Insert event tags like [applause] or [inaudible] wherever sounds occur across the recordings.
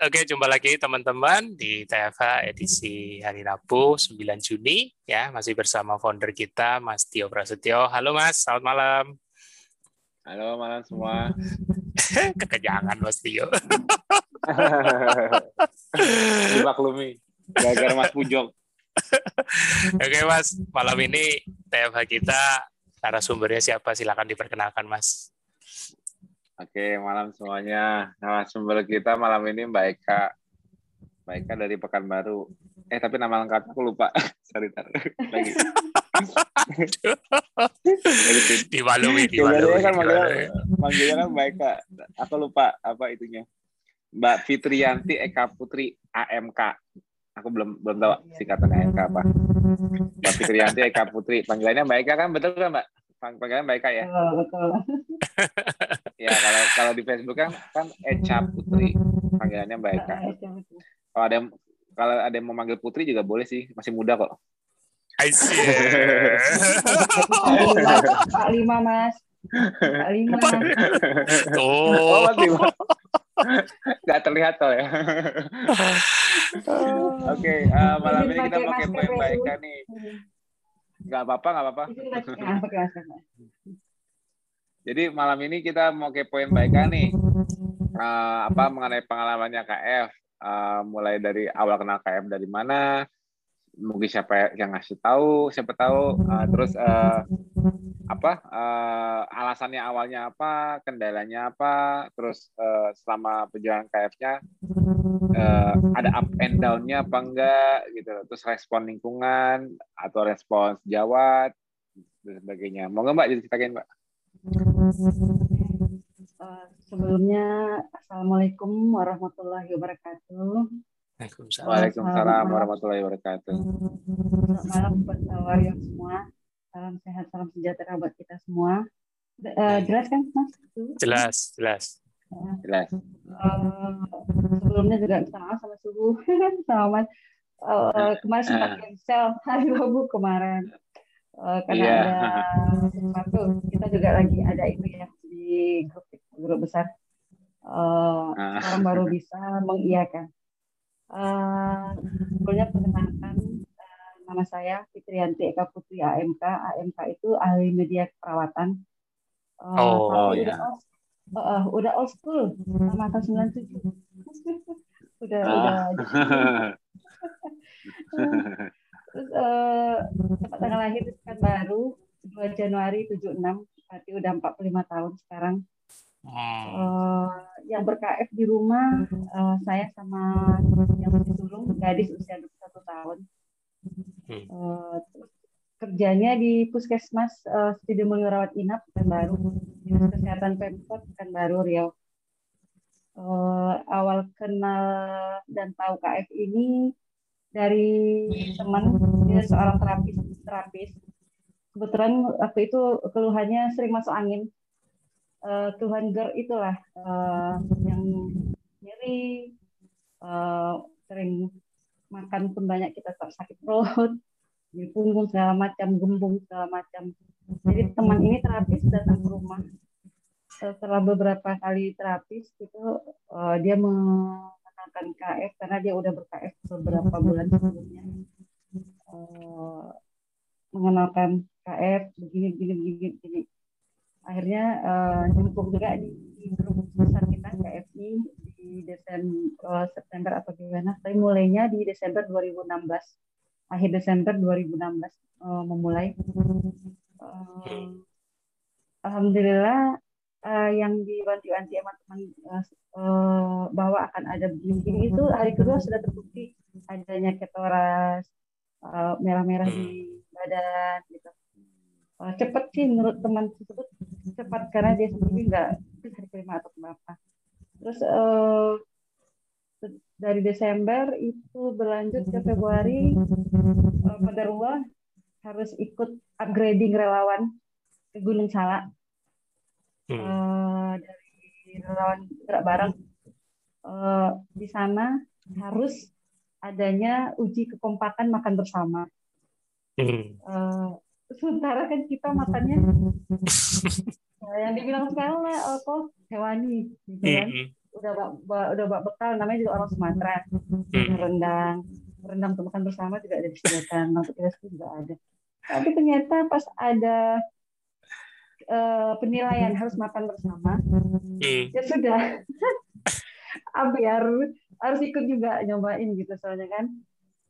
Oke, jumpa lagi teman-teman di TFH edisi hari Rabu 9 Juni ya, masih bersama founder kita Mas Tio Prasetyo. Halo Mas, selamat malam. Halo malam semua. [laughs] Kekejangan Mas Tio. [laughs] Dimaklumi. Gara-gara Mas Pujok. Oke Mas, malam ini TFH kita narasumbernya siapa? Silakan diperkenalkan Mas. Oke, malam semuanya. Nama sumber kita malam ini Mbak Eka. Mbak Eka dari Pekanbaru. Eh, tapi nama lengkap aku lupa. [laughs] Sorry, tar. Lagi. [laughs] Dimaklumi, dimaklumi. kan manggilnya, manggilnya kan Mbak Eka. Aku lupa apa itunya. Mbak Fitrianti Eka Putri AMK. Aku belum belum tahu singkatannya AMK apa. Mbak Fitrianti Eka Putri. Panggilannya Mbak Eka kan betul kan Mbak? Panggilannya Mbak Eka ya? Betul. [laughs] ya kalau kalau di Facebook kan kan Eca Putri panggilannya Mbak Eka. Kalau ada yang kalau ada yang mau manggil Putri juga boleh sih, masih muda kok. I see. Pak Lima Mas. Pak Lima. Oh. oh Mas Lima. Gak terlihat toh ya. Oke, okay, uh, malam ini kita pakai Mbak Eka nih. Gak apa-apa, gak apa-apa. Jadi malam ini kita mau kepoin Mbak Eka nih. Uh, apa mengenai pengalamannya KF. Uh, mulai dari awal kenal KF dari mana, mungkin siapa yang ngasih tahu, siapa tahu, uh, terus uh, apa uh, alasannya awalnya apa, kendalanya apa, terus uh, selama perjalanan KF-nya uh, ada up and down-nya apa enggak gitu, terus respon lingkungan atau respon sejawat dan sebagainya. Mau nggak Mbak diceritakan Mbak? Uh, sebelumnya Assalamualaikum warahmatullahi wabarakatuh. Waalaikumsalam, Waalaikumsalam warahmatullahi wabarakatuh. Selamat malam buat warrior semua. Salam sehat, salam sejahtera buat kita semua. Uh, jelas kan, Mas? Jelas, jelas. Uh, jelas. Uh, sebelumnya juga sama suhu, [laughs] sama Mas. Uh, kemarin sempat cancel [laughs] hari Rabu kemarin. Uh, karena yeah. ada sesuatu kita juga lagi ada itu ya di grup grup besar. Uh, uh. sekarang baru bisa mengiyakan uh, sebelumnya perkenalkan uh, nama saya Fitrianti Eka Putri AMK AMK itu ahli media keperawatan uh, oh, oh ya udah, uh, uh, udah old school sama tahun 97 [laughs] udah uh. udah [laughs] Terus uh, tanggal lahir kan baru 2 Januari 76, berarti udah 45 tahun sekarang. Uh, yang berKF di rumah uh, saya sama yang masih sulung gadis usia 21 tahun. Uh, terus kerjanya di Puskesmas uh, Studi Mulia Rawat Inap kan baru Dinas Kesehatan Pemkot kan baru Riau. Uh, awal kenal dan tahu KF ini dari teman dia seorang terapis terapis. Kebetulan waktu itu keluhannya sering masuk angin. Uh, keluhan GER itulah uh, yang nyeri uh, sering makan pun banyak kita sakit perut di punggung segala macam gembung segala macam. Jadi teman ini terapis datang ke rumah. Setelah beberapa kali terapis itu uh, dia mengenalkan KF karena dia udah ber-KF beberapa bulan sebelumnya. Uh, mengenalkan KF begini begini begini, begini. akhirnya uh, nyemplung juga di, di grup besar kita KFI di Desember uh, September atau gimana. Tapi mulainya di Desember 2016 akhir Desember 2016 uh, memulai. Uh, Alhamdulillah uh, yang diwanti-wanti sama teman uh, uh, bahwa akan ada begini-begini itu hari kedua sudah terbukti adanya ketoras uh, merah-merah di badan gitu. Uh, cepat sih menurut teman tersebut cepat karena dia sendiri nggak hari kelima atau kenapa. Terus uh, dari Desember itu berlanjut ke Februari uh, Padarua harus ikut upgrading relawan ke Gunung Salak uh, dari relawan gerak bareng uh, di sana harus adanya uji kekompakan makan bersama. Hmm. Uh, sementara kan kita makannya [laughs] yang dibilang sekarang lah apa hewani, gitu kan. Hmm. udah bak, udah bak bekal namanya juga orang Sumatera hmm. rendang rendang untuk makan bersama juga ada disediakan untuk kita juga ada tapi ternyata pas ada uh, penilaian harus makan bersama. Hmm. ya sudah. [laughs] Biar harus ikut juga nyobain gitu soalnya kan.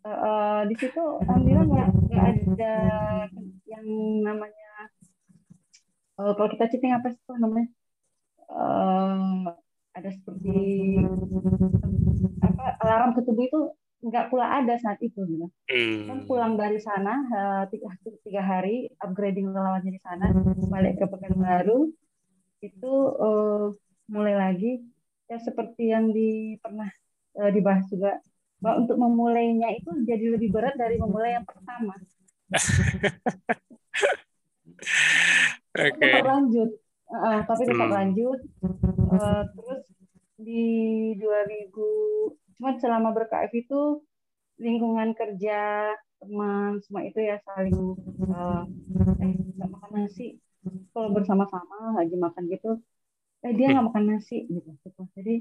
Uh, di situ alhamdulillah nggak nggak ada yang namanya uh, kalau kita cheating apa sih namanya? Uh, ada seperti apa alarm ke tubuh itu nggak pula ada saat itu gitu. Hmm. Kan pulang dari sana uh, tiga, tiga hari upgrading relawannya di sana balik ke baru itu uh, mulai lagi ya seperti yang di pernah uh, dibahas juga bahwa untuk memulainya itu jadi lebih berat dari memulai yang pertama. [laughs] okay. Tetap lanjut, uh, tapi tetap hmm. lanjut. Uh, terus di 2000, cuma selama berKF itu lingkungan kerja teman semua itu ya saling uh, eh nggak makan nasi kalau bersama-sama lagi makan gitu eh dia nggak makan nasi gitu, gitu. jadi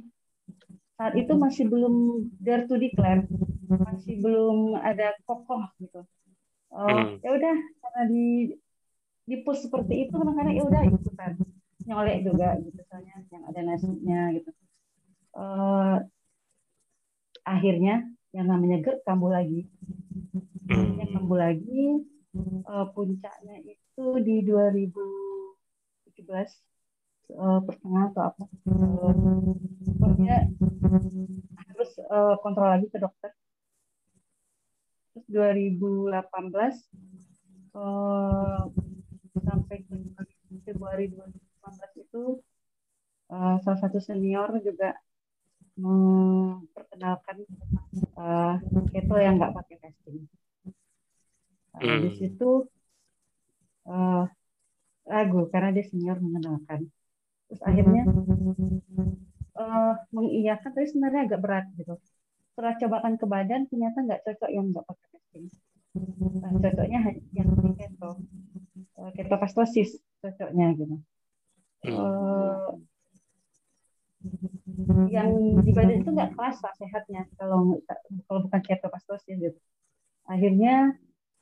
saat itu masih belum dare to declare, masih belum ada kokoh gitu. Oh, hmm. ya udah karena di di push seperti itu kadang-kadang ya udah ikutan nyolek juga gitu soalnya yang ada nasinya gitu. Uh, akhirnya yang namanya GERD kambuh lagi. Hmm. Yang kambuh lagi uh, puncaknya itu di 2017 uh, pertengahan atau apa uh, pokoknya harus uh, kontrol lagi ke dokter terus 2018 uh, sampai Februari 2018 itu uh, salah satu senior juga memperkenalkan uh, keto yang nggak pakai testing. Uh, hmm. Di situ uh, ragu karena dia senior mengenalkan. Terus akhirnya uh, mengiyakan tapi sebenarnya agak berat gitu. Setelah cobakan ke badan ternyata nggak cocok yang nggak pakai testing. Nah, cocoknya yang di keto. Uh, ketofastosis cocoknya gitu. Uh, yang di badan itu nggak kerasa sehatnya. Kalau kalau bukan ketofastosis gitu. Akhirnya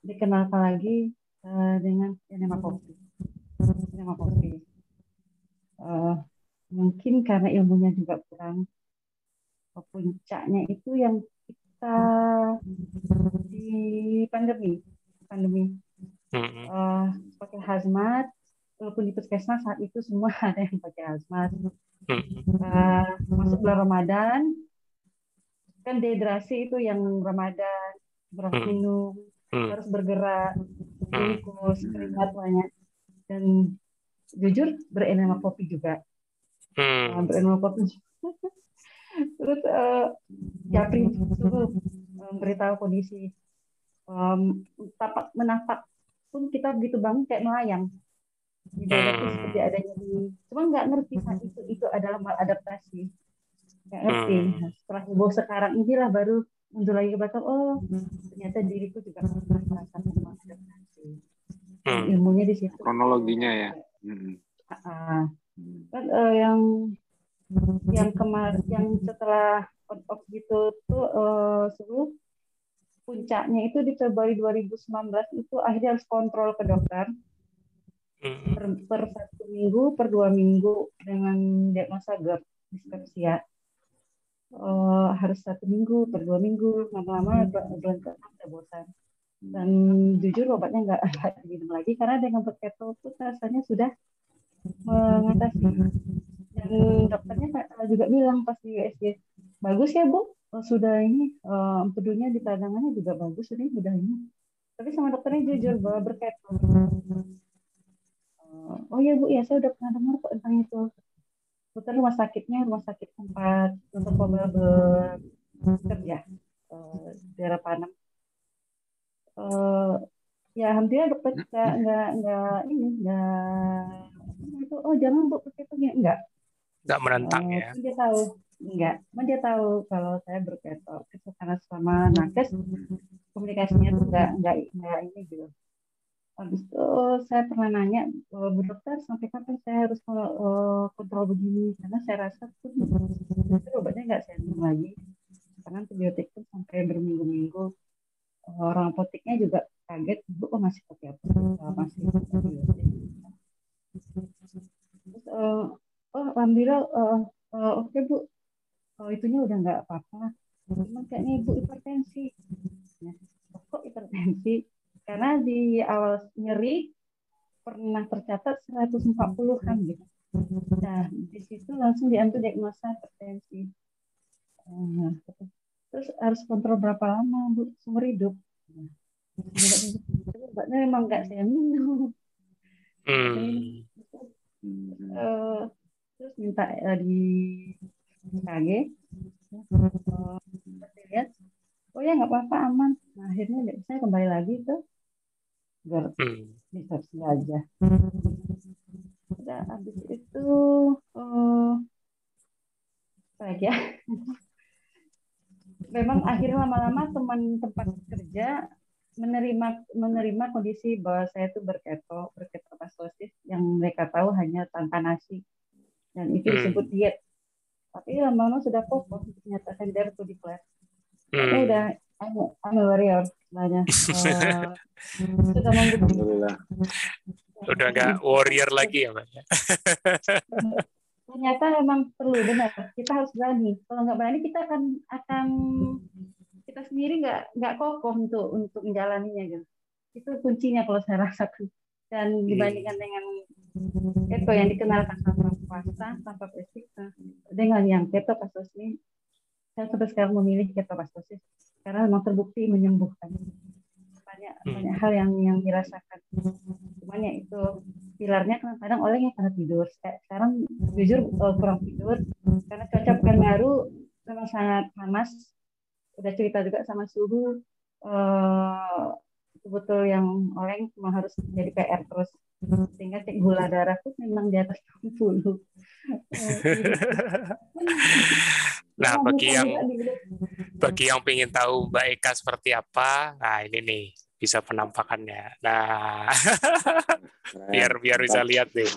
dikenalkan lagi uh, dengan enema kopi enema kopi uh, mungkin karena ilmunya juga kurang puncaknya itu yang kita di pandemi. Pandemi. Uh, pakai hazmat walaupun di puskesmas saat itu semua [laughs] ada yang pakai hazmat uh, masuk bulan Ramadan kan dehidrasi itu yang Ramadan berapa minum harus bergerak bungkus keringat banyak dan jujur berenama kopi juga. Hmm. uh, berenama kopi [laughs] terus uh, Japri suruh memberitahu kondisi um, tapak menapak pun kita begitu bang kayak melayang hmm. seperti adanya di cuma nggak ngerti saat itu itu adalah maladaptasi nggak ngerti hmm. nah, setelah heboh sekarang inilah baru mundur lagi ke belakang oh ternyata diriku juga pernah merasakan maladaptasi hmm. ilmunya di situ kronologinya ya Hmm. kan uh, yang yang kemarin yang setelah on off gitu tuh uh, suruh puncaknya itu di Februari 2019 itu akhirnya harus kontrol ke dokter hmm. Per, per satu minggu per dua minggu dengan diagnosa GERD dispepsia uh, harus satu minggu per dua minggu lama-lama bulan ke enam udah bosan. Dan jujur obatnya nggak [laughs] ada minum lagi karena dengan keto pun rasanya sudah mengatasi. Dan dokternya juga bilang pas di USG bagus ya bu. Oh, sudah ini uh, empedunya di tangannya juga bagus ini sudah ini. Tapi sama dokternya jujur bahwa berketo oh ya bu ya saya udah pernah dengar kok tentang itu. Dokter rumah sakitnya rumah sakit tempat untuk bekerja uh, daerah Panam uh, ya alhamdulillah dokter nggak nggak nggak ini nggak itu? Oh jangan bu berketongnya enggak nggak. Menentang uh, ya. dia tahu enggak cuma dia tahu kalau saya berketo itu karena sama nakes komunikasinya tuh enggak enggak enggak ini gitu habis itu saya pernah nanya bu dokter sampai kapan saya harus uh, kontrol begini? Karena saya rasa tuh obatnya nggak sembuh lagi. Karena antibiotik itu sampai berminggu-minggu orang apoteknya juga kaget ibu kok masih pakai apa? Masih terus uh, oh alhamdulillah uh, uh, oke okay, bu. Oh, itunya udah nggak apa-apa. Cuma kayaknya ibu hipertensi. Ya, kok hipertensi karena di awal nyeri pernah tercatat 140-an gitu. Nah, di situ langsung diambil diagnosa hipertensi. Nah, terus harus kontrol berapa lama, Bu? Seumur hidup. Nah, obatnya memang nggak saya minum. Hmm. Uh, terus minta uh, di KG. Uh, lihat, oh ya nggak apa-apa aman. Nah, akhirnya saya kembali lagi tuh biar hmm. aja udah habis itu uh, ya [laughs] memang akhirnya lama-lama teman tempat kerja menerima menerima kondisi bahwa saya itu berketo berketopastosis yang mereka tahu hanya tanpa nasi dan itu hmm. disebut diet tapi lama-lama sudah kokoh dinyatakan dari to declare hmm. udah I'm, I'm a warrior sebenarnya. Uh, [laughs] Alhamdulillah. Udah nggak warrior lagi ya, Mbak? [laughs] Ternyata memang perlu benar. Kita harus berani. Kalau nggak berani, kita akan akan kita sendiri nggak nggak kokoh untuk untuk menjalaninya gitu. Itu kuncinya kalau saya rasakan. Dan dibandingkan dengan keto yang dikenalkan tanpa puasa, tanpa nah, dengan yang keto kasus ini, saya sampai sekarang memilih ketopastosis karena memang terbukti menyembuhkan. Banyak hmm. banyak hal yang yang dirasakan. Cuman ya itu pilarnya kadang-kadang oleh yang karena tidur. Sekarang jujur uh, kurang tidur. Karena cuaca pekan baru memang sangat panas. Udah cerita juga sama suhu uh, betul yang oleng memang harus jadi PR terus. Sehingga cek gula darah pun memang di atas [laughs] 60 [laughs] Nah, bagi yang bagi yang ingin tahu Mbak Eka seperti apa, nah ini nih bisa penampakannya. Nah, [laughs] biar biar bisa lihat nih.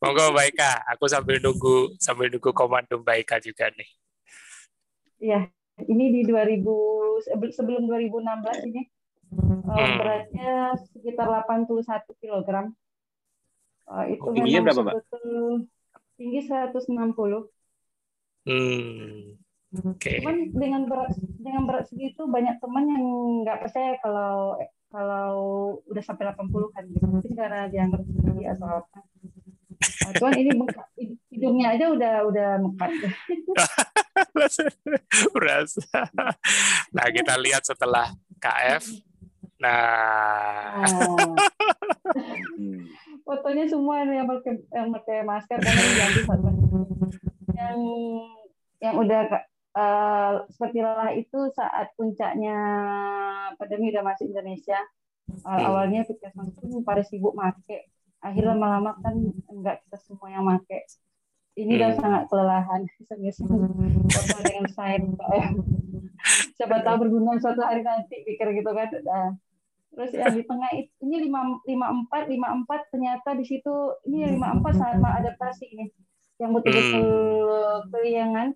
Monggo Mbak Eka, aku sambil nunggu sambil nunggu komando Mbak Eka juga nih. Iya, ini di 2000 sebelum 2016 ini hmm. Eh, beratnya sekitar 81 kg. Uh, itu oh, tingginya berapa, Mbak? Tinggi 160. Hmm. Okay. Cuman dengan berat dengan berat segitu banyak teman yang nggak percaya kalau kalau udah sampai 80 kan gitu. Mungkin karena dianggap tinggi atau apa. Nah, cuman ini hidungnya aja udah udah mekat. [laughs] Berasa. Nah kita lihat setelah KF. Nah. Fotonya semua yang pakai yang pakai masker dan yang ganti yang yang udah uh, seperti lelah itu saat puncaknya pandemi udah masuk Indonesia. Uh, awalnya puskesmas itu pada sibuk make akhirnya lama-lama kan enggak kita semua yang make. Ini udah hmm. sangat kelelahan. Foto dengan saya siapa tahu berguna suatu hari nanti pikir gitu kan. Nah, terus yang di tengah ini lima lima empat lima empat ternyata di situ ini lima empat saat adaptasi ini yang betul-betul hmm. keliangan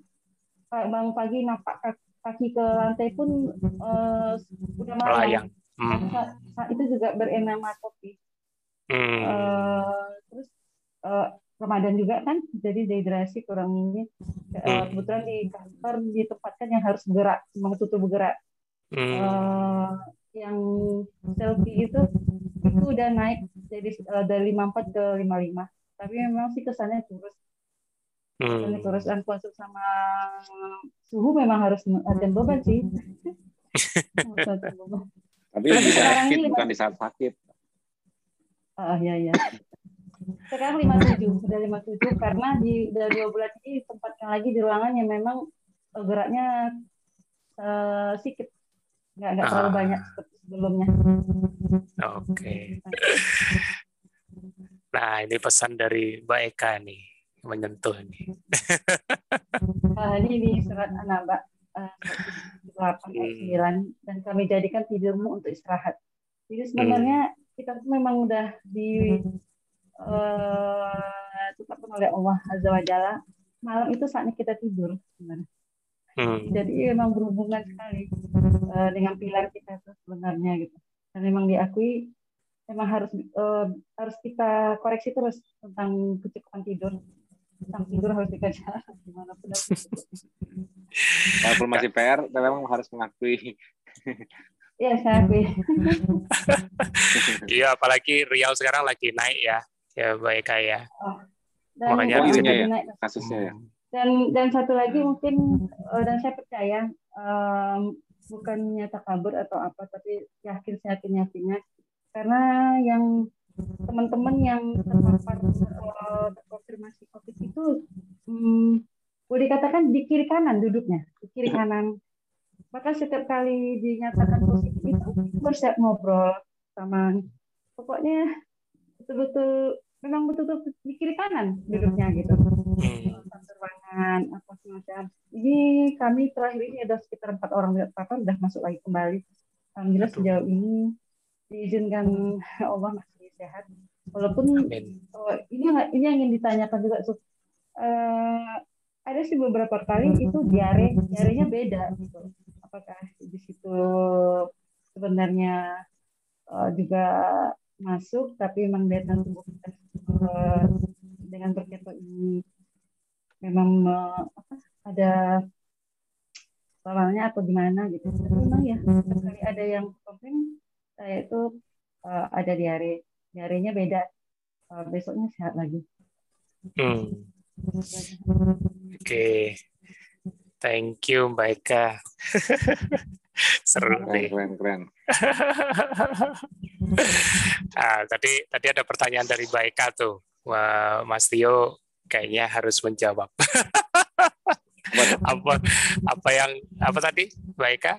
bangun pagi napak kaki ke lantai pun uh, udah malam. Hmm. Saat, saat itu juga berenama kopi. Hmm. Uh, terus uh, Ramadan juga kan, jadi dehidrasi kurang ini. Uh, kebetulan di kantor ditempatkan yang harus bergerak, memang tutup bergerak. Hmm. Uh, yang selfie itu itu udah naik jadi uh, dari 54 ke 55. Tapi memang sih kesannya kurus Hmm. terus dan puasa sama suhu memang harus ada beban sih. [laughs] Tapi di saat sakit bukan di saat sakit. Ah ya ya. Sekarang lima tujuh sudah lima tujuh karena di dari dua bulan ini tempatkan lagi di ruangan yang memang eh, geraknya uh, sedikit nggak nggak terlalu ah. banyak seperti sebelumnya. Oke. Okay. Nah ini pesan dari Mbak Eka nih menyentuh ini. uh, [laughs] ini di surat An-Naba uh, 8 ayat 9 dan kami jadikan tidurmu untuk istirahat. Jadi sebenarnya hmm. kita memang udah di uh, tetapkan oleh Allah Azza wa Jalla malam itu saatnya kita tidur sebenarnya. Hmm. Jadi memang berhubungan sekali uh, dengan pilar kita itu sebenarnya gitu. Dan memang diakui memang harus uh, harus kita koreksi terus tentang kecukupan tidur. Tentang tidur harus dikejar di mana pun. [laughs] Walaupun masih PR, memang harus mengakui. Iya, saya akui. [laughs] Iya, apalagi Riau sekarang lagi naik ya, ya baik ya. Oh, dan Makanya ya, naik. kasusnya ya. Dan dan satu lagi mungkin uh, dan saya percaya um, bukannya takabur atau apa, tapi yakin saya yakin yakinnya karena yang teman-teman yang terpapar uh, terkonfirmasi COVID itu um, boleh dikatakan di kiri kanan duduknya, di kiri kanan. Maka setiap kali dinyatakan positif itu bersiap ngobrol sama pokoknya betul-betul memang betul-betul di kiri kanan duduknya gitu. Ruangan apa semacam. Ini kami terakhir ini ada sekitar empat orang terpapar sudah masuk lagi kembali. Alhamdulillah sejauh ini diizinkan [laughs] Allah sehat. Walaupun oh, ini ini yang ingin ditanyakan juga so, uh, ada sih beberapa kali itu diare diarenya beda gitu. Apakah di situ sebenarnya uh, juga masuk tapi memang daya tubuh kita uh, dengan berketo ini memang uh, apa, ada soalnya atau gimana gitu. Tapi memang ya sekali ada yang komplain saya itu uh, ada diare diarenya beda uh, besoknya sehat lagi hmm. oke okay. Thank you Mbak Eka. [laughs] Seru keren, nih. Keren, keren. nah, [laughs] tadi tadi ada pertanyaan dari Mbak Eka tuh. Wah, Mas Tio kayaknya harus menjawab. apa apa yang apa tadi Mbak Eka?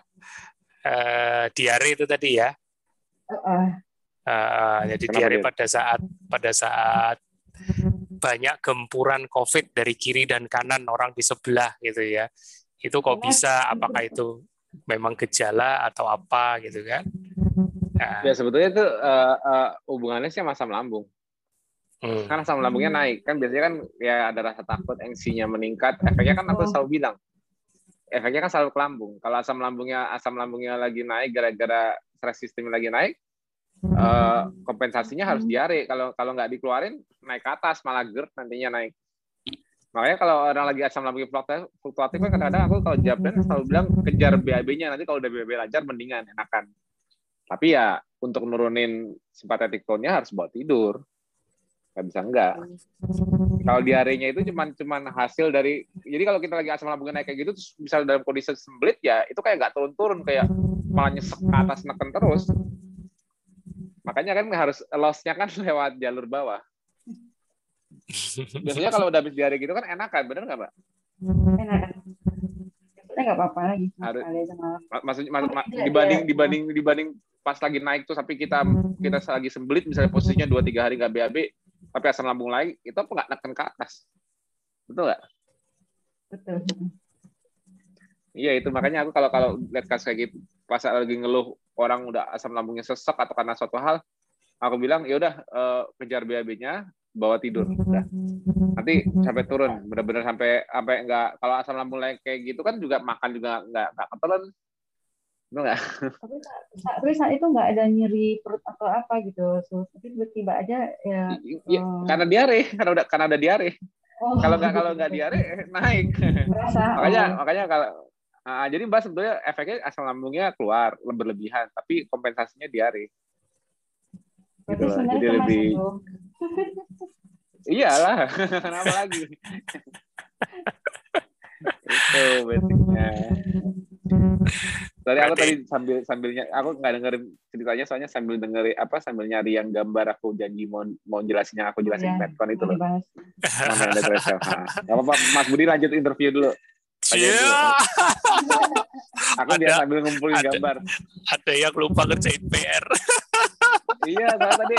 Uh, diare itu tadi ya? Uh, uh, jadi diare pada saat pada saat banyak gempuran COVID dari kiri dan kanan orang di sebelah gitu ya. Itu kok bisa? Apakah itu memang gejala atau apa gitu kan? Nah. Ya sebetulnya itu uh, uh, hubungannya sih sama asam lambung. Hmm. Kan asam lambungnya naik kan biasanya kan ya ada rasa takut, engsinya meningkat. Efeknya kan aku oh. selalu bilang, efeknya kan selalu ke lambung. Kalau asam lambungnya asam lambungnya lagi naik gara-gara stres sistemnya lagi naik, uh, kompensasinya harus diare. Kalau kalau nggak dikeluarin naik ke atas malah GERD nantinya naik. Makanya kalau orang lagi asam lambungnya fluktuatif kan kadang-kadang aku kalau dan selalu bilang kejar BAB-nya nanti kalau udah BAB lancar mendingan enakan. Tapi ya untuk nurunin simpatetik tone-nya harus buat tidur. Gak bisa enggak. Kalau diarenya itu cuman cuman hasil dari jadi kalau kita lagi asam lambungnya naik kayak gitu terus misal dalam kondisi sembelit ya itu kayak nggak turun-turun kayak malah nyesek ke atas neken terus. Makanya kan harus loss-nya kan [laughs] lewat jalur bawah. Biasanya kalau udah habis diare gitu kan enak kan, bener nggak, Mbak? Enak. Biasanya nggak apa-apa lagi. Harus, maksudnya maksud, dibanding dibanding dibanding pas lagi naik tuh sampai kita kita lagi sembelit misalnya posisinya dua tiga hari nggak BAB tapi asam lambung lagi itu apa nggak neken ke atas betul nggak betul iya itu makanya aku kalau kalau lihat kasus kayak gitu pas lagi ngeluh orang udah asam lambungnya sesek atau karena suatu hal aku bilang ya udah uh, kejar BAB-nya bawa tidur udah nanti sampai turun benar-benar sampai sampai enggak kalau asam lambung lagi kayak gitu kan juga makan juga enggak enggak ketelan enggak [laughs] tapi, tapi saat itu enggak ada nyeri perut atau apa gitu so, tapi tiba-tiba aja ya, ya oh. karena diare karena udah karena ada diare oh. kalau enggak kalau enggak diare [laughs] naik Merasa, makanya oh. makanya kalau Nah, jadi mbak sebetulnya efeknya asam lambungnya keluar berlebihan, tapi kompensasinya diare. Gitu Jadi lebih [laughs] Iyalah, [laughs] kenapa lagi? itu basicnya. Tadi aku tadi sambil sambilnya aku nggak dengerin ceritanya soalnya sambil dengerin apa sambil nyari yang gambar aku janji mau mau jelasinnya aku jelasin ya, Petcon itu loh. Gak apa-apa Mas Budi lanjut interview dulu. Iya. [laughs] Aku dia sambil ngumpulin ada, gambar. Ada yang lupa kerjain PR. [laughs] iya, saya tadi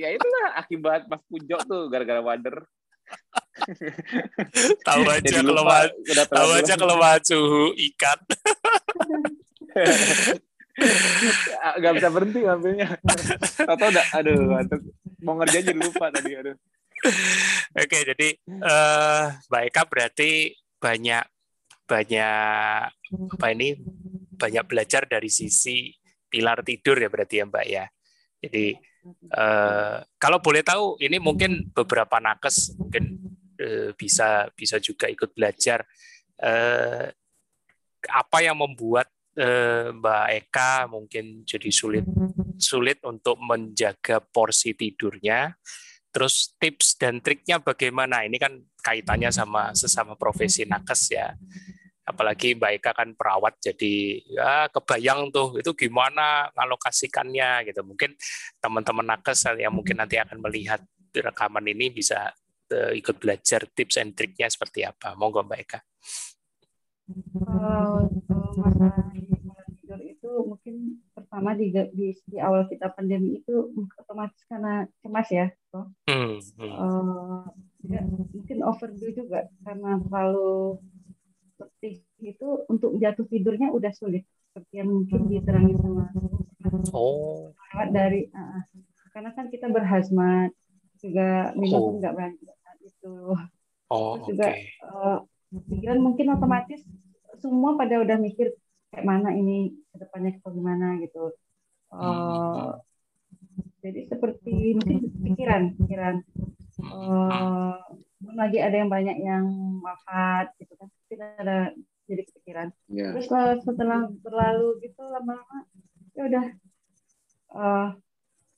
ya itulah akibat Mas Pujo tuh gara-gara wader. [laughs] tahu aja kalau tahu aja kalau suhu ikat. Gak bisa berhenti ngambilnya. Tahu udah, aduh, aduh, mau ngerjain jadi lupa tadi, aduh. Oke, jadi uh, Mbak Eka berarti banyak banyak apa ini banyak belajar dari sisi pilar tidur ya berarti ya Mbak ya. Jadi uh, kalau boleh tahu ini mungkin beberapa nakes mungkin uh, bisa bisa juga ikut belajar uh, apa yang membuat uh, Mbak Eka mungkin jadi sulit sulit untuk menjaga porsi tidurnya. Terus tips dan triknya bagaimana? Ini kan kaitannya sama sesama profesi nakes ya. Apalagi Mbak Eka kan perawat jadi ya kebayang tuh itu gimana ngalokasikannya gitu. Mungkin teman-teman nakes yang mungkin nanti akan melihat rekaman ini bisa uh, ikut belajar tips and triknya seperti apa. Monggo Mbak Eka. Kalau masalah tidur itu mungkin pertama di, di di awal kita pandemi itu otomatis karena cemas ya toh hmm, hmm. Uh, ya, mungkin overdue juga karena terlalu seperti itu untuk jatuh tidurnya udah sulit seperti yang mungkin diterangi sama oh dari uh, karena kan kita berhasmat juga minum oh. nggak banyak itu oh, terus juga okay. uh, pikiran mungkin otomatis semua pada udah mikir kayak mana ini ke depannya ke gimana gitu uh, hmm. Jadi seperti mungkin pikiran pikiran. Uh, lagi ada yang banyak yang wafat gitu kan. Kita ada jadi kepikiran. Yeah. terus setelah berlalu gitu lama-lama ya udah uh,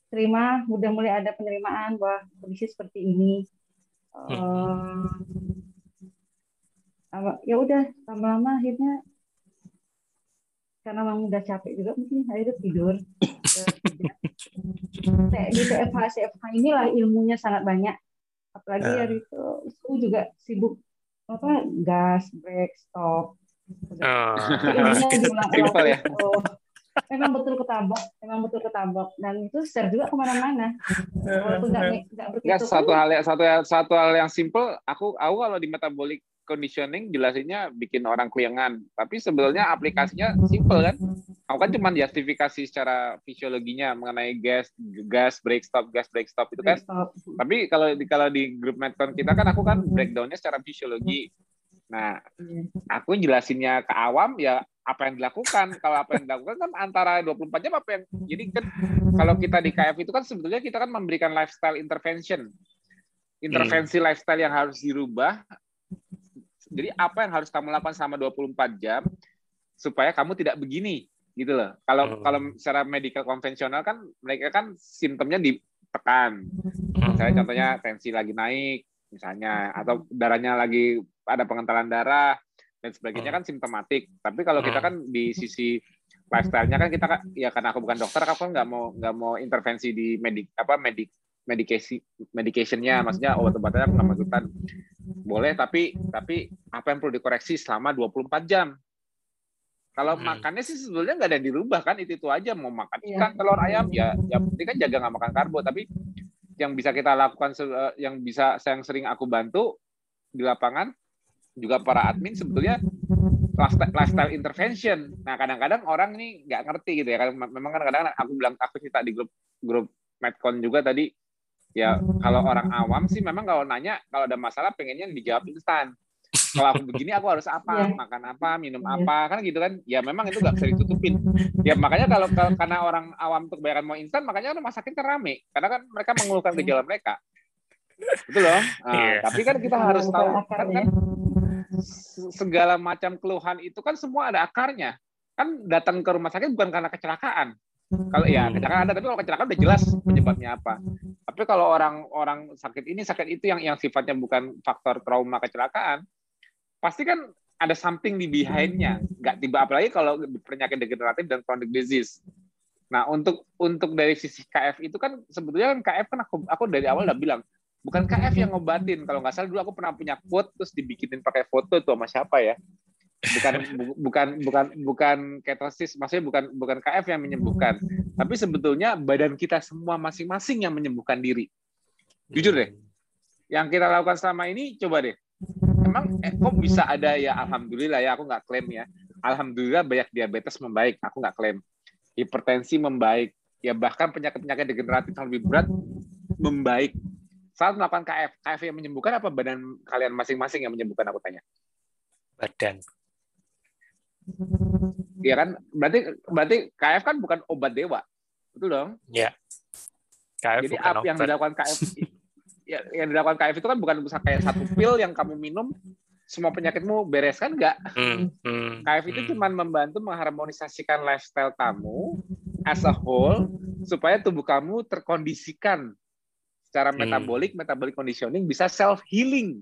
terima udah mulai ada penerimaan bahwa kondisi seperti ini. Uh, ya udah lama-lama akhirnya karena memang udah capek juga mungkin akhirnya tidur di TFH CFH inilah ilmunya sangat banyak. Apalagi uh. hari itu aku juga sibuk apa gas break stop. Oh. simple ya. oh, memang betul ketabok memang betul ketabok. Dan itu share juga ke mana-mana. Walaupun nggak nggak satu hal yang satu satu hal yang simple aku aku kalau di metabolic conditioning jelasinnya bikin orang keliangan. Tapi sebenarnya aplikasinya simple kan. Aku kan cuma justifikasi secara fisiologinya mengenai gas, gas break stop, gas break stop itu kan. Stop. Tapi kalau di kalau di grup metron kita kan aku kan breakdownnya secara fisiologi. Nah, iya. aku jelasinnya ke awam ya apa yang dilakukan. Kalau apa yang dilakukan kan antara 24 jam apa yang jadi kan kalau kita di KF itu kan sebetulnya kita kan memberikan lifestyle intervention. Intervensi hmm. lifestyle yang harus dirubah jadi apa yang harus kamu lakukan selama 24 jam supaya kamu tidak begini gitu loh. Kalau hmm. kalau secara medikal konvensional kan mereka kan simptomnya ditekan. Misalnya contohnya tensi lagi naik misalnya atau darahnya lagi ada pengentalan darah dan sebagainya kan simptomatik. Tapi kalau kita kan di sisi lifestyle-nya kan kita kan ya karena aku bukan dokter aku kan nggak mau nggak mau intervensi di medik apa medik medikasi medicationnya maksudnya obat-obatannya aku nggak mau ikutan boleh tapi tapi apa yang perlu dikoreksi selama 24 jam kalau hmm. makannya sih sebetulnya nggak ada yang dirubah kan itu itu aja mau makan iya. ikan telur ayam ya ya penting kan jaga nggak makan karbo tapi yang bisa kita lakukan eh, yang bisa yang sering aku bantu di lapangan juga para admin sebetulnya lifestyle intervention. Nah kadang-kadang orang ini nggak ngerti gitu ya. Memang kan kadang-kadang aku bilang aku cerita di grup grup Medcon juga tadi ya kalau orang awam sih memang kalau nanya kalau ada masalah pengennya dijawab instan. Kalau aku begini aku harus apa? Yeah. makan apa? Minum yeah. apa? Kan gitu kan? Ya memang itu nggak bisa ditutupin. Ya makanya kalau, kalau karena orang awam untuk bayar mau instan makanya rumah sakit kan rame. Karena kan mereka mengeluhkan gejala mereka. Itu loh. Nah, yeah. tapi kan kita harus tahu kan, kan segala macam keluhan itu kan semua ada akarnya. Kan datang ke rumah sakit bukan karena kecelakaan kalau ya kecelakaan ada, tapi kalau kecelakaan udah jelas penyebabnya apa. Tapi kalau orang-orang sakit ini sakit itu yang yang sifatnya bukan faktor trauma kecelakaan, pasti kan ada something di behindnya. Nggak tiba apalagi kalau penyakit degeneratif dan chronic disease. Nah untuk untuk dari sisi KF itu kan sebetulnya kan KF kan aku aku dari awal udah bilang bukan KF yang ngobatin. Kalau nggak salah dulu aku pernah punya quote terus dibikinin pakai foto tuh sama siapa ya bukan bukan bukan bukan ketosis maksudnya bukan bukan KF yang menyembuhkan. Tapi sebetulnya badan kita semua masing-masing yang menyembuhkan diri. Jujur deh. Yang kita lakukan selama ini coba deh. Emang eh, kok bisa ada ya alhamdulillah ya aku nggak klaim ya. Alhamdulillah banyak diabetes membaik aku nggak klaim. Hipertensi membaik, ya bahkan penyakit-penyakit degeneratif yang lebih berat membaik. Saat melakukan KF, KF yang menyembuhkan apa? Badan kalian masing-masing yang menyembuhkan aku tanya? Badan. Iya kan? Berarti berarti KF kan bukan obat dewa. Betul dong? Ya. KF Jadi apa yang dilakukan KF ya, yang dilakukan KF itu kan bukan kayak satu pil yang kamu minum semua penyakitmu beres kan enggak? Hmm, hmm, KF itu hmm. cuma membantu mengharmonisasikan lifestyle kamu as a whole supaya tubuh kamu terkondisikan secara hmm. metabolik, metabolic conditioning bisa self healing.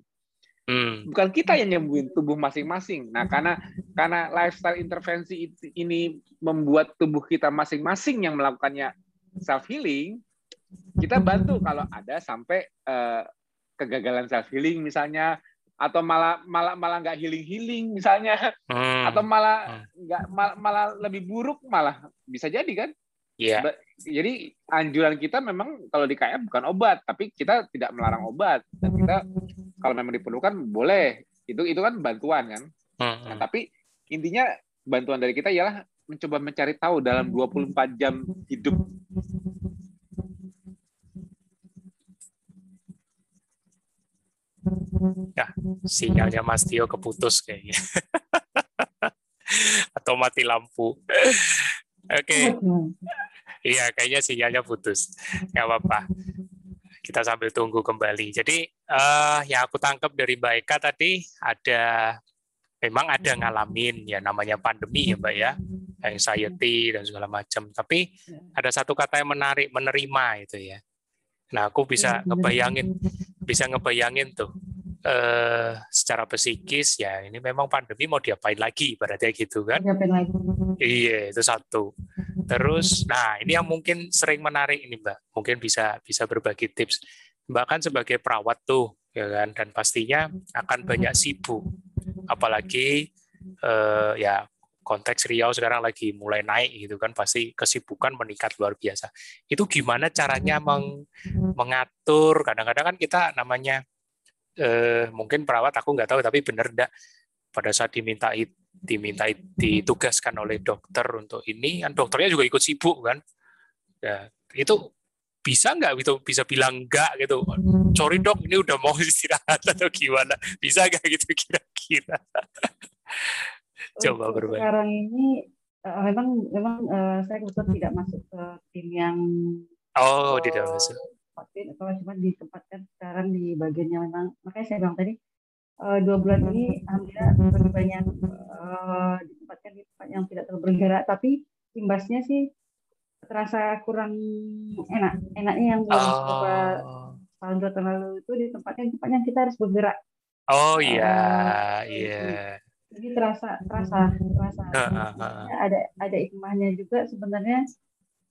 Hmm. Bukan kita yang nyembuhin tubuh masing-masing. Nah, karena karena lifestyle intervensi ini membuat tubuh kita masing-masing yang melakukannya self healing, kita bantu kalau ada sampai uh, kegagalan self healing misalnya atau malah malah malah nggak healing healing misalnya hmm. atau malah hmm. nggak malah, malah lebih buruk malah bisa jadi kan Iya. Yeah. Jadi anjuran kita memang kalau di KM bukan obat, tapi kita tidak melarang obat dan kita kalau memang diperlukan boleh. Itu itu kan bantuan kan. Hmm. Nah, tapi intinya bantuan dari kita ialah mencoba mencari tahu dalam 24 jam hidup Ya, sinyalnya Mas Tio keputus kayaknya. [laughs] Atau mati lampu. Oke. Okay. Iya, kayaknya sinyalnya putus. Nggak apa-apa. Kita sambil tunggu kembali. Jadi, uh, yang aku tangkap dari Mbak Eka tadi, ada memang ada ngalamin ya namanya pandemi ya Mbak ya, anxiety dan segala macam. Tapi ada satu kata yang menarik, menerima itu ya. Nah, aku bisa ngebayangin, bisa ngebayangin tuh eh, secara psikis ya ini memang pandemi mau diapain lagi berarti gitu kan? Lagi. iya itu satu. Terus nah ini yang mungkin sering menarik ini mbak. Mungkin bisa bisa berbagi tips. Mbak kan sebagai perawat tuh ya kan? Dan pastinya akan banyak sibuk. Apalagi eh, ya konteks Riau sekarang lagi mulai naik gitu kan? Pasti kesibukan meningkat luar biasa. Itu gimana caranya meng, mengatur? Kadang-kadang kan kita namanya eh, mungkin perawat aku nggak tahu tapi benar enggak pada saat diminta diminta ditugaskan oleh dokter untuk ini kan dokternya juga ikut sibuk kan. Ya itu bisa nggak itu bisa bilang enggak gitu? Sorry dok ini udah mau [laughs] istirahat atau gimana? Bisa nggak gitu kira-kira? [laughs] Coba berbagi sekarang ini uh, memang memang uh, saya kebetulan tidak masuk ke tim yang oh uh, tidak masuk vaksin atau cuma ditempatkan sekarang di bagiannya memang makanya saya bilang tadi uh, dua bulan ini alhamdulillah lebih banyak uh, ditempatkan di tempat yang tidak terlalu bergerak tapi imbasnya sih terasa kurang enak enaknya yang oh. coba tahun dua tahun lalu itu di tempatnya tempatnya kita harus bergerak oh iya uh, iya yeah. jadi terasa terasa terasa uh, uh, uh. ada ada hikmahnya juga sebenarnya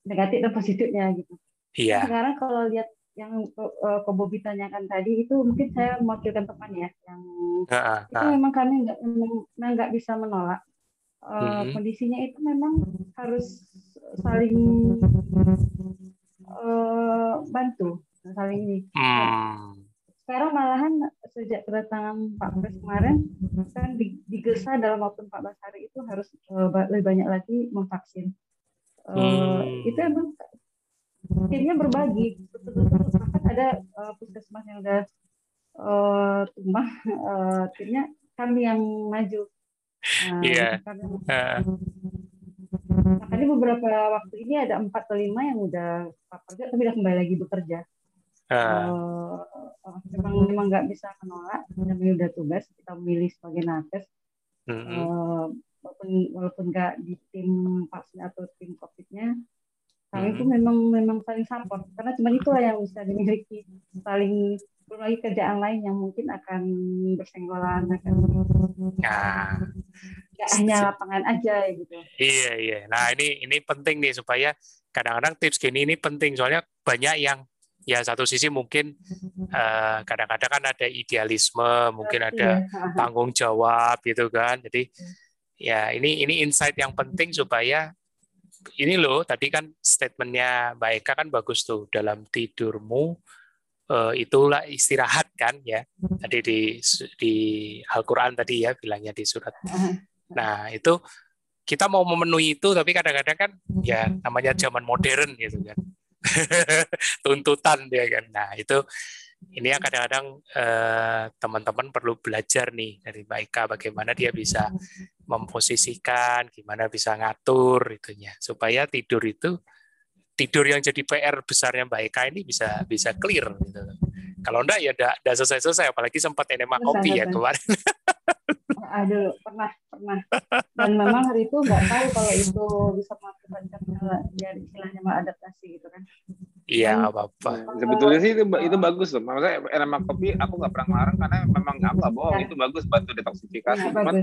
negatif dan positifnya gitu Iya. Sekarang kalau lihat yang uh, Ko Bobi tanyakan tadi itu mungkin saya mewakilkan teman ya yang uh, itu memang kami nggak nggak bisa menolak uh, hmm. kondisinya itu memang harus saling uh, bantu saling ini hmm. sekarang malahan sejak kedatangan Pak Pres kemarin kan digesa dalam waktu 14 hari itu harus uh, lebih banyak lagi memvaksin uh, hmm. itu emang timnya berbagi bahkan ada uh, puskesmas yang udah uh, tumbang uh, timnya kami yang maju Iya. Uh, makanya beberapa waktu ini ada empat atau lima yang udah kerja tapi udah kembali lagi bekerja uh. Uh, memang memang nggak bisa menolak namanya udah tugas kita memilih sebagai nakes uh -huh. uh, walaupun walaupun nggak di tim vaksin atau tim covidnya kami itu hmm. memang memang saling support. Karena cuma itu yang bisa dimiliki. Saling belum lagi kerjaan lain yang mungkin akan bersenggolan akan nah, nggak hanya lapangan aja gitu. Iya iya. Nah ini ini penting nih supaya kadang-kadang tips gini ini penting. Soalnya banyak yang ya satu sisi mungkin kadang eh, kadang-kadang kan ada idealisme mungkin ada iya. tanggung jawab gitu kan. Jadi ya ini ini insight yang penting supaya ini loh tadi kan statementnya Mbak Eka kan bagus tuh dalam tidurmu uh, itulah istirahat kan ya. Tadi di di Al-Quran tadi ya bilangnya di surat. [laughs] Nah itu kita mau memenuhi itu tapi kadang-kadang kan ya namanya zaman modern gitu kan. [laughs] Tuntutan dia kan. Nah itu ini yang kadang-kadang eh, teman-teman perlu belajar nih dari Mbak Ika bagaimana dia bisa memposisikan gimana bisa ngatur itunya supaya tidur itu tidur yang jadi PR besarnya Mbak Eka ini bisa bisa clear gitu. Kalau enggak ya enggak, enggak selesai-selesai apalagi sempat enema kopi ya kemarin. [laughs] Aduh, pernah, pernah. Dan memang hari itu nggak tahu kalau itu bisa mengakibatkan ya istilahnya adaptasi gitu kan. Iya, apa-apa. Sebetulnya sih itu, itu bagus loh. Maksudnya enema kopi aku nggak pernah ngelarang karena memang aku nggak bohong. Ya. Itu bagus bantu detoksifikasi. Ya, Cuman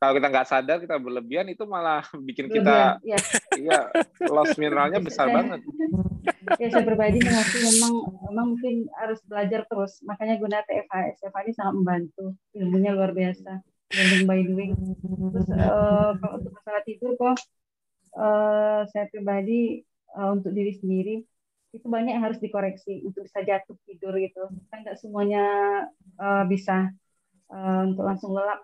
kalau kita nggak sadar kita berlebihan itu malah bikin kita ya. iya loss mineralnya besar banget. Ya saya pribadi mengaku memang memang mungkin harus belajar terus. Makanya guna TFH, TFH ini sangat membantu. Ilmunya luar biasa. Learning by doing. Terus uh, untuk masalah tidur kok uh, saya pribadi uh, untuk diri sendiri itu banyak yang harus dikoreksi untuk bisa jatuh tidur gitu. Kan nggak semuanya uh, bisa uh, untuk langsung lelap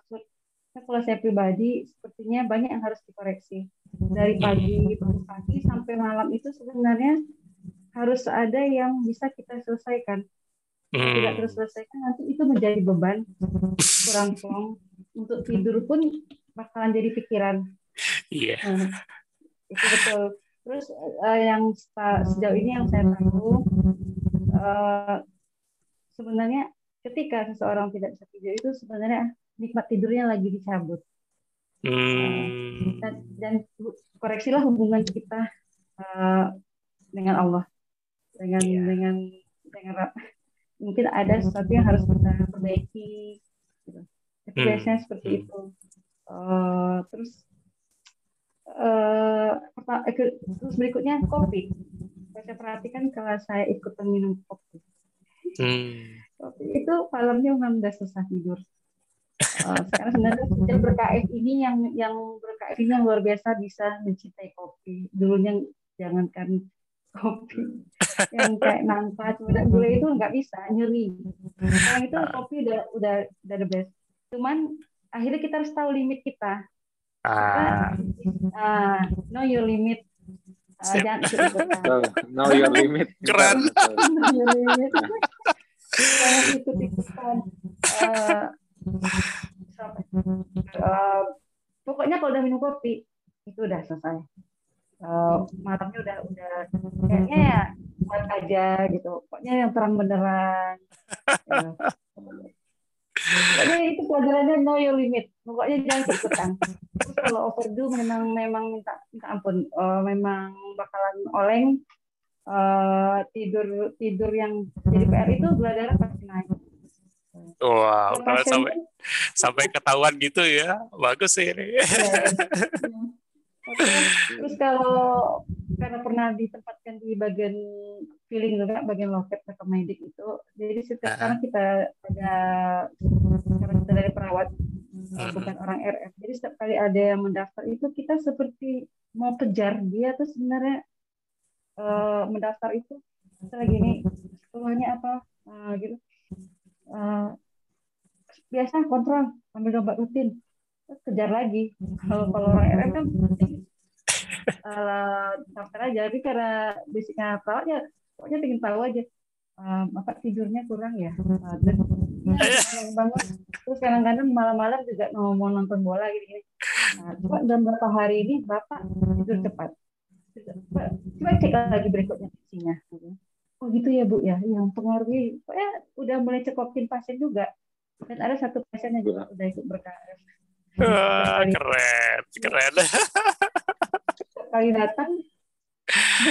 Nah, kalau saya pribadi sepertinya banyak yang harus dikoreksi dari pagi pagi sampai malam itu sebenarnya harus ada yang bisa kita selesaikan hmm. tidak terselesaikan nanti itu menjadi beban kurang plong untuk tidur pun bakalan jadi pikiran iya yeah. nah, itu betul terus uh, yang sejauh ini yang saya tahu uh, sebenarnya ketika seseorang tidak bisa tidur itu sebenarnya nikmat tidurnya lagi dicabut. Hmm. Dan, dan koreksilah hubungan kita uh, dengan Allah, dengan yeah. dengan dengan mungkin ada sesuatu yang harus kita perbaiki. Gitu. Hmm. Biasanya seperti hmm. itu. Uh, terus uh, terus berikutnya kopi. Saya perhatikan kalau saya ikut minum kopi. Hmm. Kopi itu malamnya memang udah susah tidur. Uh, sekarang sebenarnya yang berKF ini yang yang berKF ini yang luar biasa bisa mencintai kopi. Dulunya jangankan kopi yang kayak nangka cuma gula itu nggak bisa nyeri. Sekarang itu kopi udah udah udah the best. Cuman akhirnya kita harus tahu limit kita. Ah, uh, know your limit. Uh, jangan [laughs] know your limit. [laughs] Keren. know your limit. Uh, [laughs] uh, pokoknya kalau udah minum kopi itu udah selesai uh, matangnya udah udah kayaknya ya buat aja gitu pokoknya yang terang beneran ya. Pokoknya itu pelajarannya know your limit. Pokoknya jangan ikutan kalau overdo memang memang minta minta ampun. Uh, memang bakalan oleng. Uh, tidur tidur yang jadi PR itu gula darah pasti naik. Wow, kalau sampai sampai ketahuan gitu ya, bagus sih ini. Ya, [laughs] Terus kalau karena pernah ditempatkan di bagian feeling juga bagian loket rekomendik itu, jadi setiap uh kita ada karena kita dari perawat uh bukan orang RF, jadi setiap kali ada yang mendaftar itu kita seperti mau kejar dia tuh sebenarnya uh, mendaftar itu setelah gini keluarnya apa? Uh, gitu. Uh, biasa kontrol ambil obat rutin kejar lagi. Kalau kalau orang RM kan uh, daftar aja. Tapi karena basicnya perawat ya pokoknya ingin tahu aja um, apa tidurnya kurang ya? Uh, dan ya, bangun. Terus kadang-kadang malam-malam juga mau, mau nonton bola gitu, -gitu. Nah, coba dalam beberapa hari ini bapak tidur cepat. Coba, coba cek lagi berikutnya isinya. Oh gitu ya bu ya? Yang pengaruhi pokoknya udah mulai cekokin pasien juga. Dan ada satu pasien yang juga udah ikut berKF Wah, keren keren. [laughs] Kali datang.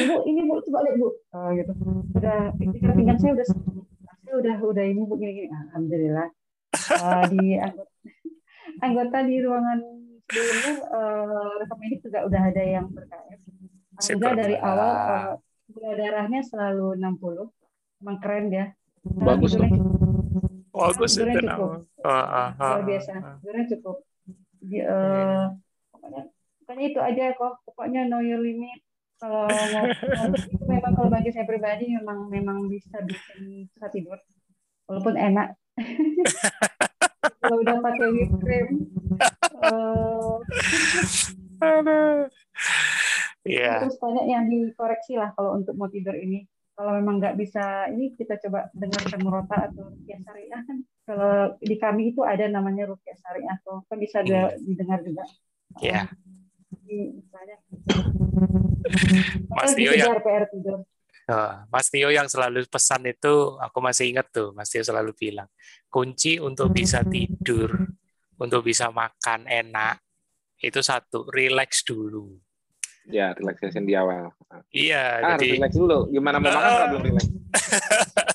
Bu ini bu coba lihat bu. Oh, gitu. Udah pinggang saya udah saya udah udah ini bu gini gini. Alhamdulillah. Uh, di anggota, [laughs] anggota di ruangan sebelumnya uh, rekomedik juga udah ada yang berKF Alhamdulillah dari awal uh, gula darahnya selalu 60 emang keren dia bagus tuh bagus itu cukup. Uh, uh, uh, luar biasa. tidurnya cukup uh, pokoknya pokoknya itu aja kok pokoknya know your limit kalau [laughs] itu memang kalau bagi saya pribadi memang memang bisa bikin susah tidur walaupun enak [laughs] kalau udah pakai whipped cream uh, Iya. Terus banyak yang dikoreksi lah kalau untuk mau tidur ini. Kalau memang nggak bisa ini kita coba dengarkan murota atau syariah kan. Kalau di kami itu ada namanya rukyah syariah atau kan bisa hmm. didengar juga. Iya. Misalnya. Mas Tio yang PR tidur. Mas Tio yang selalu pesan itu, aku masih ingat tuh, Mas Tio selalu bilang, kunci untuk bisa tidur, untuk bisa makan enak, itu satu, relax dulu. Ya, relaxation di awal. Iya, ah, jadi relax dulu. Gimana mau makan kalau belum relax? [laughs]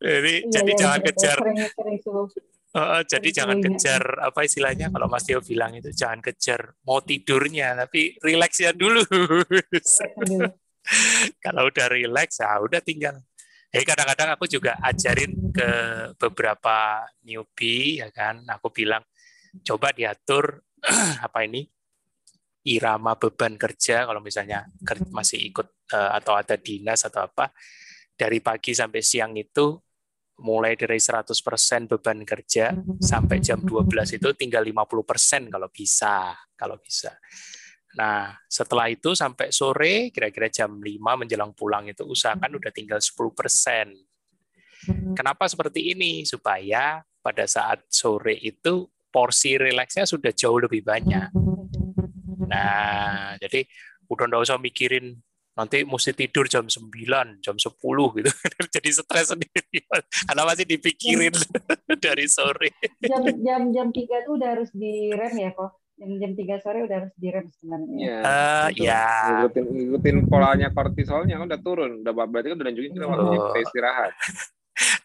jadi, iya, jadi iya, jangan kejar. Uh, jadi jangan kejar apa istilahnya kalau Mas Tio bilang itu jangan kejar mau tidurnya tapi relax ya dulu. [laughs] kalau udah relax ya udah tinggal. Jadi kadang-kadang aku juga ajarin ke beberapa newbie ya kan, aku bilang coba diatur [clears throat] apa ini irama beban kerja kalau misalnya masih ikut uh, atau ada dinas atau apa dari pagi sampai siang itu mulai dari 100% beban kerja sampai jam 12 itu tinggal 50% kalau bisa, kalau bisa. Nah, setelah itu sampai sore kira-kira jam 5 menjelang pulang itu usahakan udah tinggal 10%. Kenapa seperti ini? Supaya pada saat sore itu porsi rileksnya sudah jauh lebih banyak. Nah, jadi udah nggak usah mikirin nanti mesti tidur jam 9, jam 10 gitu. [laughs] Jadi stres sendiri. Karena masih dipikirin [laughs] dari sore. Jam jam jam 3 itu udah harus direm ya kok. Jam jam 3 sore udah harus direm sebenarnya. Iya. Uh, ya. Ngikutin, ngikutin polanya kortisolnya kan udah turun. Udah berarti kan udah nunjukin kita waktunya kita istirahat.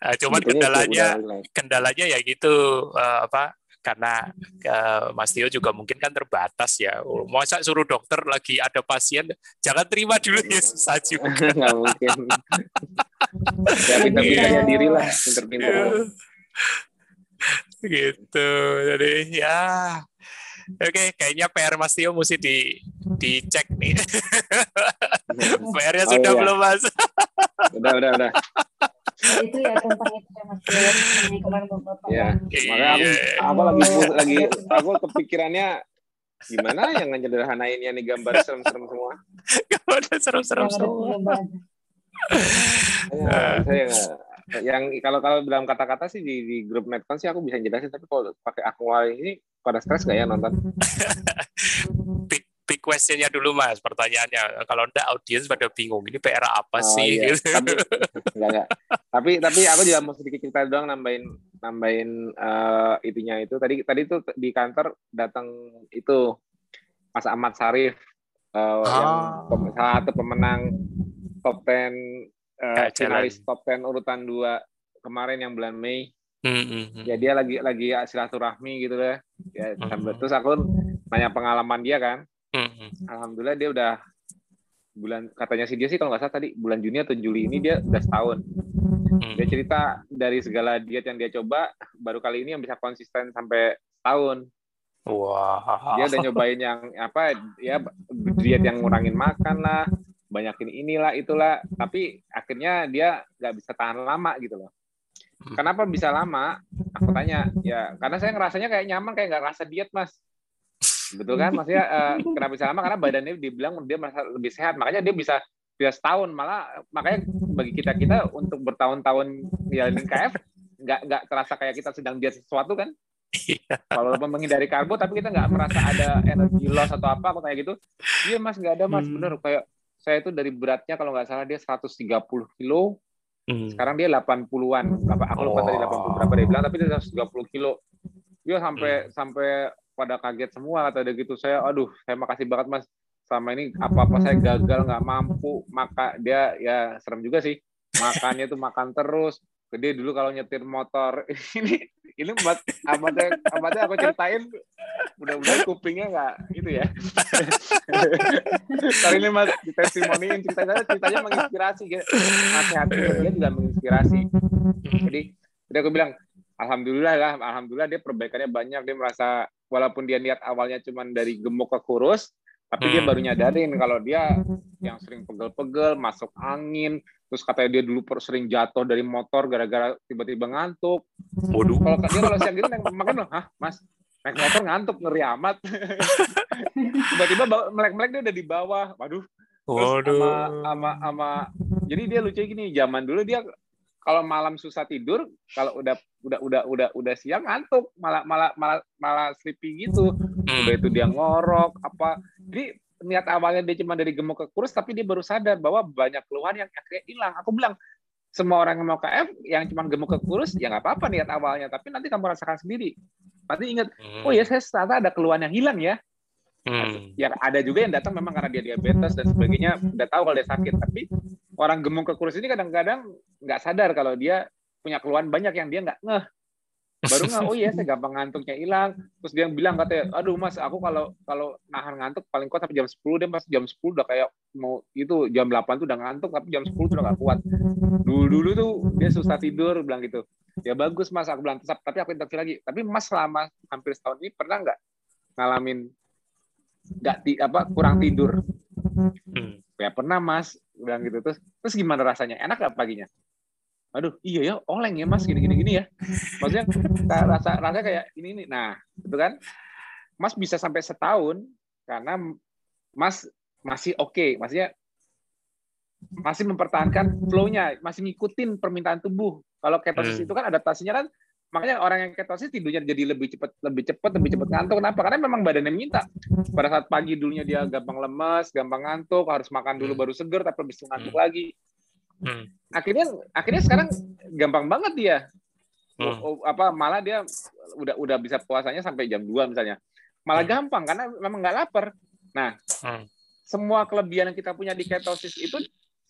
Uh, [laughs] cuman kendalanya kendalanya ya gitu uh, apa karena uh, Mas Tio juga mungkin kan terbatas ya. Oh, masa suruh dokter lagi ada pasien, jangan terima dulu ya susah juga. [laughs] Nggak mungkin. ya [laughs] pintar-pintarnya diri lah, pintar-pintar. gitu. Jadi ya Oke, kayaknya PR Mas Tio mesti di dicek nih. [laughs] PR-nya oh, sudah iya. belum mas? udah, udah, udah itu ya tentang itu ya mas. Bapak ya makanya aku, aku lagi lagi aku kepikirannya gimana yang ya nih gambar serem-serem semua? Gambar serem-serem semua. saya, saya yang kalau kalau dalam kata-kata sih di, di grup Medcon sih aku bisa jelasin tapi kalau pakai aktual ini pada stres gak ya nonton [laughs] big questionnya dulu mas pertanyaannya kalau enggak audiens pada bingung ini PR apa oh, sih iya. gitu. tapi, enggak, enggak. tapi tapi aku juga mau sedikit cerita doang nambahin nambahin uh, itunya itu tadi tadi itu di kantor datang itu Mas Ahmad Sarif uh, oh. yang salah satu pemenang top 10 uh, finalis top 10 urutan dua kemarin yang bulan Mei Mm-hmm. Ya dia lagi lagi silaturahmi gitu deh. Ya, mm-hmm. terus aku nanya pengalaman dia kan. Mm-hmm. Alhamdulillah dia udah bulan katanya sih dia sih kalau nggak salah tadi bulan Juni atau Juli ini dia udah setahun. Mm-hmm. Dia cerita dari segala diet yang dia coba baru kali ini yang bisa konsisten sampai setahun. Wah. Wow. Dia udah nyobain yang apa ya diet yang ngurangin makan lah, banyakin inilah itulah, tapi akhirnya dia nggak bisa tahan lama gitu loh. Mm. Kenapa bisa lama? Aku tanya, ya karena saya ngerasanya kayak nyaman, kayak nggak rasa diet mas betul kan maksudnya uh, kenapa bisa lama karena badannya dibilang dia merasa lebih sehat makanya dia bisa bisa setahun malah makanya bagi kita kita untuk bertahun-tahun jalanin KF nggak nggak terasa kayak kita sedang diet sesuatu kan iya. kalau menghindari karbo tapi kita nggak merasa ada energi loss atau apa aku kayak gitu iya mas nggak ada mas hmm. bener kayak saya itu dari beratnya kalau nggak salah dia 130 kilo hmm. sekarang dia 80-an aku lupa oh. tadi 80 berapa dia bilang tapi dia 130 kilo dia sampai hmm. sampai pada kaget semua kata dia gitu. Saya aduh saya makasih banget mas. Sama ini apa apa saya gagal nggak mampu. Maka dia ya serem juga sih. Makannya tuh makan terus. Gede dulu kalau nyetir motor [laughs] ini ini buat amatnya amatnya aku ceritain mudah-mudahan kupingnya nggak gitu ya. [laughs] Kali ini mas di testimoni ceritanya ceritanya menginspirasi gitu nasihatnya dia juga menginspirasi. Jadi jadi aku bilang alhamdulillah lah alhamdulillah dia perbaikannya banyak. Dia merasa walaupun dia niat awalnya cuma dari gemuk ke kurus tapi hmm. dia baru nyadarin kalau dia yang sering pegel-pegel masuk angin terus katanya dia dulu sering jatuh dari motor gara-gara tiba-tiba ngantuk. Waduh. kalau dia kalau siang gitu makan loh hah mas? Naik motor ngantuk ngeri amat. [laughs] Tiba-tiba melek-melek dia udah di bawah. Waduh. Waduh. sama sama sama jadi dia lucu gini zaman dulu dia kalau malam susah tidur kalau udah udah udah udah udah siang ngantuk malah malah malah malah sleepy gitu hmm. udah itu dia ngorok apa jadi niat awalnya dia cuma dari gemuk ke kurus tapi dia baru sadar bahwa banyak keluhan yang akhirnya hilang aku bilang semua orang yang mau KF yang cuma gemuk ke kurus ya nggak apa-apa niat awalnya tapi nanti kamu rasakan sendiri nanti ingat hmm. oh ya saya ternyata ada keluhan yang hilang ya Hmm. Ya ada juga yang datang memang karena dia diabetes dan sebagainya, udah tahu kalau dia sakit. Tapi orang gemuk ke kurus ini kadang-kadang nggak sadar kalau dia punya keluhan banyak yang dia nggak ngeh. Baru nggak, oh iya saya gampang ngantuknya hilang. Terus dia bilang katanya, aduh mas, aku kalau kalau nahan ngantuk paling kuat sampai jam 10 deh mas. Jam 10 udah kayak mau itu jam 8 tuh udah ngantuk, tapi jam 10 tuh udah nggak kuat. Dulu dulu tuh dia susah tidur, bilang gitu. Ya bagus mas, aku bilang tapi aku interview lagi. Tapi mas selama hampir setahun ini pernah nggak ngalamin nggak ti apa kurang tidur hmm. ya pernah mas bilang gitu. Terus terus gimana rasanya? Enak gak paginya? Aduh iya ya oleng ya mas. Gini gini gini ya. Maksudnya [laughs] rasa rasa kayak ini ini. Nah itu kan? Mas bisa sampai setahun karena mas masih oke. Okay. maksudnya masih mempertahankan flow-nya. Masih ngikutin permintaan tubuh. Kalau ketosis hmm. itu kan adaptasinya kan makanya orang yang ketosis tidurnya jadi lebih cepat lebih cepat lebih cepat ngantuk kenapa karena memang badannya minta pada saat pagi dulunya dia gampang lemes gampang ngantuk harus makan dulu hmm. baru seger tapi bisa ngantuk hmm. lagi hmm. akhirnya akhirnya sekarang gampang banget dia hmm. apa malah dia udah udah bisa puasanya sampai jam 2 misalnya malah hmm. gampang karena memang nggak lapar nah hmm. semua kelebihan yang kita punya di ketosis itu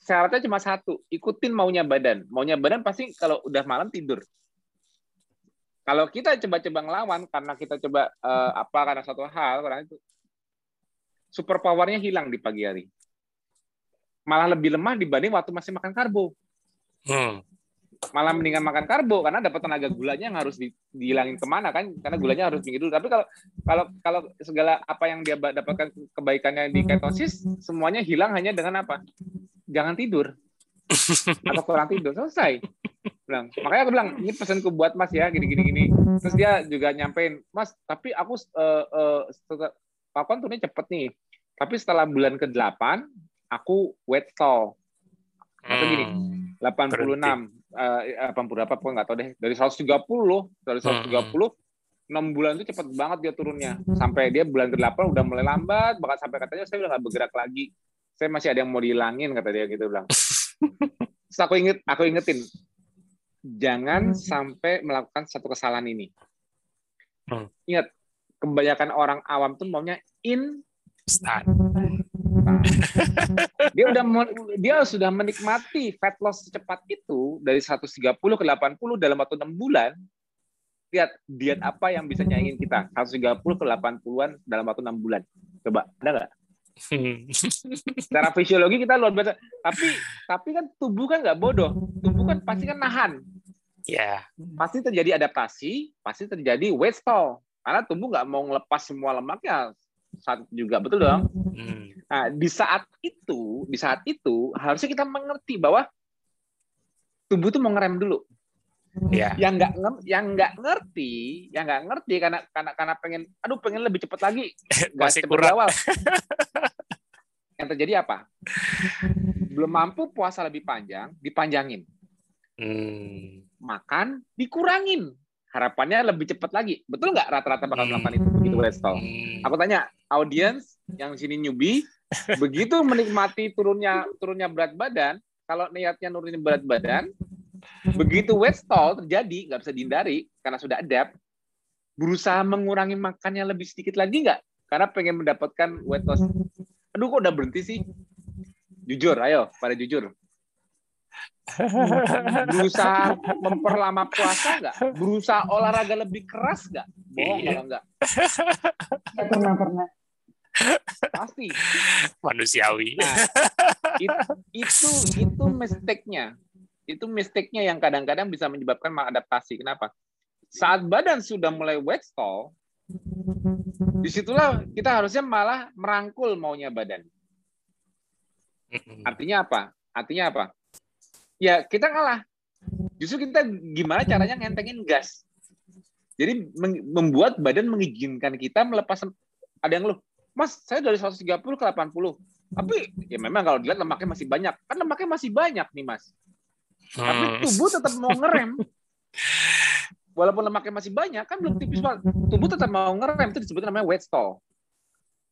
syaratnya cuma satu ikutin maunya badan maunya badan pasti kalau udah malam tidur kalau kita coba-coba ngelawan karena kita coba uh, apa karena satu hal karena itu super powernya hilang di pagi hari. Malah lebih lemah dibanding waktu masih makan karbo. Hmm. Malah mendingan makan karbo karena dapat tenaga gulanya yang harus di, dihilangin ke mana kan? Karena gulanya harus tinggi dulu. Tapi kalau kalau kalau segala apa yang dia dapatkan kebaikannya di ketosis semuanya hilang hanya dengan apa? Jangan tidur [laughs] atau kurang tidur selesai bilang makanya aku bilang ini pesanku buat mas ya gini gini. Gini terus dia juga nyampein mas tapi aku uh, uh, kan turunnya cepet nih. Tapi setelah bulan ke 8 aku wet stall. Atau gini 86 uh, 80 apa pun nggak tahu deh. Dari 130 dari 130 hmm. 6 bulan itu cepet banget dia turunnya. Sampai dia bulan ke-8 udah mulai lambat bahkan sampai katanya saya udah nggak bergerak lagi. Saya masih ada yang mau dihilangin kata dia gitu bilang. [laughs] Terus aku inget aku ingetin jangan hmm. sampai melakukan satu kesalahan ini. Hmm. Ingat, kebanyakan orang awam tuh maunya instan. Nah, dia udah dia sudah menikmati fat loss secepat itu dari 130 ke 80 dalam waktu 6 bulan. Lihat diet apa yang bisa nyaingin kita 130 ke 80-an dalam waktu 6 bulan. Coba, ada nggak? Secara fisiologi kita luar biasa. Tapi tapi kan tubuh kan nggak bodoh. Tubuh kan pasti kan nahan. Ya. Yeah. Pasti terjadi adaptasi, pasti terjadi weight. Karena tubuh nggak mau ngelepas semua lemaknya saat juga betul dong. Hmm. Nah di saat itu, di saat itu harusnya kita mengerti bahwa tubuh itu mau ngerem dulu. Yeah. Yang nggak yang nggak ngerti, yang nggak ngerti karena karena karena pengen, aduh pengen lebih cepat lagi, [laughs] masih kurang. Awal. [laughs] yang terjadi apa? Belum mampu puasa lebih panjang, dipanjangin. Hmm. Makan dikurangin. Harapannya lebih cepat lagi. Betul nggak rata-rata bakal hmm. melakukan itu begitu Westall? Hmm. Aku tanya, audiens yang sini newbie, [laughs] begitu menikmati turunnya turunnya berat badan, kalau niatnya nurunin berat badan, Begitu weight stall terjadi, nggak bisa dihindari karena sudah adapt, berusaha mengurangi makannya lebih sedikit lagi nggak? Karena pengen mendapatkan weight loss. Aduh, kok udah berhenti sih? Jujur, ayo, pada jujur. Berusaha memperlama puasa nggak? Berusaha olahraga lebih keras nggak? Bohong kalau nggak. Pernah, pernah. Pasti. Manusiawi. Nah, it, itu itu mistake-nya itu mistake-nya yang kadang-kadang bisa menyebabkan maladaptasi. Kenapa? Saat badan sudah mulai wet stall, di situlah kita harusnya malah merangkul maunya badan. Artinya apa? Artinya apa? Ya kita ngalah. Justru kita gimana caranya ngentengin gas. Jadi membuat badan mengizinkan kita melepas ada yang lu, Mas, saya dari 130 ke 80. Tapi ya memang kalau dilihat lemaknya masih banyak. Kan lemaknya masih banyak nih, Mas. Hmm. Tapi tubuh tetap mau ngerem. Walaupun lemaknya masih banyak, kan belum tipis banget. Tubuh tetap mau ngerem, itu disebut namanya weight stall.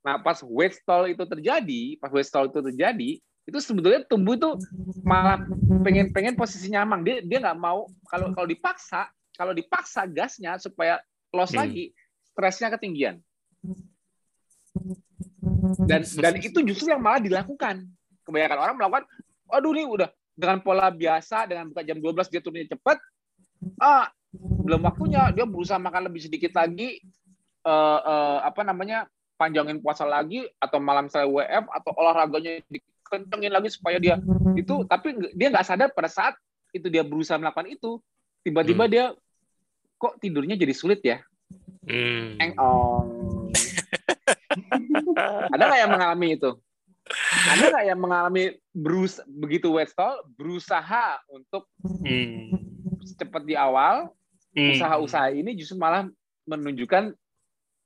Nah, pas weight stall itu terjadi, pas weight stall itu terjadi, itu sebetulnya tubuh itu malah pengen pengen posisi nyaman dia dia nggak mau kalau kalau dipaksa kalau dipaksa gasnya supaya loss hmm. lagi stresnya ketinggian. Dan dan itu justru yang malah dilakukan. Kebanyakan orang melakukan aduh nih udah dengan pola biasa dengan buka jam 12 dia turunnya cepat ah belum waktunya dia berusaha makan lebih sedikit lagi uh, uh, apa namanya panjangin puasa lagi atau malam saya WF atau olahraganya kencengin lagi supaya dia itu tapi dia nggak sadar pada saat itu dia berusaha melakukan itu tiba-tiba hmm. dia kok tidurnya jadi sulit ya hmm. engong ada nggak yang mengalami itu ada nggak yang mengalami berus begitu weight stall berusaha untuk hmm. cepat di awal hmm. usaha-usaha ini justru malah menunjukkan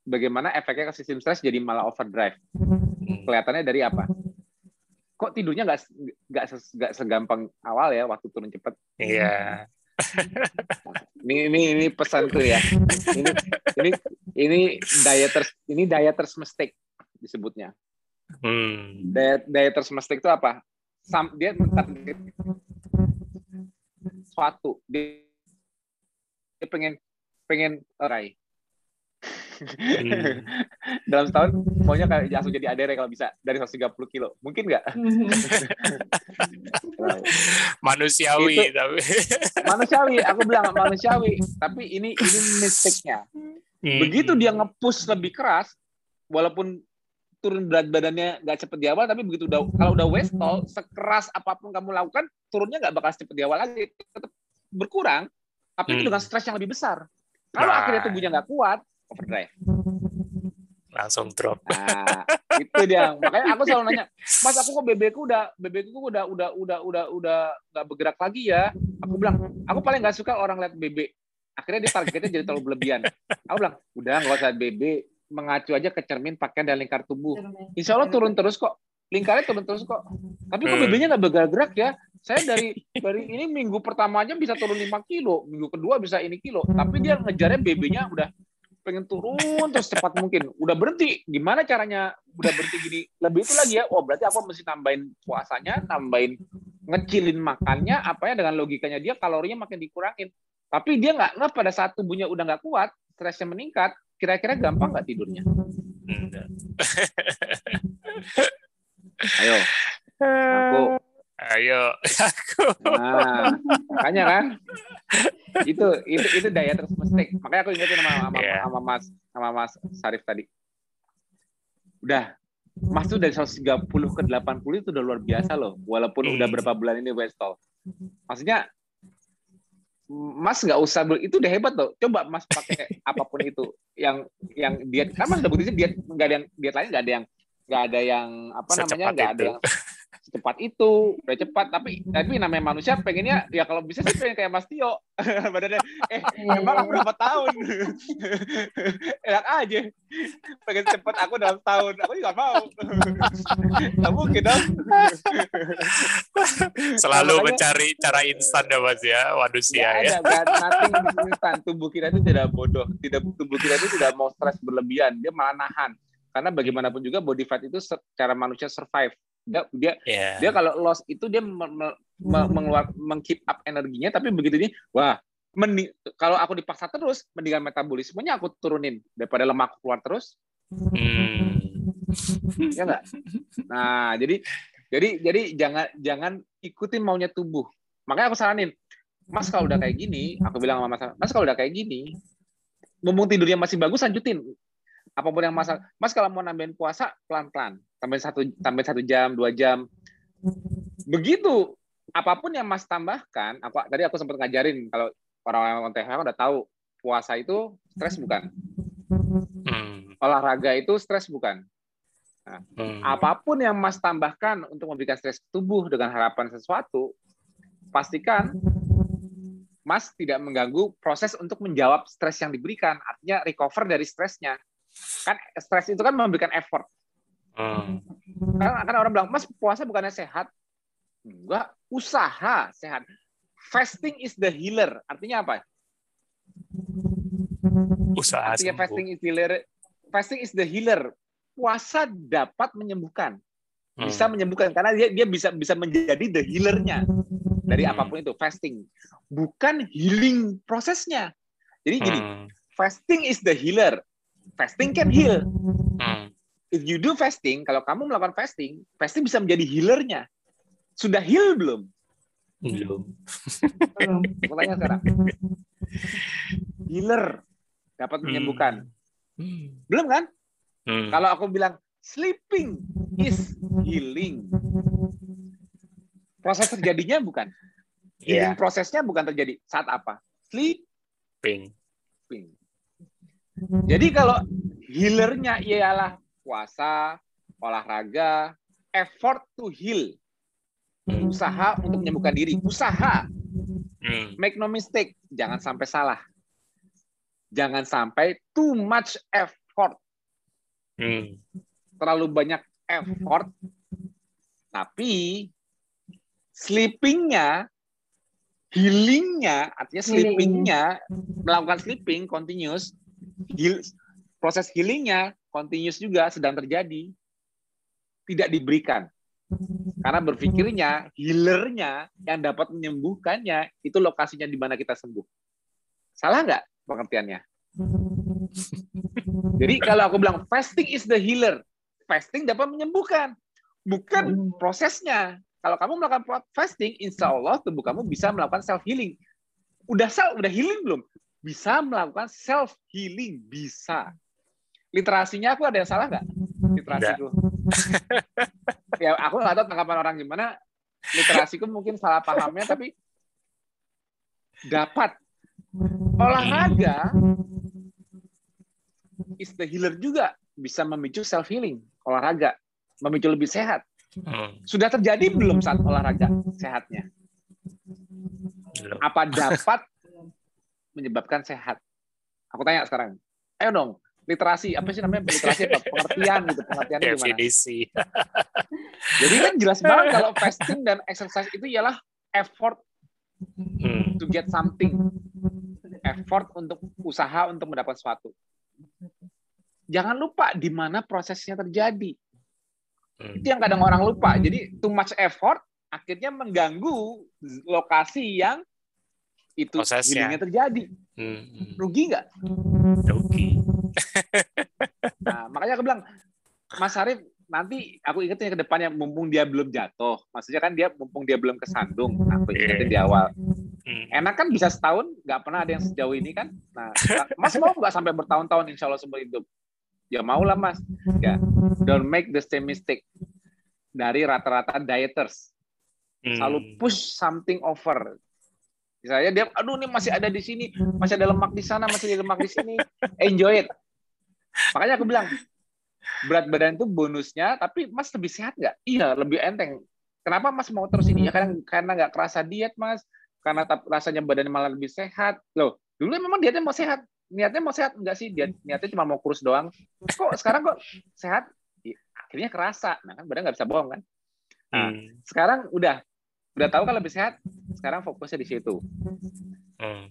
bagaimana efeknya ke sistem stres jadi malah overdrive hmm. kelihatannya dari apa kok tidurnya nggak nggak nggak segampang awal ya waktu turun cepat. Iya. ini ini ini pesan tuh ya. Ini ini ini dieters ini dieters mistake disebutnya. Hmm. Diet dieters mistake itu apa? Sam, dia suatu dia, dia pengen pengen raih Hmm. [laughs] Dalam setahun maunya kayak langsung jadi ADR kalau bisa dari 130 kilo. Mungkin nggak? [laughs] manusiawi itu, tapi [laughs] manusiawi. Aku bilang manusiawi. Tapi ini ini mistake-nya. Hmm. Begitu dia ngepush lebih keras, walaupun turun berat badannya nggak cepet di awal, tapi begitu udah kalau udah waist tall, sekeras apa pun kamu lakukan, turunnya nggak bakal cepet di awal lagi, tetap berkurang, tapi itu hmm. dengan stres yang lebih besar. Kalau nah. akhirnya tubuhnya nggak kuat, overdrive langsung drop. Nah, itu dia. Makanya aku selalu nanya, Mas, aku kok BB ku udah BB ku udah udah udah udah udah nggak bergerak lagi ya. Aku bilang, aku paling nggak suka orang lihat BB. Akhirnya dia targetnya jadi terlalu berlebihan. Aku bilang, udah nggak usah BB, mengacu aja ke cermin pakaian dan lingkar tubuh. Insya Allah turun terus kok. Lingkarnya turun terus kok. Tapi kok BB-nya nggak bergerak-gerak ya? Saya dari dari ini minggu pertamanya bisa turun 5 kilo, minggu kedua bisa ini kilo. Tapi dia ngejarnya BB-nya udah pengen turun terus cepat mungkin. Udah berhenti. Gimana caranya udah berhenti gini? Lebih itu lagi ya. Oh, berarti aku mesti tambahin puasanya, tambahin ngecilin makannya, apa ya dengan logikanya dia kalorinya makin dikurangin. Tapi dia nggak nggak pada saat tubuhnya udah nggak kuat, stresnya meningkat, kira-kira gampang nggak tidurnya? [laughs] Ayo, aku Ayo, aku. Nah, makanya kan. itu itu itu daya terus mistake. Makanya aku ingetin sama sama, yeah. sama Mas sama Mas Sarif tadi. Udah, Mas tuh dari 130 ke 80 itu udah luar biasa loh. Walaupun mm. udah hmm. berapa bulan ini Westall. Maksudnya Mas nggak usah itu udah hebat loh. Coba Mas pakai apa pun itu yang yang diet. Kan Mas udah bukti diet nggak ada yang diet lain nggak ada yang nggak ada yang apa namanya nggak ada yang secepat itu udah cepat. Tapi tapi namanya manusia pengennya ya kalau bisa sih pengen kayak Mas Tio. [laughs] Badannya eh emang aku berapa tahun? [laughs] Enak aja. Pengen cepat aku dalam tahun aku juga mau. [laughs] Nggak mungkin dong. Selalu nah, mencari cara instan ya Mas ya. Manusia ya. ada, nothing instan. Tubuh kita itu tidak bodoh. Tidak tubuh kita itu tidak mau stres berlebihan. Dia malah nahan. Karena bagaimanapun juga body fat itu secara manusia survive dia dia yeah. dia kalau loss itu dia me, me, me, mengeluar mengkeep up energinya tapi begitu ini wah mending, kalau aku dipaksa terus mendingan metabolismenya aku turunin. Daripada lemak keluar terus. Hmm. ya enggak nah jadi jadi jadi jangan jangan ikutin maunya tubuh. Makanya aku saranin mas kalau udah kayak gini aku bilang sama mas mas kalau udah kayak gini mumpung tidurnya masih bagus lanjutin apa pun yang masalah mas kalau mau nambahin puasa pelan pelan tambahin satu tambahin satu jam dua jam begitu apa pun yang mas tambahkan aku tadi aku sempat ngajarin kalau orang-orang THK udah tahu puasa itu stres bukan hmm. olahraga itu stres bukan nah, hmm. apa pun yang mas tambahkan untuk memberikan stres tubuh dengan harapan sesuatu pastikan Mas tidak mengganggu proses untuk menjawab stres yang diberikan. Artinya recover dari stresnya. Kan stres itu kan memberikan effort. Hmm. Kan, kan orang bilang, Mas puasa bukannya sehat? Enggak, usaha sehat. Fasting is the healer. Artinya apa? Usaha Artinya sembuh. fasting is healer. Fasting is the healer. Puasa dapat menyembuhkan. Bisa hmm. menyembuhkan karena dia dia bisa bisa menjadi the healernya dari hmm. apa pun itu fasting bukan healing prosesnya jadi gini hmm. fasting is the healer fasting can heal hmm. if you do fasting kalau kamu melakukan fasting fasting bisa menjadi healernya sudah heal belum belum [laughs] aku tanya sekarang healer dapat hmm. menyembuhkan hmm. belum kan hmm. kalau aku bilang sleeping is healing proses terjadinya bukan. Healing yeah. prosesnya bukan terjadi saat apa? Sleeping. Sleeping. Jadi kalau healernya ialah puasa, olahraga, effort to heal. Usaha untuk menyembuhkan diri. Usaha. Hmm. Make no mistake. Jangan sampai salah. Jangan sampai too much effort. Hmm. Terlalu banyak effort. Tapi sleepingnya, healingnya, artinya sleepingnya, melakukan sleeping continuous, heal, proses healingnya continuous juga sedang terjadi, tidak diberikan. Karena berpikirnya, healernya yang dapat menyembuhkannya, itu lokasinya di mana kita sembuh. Salah nggak pengertiannya? Jadi kalau aku bilang fasting is the healer, fasting dapat menyembuhkan, bukan prosesnya. Kalau kamu melakukan fasting, insya Allah tubuh kamu bisa melakukan self healing. Udah self, udah healing belum? Bisa melakukan self healing, bisa. Literasinya aku ada yang salah nggak? Literasiku. ya aku nggak tahu tanggapan orang gimana. Literasiku mungkin salah pahamnya, tapi dapat olahraga is the healer juga bisa memicu self healing olahraga memicu lebih sehat Hmm. Sudah terjadi belum saat olahraga sehatnya? Apa dapat menyebabkan sehat? Aku tanya sekarang. Ayo dong, literasi apa sih namanya literasi apa pengertian gitu pengertiannya definisi [laughs] jadi kan jelas banget kalau fasting dan exercise itu ialah effort hmm. to get something effort untuk usaha untuk mendapat sesuatu jangan lupa di mana prosesnya terjadi Hmm. Itu yang kadang orang lupa. Jadi too much effort akhirnya mengganggu lokasi yang itu Prosesnya. terjadi. Hmm. Rugi nggak? Rugi. [laughs] nah, makanya aku bilang, Mas Arif, nanti aku ingetin ke depannya, mumpung dia belum jatuh. Maksudnya kan dia mumpung dia belum kesandung. Aku ingetin di awal. Hmm. Enak kan bisa setahun, nggak pernah ada yang sejauh ini kan. Nah, Mas mau nggak sampai bertahun-tahun insya Allah seumur hidup? ya mau lah mas ya don't make the same mistake dari rata-rata dieters selalu hmm. push something over misalnya dia aduh ini masih ada di sini masih ada lemak di sana masih ada lemak di sini. Enjoy it. Makanya aku bilang berat badan itu bonusnya tapi mas lebih sehat nggak? Iya lebih enteng. Kenapa mas mau terus ini? Ya karena karena nggak kerasa diet mas. Karena rasanya badannya malah lebih sehat. Loh dulu memang dietnya mau sehat? Niatnya mau sehat enggak sih? Dia niatnya cuma mau kurus doang. Kok sekarang kok sehat? Akhirnya kerasa. Nah kan badan nggak bisa bohong kan? Nah hmm. sekarang udah udah tahu kan lebih sehat sekarang fokusnya di situ hmm.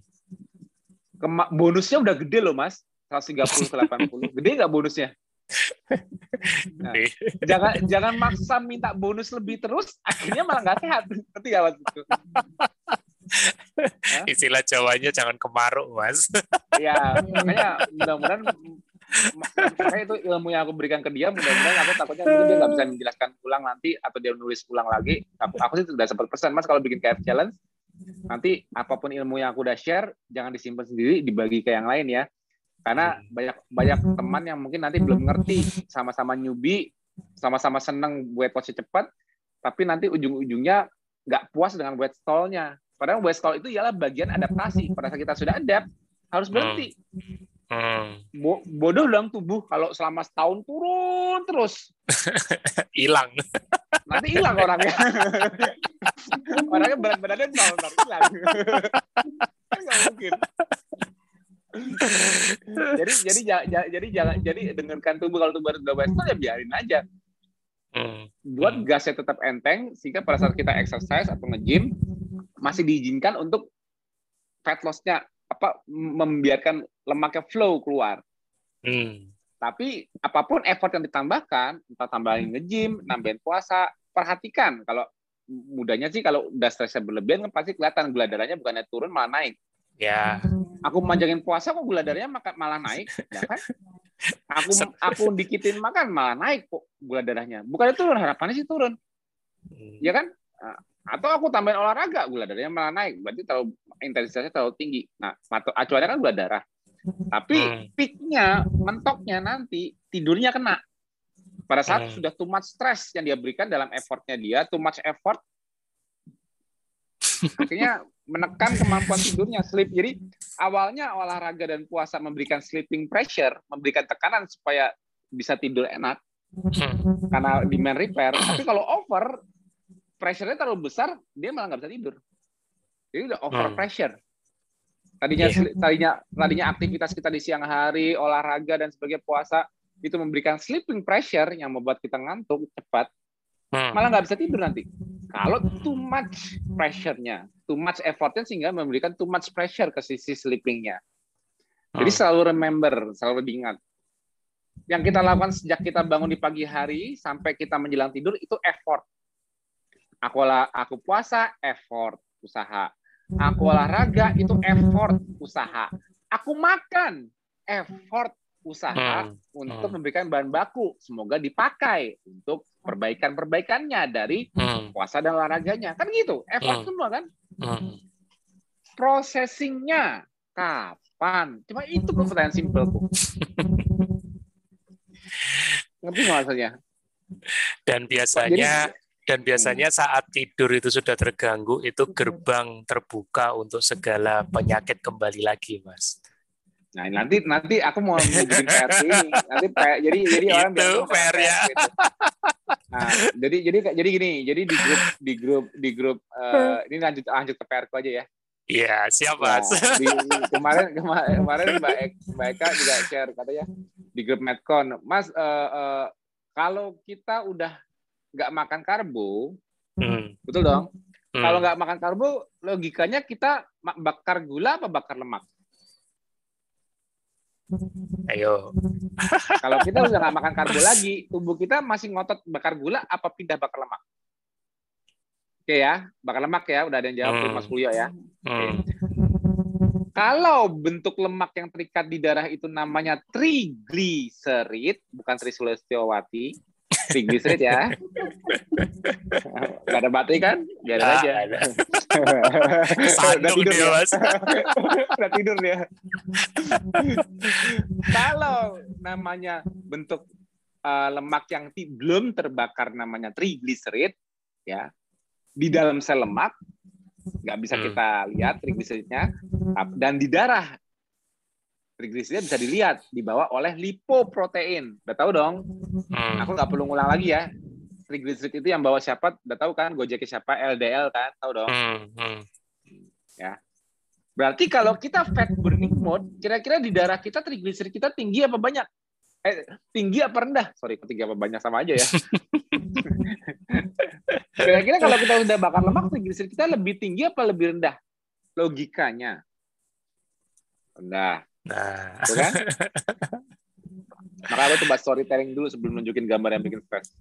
Kema bonusnya udah gede loh mas 130 ke 80 gede nggak bonusnya Nah, jangan jangan maksa minta bonus lebih terus, akhirnya malah nggak sehat. Ngerti gak mas? Istilah Jawanya jangan kemaruk, Mas. Iya, makanya mudah-mudahan makanya itu ilmu yang aku berikan ke dia mudah-mudahan aku takutnya mungkin dia nggak bisa menjelaskan ulang nanti atau dia nulis ulang lagi aku, aku sih sudah sempat pesan mas kalau bikin KF challenge nanti apa pun ilmu yang aku udah share jangan disimpan sendiri dibagi ke yang lain ya karena banyak banyak teman yang mungkin nanti belum ngerti sama-sama newbie sama-sama seneng buat coach cepat tapi nanti ujung-ujungnya nggak puas dengan buat stallnya Padahal West Call itu ialah bagian adaptasi. Pada saat kita sudah adapt, harus berhenti. Hmm. Bo bodoh dong tubuh kalau selama setahun turun terus. [laughs] Hilang. Nanti hilang orangnya. [laughs] orangnya berat badannya nol, hilang. nggak mungkin. jadi jadi jadi jangan jadi dengarkan tubuh kalau tubuh udah western ya biarin aja. Hmm. Buat hmm. gasnya tetap enteng sehingga pada saat kita exercise atau nge-gym masih diizinkan untuk fat loss-nya apa membiarkan lemaknya flow keluar. Hmm. Tapi apa pun effort yang ditambahkan, entah tambahin nge-gym, nambahin puasa, perhatikan kalau mudahnya sih kalau udah stresnya berlebihan kan pasti kelihatan gula darahnya bukannya turun malah naik. Ya. Aku manjangin puasa kok gula darahnya malah naik, ya kan? Aku aku dikitin makan malah naik kok gula darahnya. Bukannya turun, harapannya sih turun. Hmm. Ya kan? Atau aku tambahin olahraga, gula darahnya malah naik. Berarti terlalu intensitasnya terlalu tinggi. Nah, acuannya kan gula darah. Tapi hmm. peaknya, mentoknya nanti tidurnya kena. Pada saat hmm. sudah too much stress yang dia berikan dalam effortnya dia, too much effort, akhirnya menekan kemampuan tidurnya, sleep. Jadi awalnya olahraga dan puasa memberikan sleeping pressure, memberikan tekanan supaya bisa tidur enak, hmm. karena demand repair. Tapi kalau over, pressure-nya terlalu besar, dia malah nggak bisa tidur. Jadi udah over hmm. pressure. Tadinya yeah. tadinya tadinya aktivitas kita di siang hari, olahraga dan sebagainya puasa, itu memberikan sleeping pressure yang membuat kita ngantuk cepat, hmm. malah nggak bisa tidur nanti. Kalau too much pressure-nya, too much effortnya sehingga memberikan too much pressure ke sisi sleeping-nya. Jadi hmm. selalu remember, selalu diingat. Yang kita lakukan sejak kita bangun di pagi hari sampai kita menjelang tidur itu effort. Aku olah, aku puasa, effort, usaha. Aku olahraga itu effort, usaha. Aku makan, effort, usaha hmm. untuk hmm. memberikan bahan baku semoga dipakai untuk perbaikan-perbaikannya dari hmm. puasa dan olahraganya kan gitu effort hmm. semua kan hmm. processingnya kapan cuma itu pertanyaan simpel tuh ngerti nggak maksudnya dan biasanya Jadi, dan biasanya hmm. saat tidur itu sudah terganggu itu gerbang terbuka untuk segala penyakit kembali lagi mas Nah nanti nanti aku mau bikin PR [laughs] ini. Nanti jadi jadi orang bilang PR ya. Gitu. Nah jadi jadi jadi gini. Jadi di grup di grup di grup uh, ini lanjut lanjut ke PR aja ya. Iya siap nah, mas. Nah, di, [laughs] kemarin kemarin kemarin Mbak Ek, Mbak Eka juga share katanya di grup Medcon. Mas uh, uh, kalau kita udah nggak makan karbo, hmm. betul dong. Hmm. Kalau nggak makan karbo, logikanya kita bakar gula apa bakar lemak? Ayo. [laughs] Kalau kita udah nggak makan karbo lagi, tubuh kita masih ngotot bakar gula apa pindah bakar lemak? Oke ya, bakar lemak ya, udah ada yang jawab hmm. Mas Kulio ya. Hmm. Kalau bentuk lemak yang terikat di darah itu namanya trigliserid, bukan trisulestiowati, triglycerid ya. [laughs] Gak ada baterai kan? Biar ah, aja. Udah tidur dia, ya. Mas. [laughs] Udah tidur dia. Kalau namanya bentuk uh, lemak yang belum terbakar namanya triglycerid ya. Di dalam sel lemak nggak bisa hmm. kita lihat trigliseridnya dan di darah trigliserida bisa dilihat dibawa oleh lipoprotein. Udah tahu dong? Hmm. Aku nggak perlu ngulang lagi ya. Trigliserid itu yang bawa siapa? Udah tahu kan? Gojeknya siapa? LDL kan? Tahu dong? Hmm. Hmm. Ya. Berarti kalau kita fat burning mode, kira-kira di darah kita trigliserid kita tinggi apa banyak? Eh, tinggi apa rendah? Sorry, tinggi apa banyak sama aja ya. [laughs] Kira-kira kalau kita udah bakar lemak, trigliserid kita lebih tinggi apa lebih rendah? Logikanya rendah. Nah. [laughs] Bukan? Maka coba storytelling dulu sebelum nunjukin gambar yang bikin stres.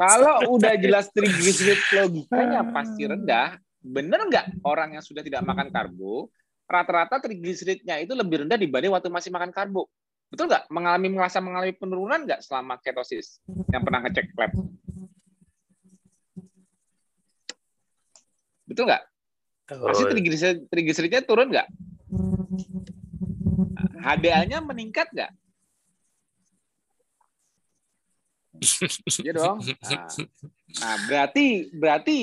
Kalau udah jelas triglycerid logikanya pasti rendah, bener nggak orang yang sudah tidak makan karbo, rata-rata triglyceridnya itu lebih rendah dibanding waktu masih makan karbo. Betul nggak? Mengalami merasa mengalami penurunan nggak selama ketosis yang pernah ngecek lab? Betul nggak? Pasti triglyceridnya turun nggak? HDA-nya meningkat nggak? [laughs] Iya dong. Nah, nah, berarti berarti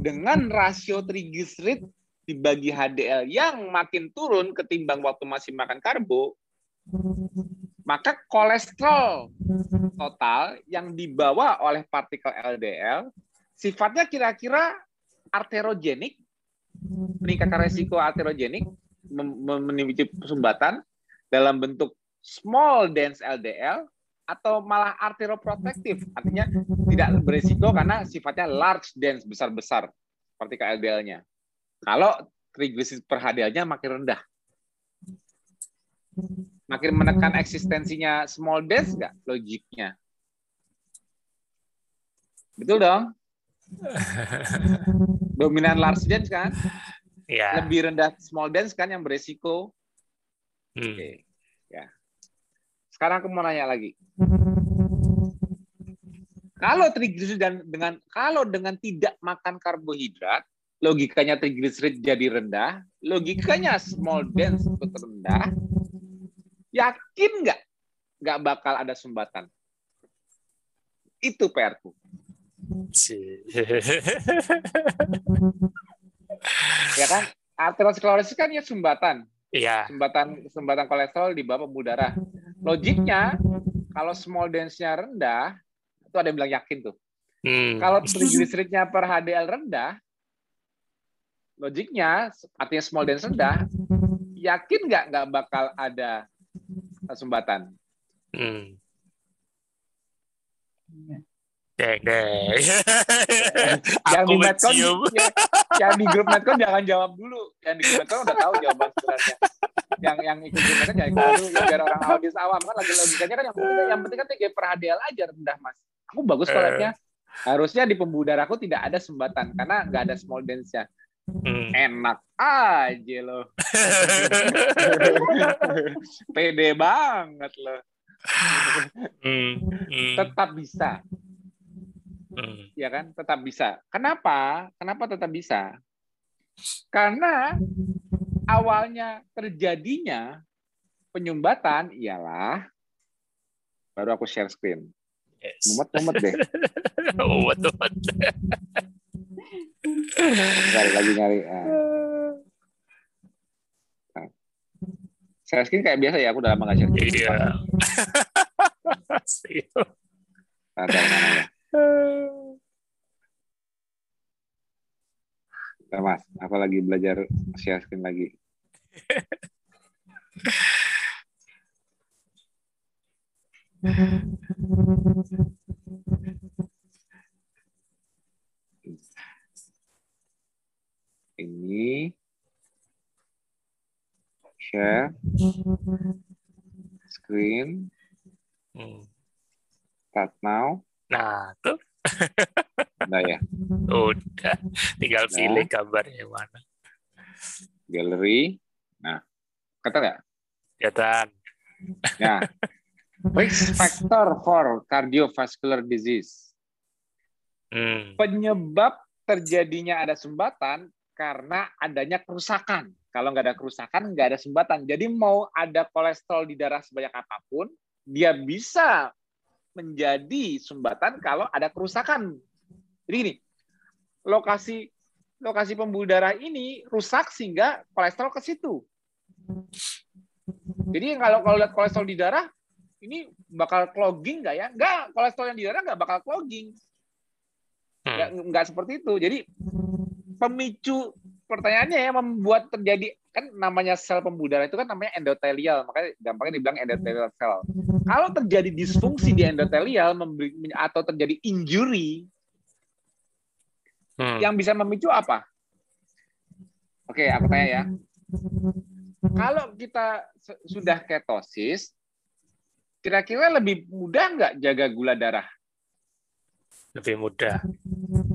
dengan rasio triglycerid dibagi HDL yang makin turun ketimbang waktu masih makan karbo, maka kolesterol total yang dibawa oleh partikel LDL sifatnya kira-kira arterogenik meningkatkan resiko aterogenik, memicu sumbatan dalam bentuk small dense LDL atau malah arterioprotektif, artinya tidak beresiko karena sifatnya large dense besar-besar seperti KLDL-nya. Kalau trigliserid per HDL-nya makin rendah. Makin menekan eksistensinya small dense nggak logiknya? Betul dong? [laughs] Dominan large dense kan? Ya. Lebih rendah small dense kan yang beresiko. Hmm. Oke. Ya. Sekarang aku mau nanya lagi. Kalau trigliserid dan dengan kalau dengan tidak makan karbohidrat, logikanya trigliserid jadi rendah, logikanya small dense ikut rendah, yakin nggak nggak bakal ada sumbatan? Itu PR-ku. [laughs] ya kan? Aterosklerosis kan ya sumbatan. Iya. Sumbatan sumbatan kolesterol di bawah pembuluh darah. Logiknya kalau small dense-nya rendah, itu ada yang bilang yakin tuh. Hmm. Kalau [laughs] trigliseridnya per HDL rendah, logiknya artinya small dense rendah, yakin nggak nggak bakal ada sumbatan? Hmm. Deng, deng. yang di Medcon, ya, yang di grup Medcon jangan jawab dulu. Yang di grup Medcon udah tahu jawaban sebenarnya. Yang yang ikut grup Medcon jangan dulu. Ya, biar orang audiens awam kan lagi logikanya kan yang penting yang penting kan TG per HDL aja rendah mas. Aku bagus Eh. koleknya. Harusnya di pembuluh darahku tidak ada sumbatan karena nggak ada small dense-nya. Hmm. Enak aja loh. [laughs] Pede banget loh. Hmm. Hmm. Tetap bisa. Hmm. ya kan tetap bisa. Kenapa? Kenapa tetap bisa? Karena awalnya terjadinya penyumbatan ialah baru aku share screen. Yes. Mumet-mumet deh. [laughs] Oh, betul. Nyari lagi nyari. Ah. Share screen kayak biasa ya, aku udah lama nggak share screen. Iya. Nah, mana ya? Bentar, Mas, aku lagi belajar share screen lagi. Ini share screen Hmm. start now. Nah, tuh Udah ya, udah. Tinggal Nah. pilih gambarnya mana. gallery. Nah, kata nggak? Kelihatan. Nah, [laughs] risk factor for cardiovascular disease. Hmm. Penyebab terjadinya ada sumbatan karena adanya kerusakan. Kalau nggak ada kerusakan, nggak ada sumbatan. Jadi mau ada kolesterol di darah sebanyak apa pun, dia bisa menjadi sumbatan kalau ada kerusakan. Jadi gini, lokasi lokasi pembuluh darah ini rusak sehingga kolesterol ke situ. Jadi kalau kalau lihat kolesterol di darah, ini bakal clogging nggak ya? Nggak, kolesterol yang di darah nggak bakal clogging. Nggak, Hmm. nggak seperti itu. Jadi pemicu pertanyaannya yang membuat terjadi kan namanya sel pembuluh darah itu kan namanya endotelial, makanya gampangnya dibilang endotelial cell. Kalau terjadi disfungsi di endotelial memberi, atau terjadi injury, Hmm. yang bisa memicu apa? Oke, aku tanya ya. Kalau kita sudah ketosis, kira-kira lebih mudah nggak jaga gula darah Lebih mudah.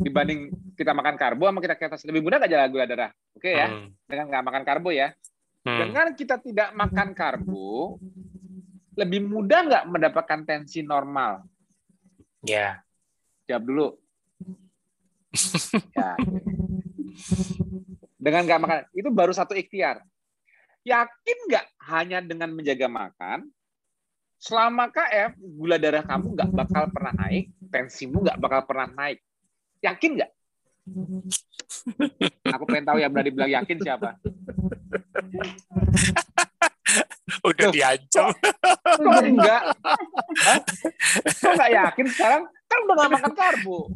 Dibanding kita makan karbo sama kita ketosis? Lebih mudah nggak jaga gula darah? Oke ya, Hmm. dengan nggak makan karbo ya. Hmm. Dengan kita tidak makan karbo, lebih mudah nggak mendapatkan tensi normal? Ya. Jawab dulu. [laughs] Ya. Dengan nggak makan, itu baru satu ikhtiar. Yakin nggak hanya dengan menjaga makan, selama KF, gula darah kamu nggak bakal pernah naik, tensimu nggak bakal pernah naik. Yakin nggak? [laughs] Aku pengen tahu yang berani bilang yakin siapa. [laughs] Udah diancam. Kok enggak? Hah? Kok nggak yakin sekarang? Kan udah nggak makan karbo.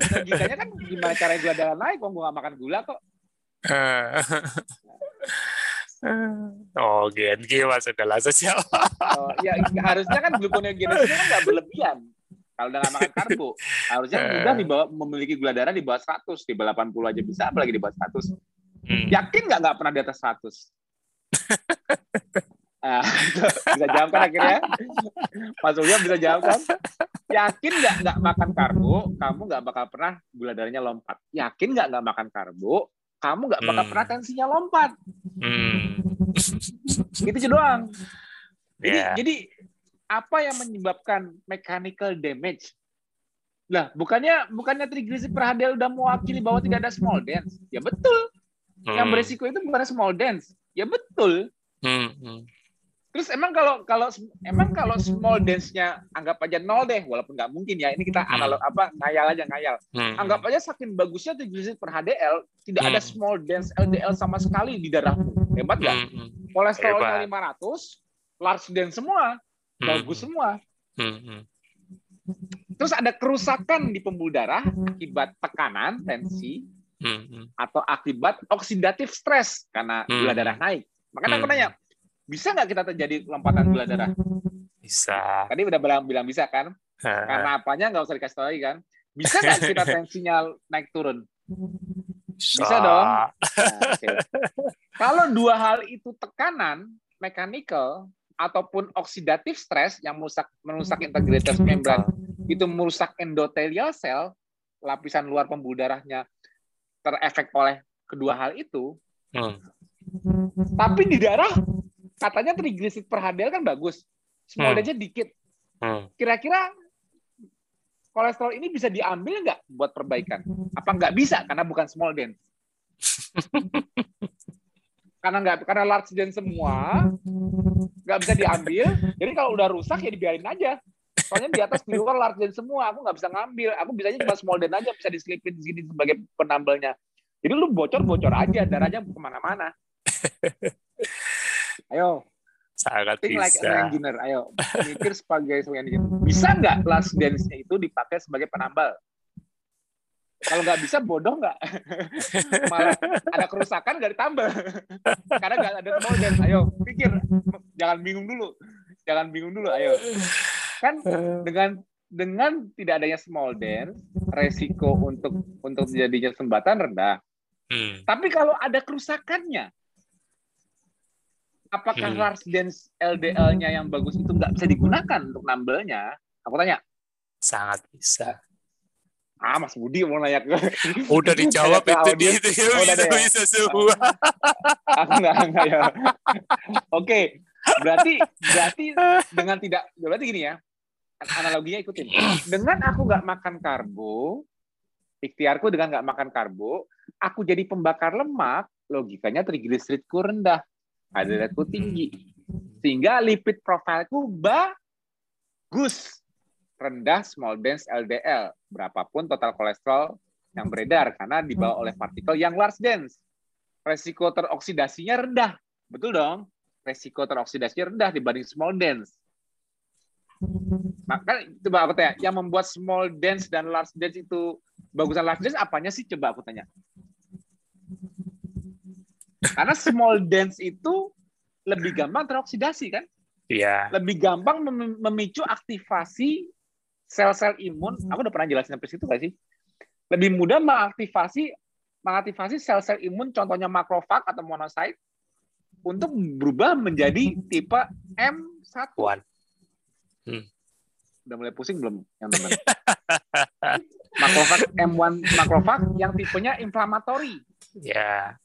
Logikanya kan gimana cara gula darah naik? Kok gue nggak makan gula kok? [laughs] Oh, GNG mas adalah sosial. Oh, ya harusnya kan gluconeogenesis kan nggak berlebihan. Kalau udah nggak makan karbo, harusnya [laughs] mudah di bawah memiliki gula darah di bawah 100, di bawah 80 aja bisa, apalagi di bawah 100. Hmm. Yakin nggak nggak pernah di atas 100? [laughs] Ah, [laughs] bisa jawab kan akhirnya? Mas Ulya bisa jawab kan? Yakin nggak nggak makan karbo, kamu nggak bakal pernah gula darahnya lompat. Yakin nggak nggak makan karbo, kamu nggak bakal hmm. pernah tensinya lompat. Hmm. Gitu aja doang. Jadi, yeah. jadi apa yang menyebabkan mechanical damage? Lah, bukannya bukannya triglyceride per HDL udah mewakili bahwa tidak ada small dance? Ya betul. Hmm. Yang beresiko itu bukan small dance. Ya betul. Hmm. hmm. Terus emang kalau kalau emang kalau small dance-nya anggap aja nol deh, walaupun nggak mungkin ya. Ini kita hmm. analog apa ngayal aja ngayal. Hmm. Anggap aja saking bagusnya triglyceride per HDL, tidak ada hmm. small dance LDL sama sekali di darahmu. Hebat nggak? Kolesterolnya 500, large dance semua, bagus semua. Terus ada kerusakan di pembuluh darah akibat tekanan, tensi, atau akibat oksidatif stres karena gula darah naik. Makanya aku nanya, bisa nggak kita terjadi lompatan gula darah? Bisa. Tadi udah bilang bilang bisa kan? Karena apanya nggak usah dikasih tahu lagi kan? Bisa nggak [laughs] kita tensinya naik turun? Bisa dong. [laughs] Nah, okay. Kalau dua hal itu tekanan mechanical ataupun oksidatif stres yang merusak merusak integritas membran itu merusak endotelial sel lapisan luar pembuluh darahnya terefek oleh kedua hal itu. Hmm. Tapi di darah katanya trigliserid per HDL kan bagus, small hmm. dikit. Hmm. Kira-kira kolesterol ini bisa diambil nggak buat perbaikan? Apa nggak bisa karena bukan small dance? [laughs] karena nggak karena large dance semua nggak bisa diambil. Jadi kalau udah rusak ya dibiarin aja. Soalnya di atas di luar large dance semua, aku nggak bisa ngambil. Aku bisanya cuma small dance aja bisa diselipin di sini sebagai penambelnya. Jadi lu bocor-bocor aja, darahnya ke mana-mana. [laughs] Ayo. Sangat think bisa. like an engineer. Ayo, mikir sebagai sebagai engineer. Bisa nggak last dance-nya itu dipakai sebagai penambal? Kalau nggak bisa, bodoh nggak? [laughs] Malah ada kerusakan nggak ditambal. Karena nggak ada small dance. Ayo, pikir. Jangan bingung dulu. Jangan bingung dulu, ayo. Kan dengan dengan tidak adanya small dance, resiko untuk untuk jadinya sembatan rendah. Hmm. Tapi kalau ada kerusakannya, apakah hmm. large dance LDL-nya yang bagus itu nggak bisa digunakan untuk nambelnya? Aku tanya. Sangat bisa. Ah, Mas Budi mau nanya ke. Udah [laughs] dijawab itu dia itu ya, oh, bisa, ya? bisa semua. Aku nggak nggak ya. Oke, berarti berarti dengan tidak berarti gini ya. Analoginya ikutin. Dengan aku nggak makan karbo, ikhtiarku dengan nggak makan karbo, aku jadi pembakar lemak, logikanya trigliseridku rendah kadar-kadar tinggi. Sehingga lipid profilku bagus. Rendah small dense LDL. Berapapun total kolesterol yang beredar. Karena dibawa oleh partikel yang large dense. Resiko teroksidasinya rendah. Betul dong? Resiko teroksidasinya rendah dibanding small dense. Maka coba aku tanya, yang membuat small dense dan large dense itu bagusan large dense apanya sih? Coba aku tanya. Karena small dance itu lebih gampang teroksidasi kan? Iya. Lebih gampang mem memicu aktivasi sel-sel imun. Aku udah pernah jelasin sampai situ gak sih? Lebih mudah mengaktifasi mengaktifasi sel-sel imun contohnya makrofag atau monosit untuk berubah menjadi tipe M1. Hmm. Udah mulai pusing belum yang teman? makrofag M1 makrofag yang tipenya inflamatory. Ya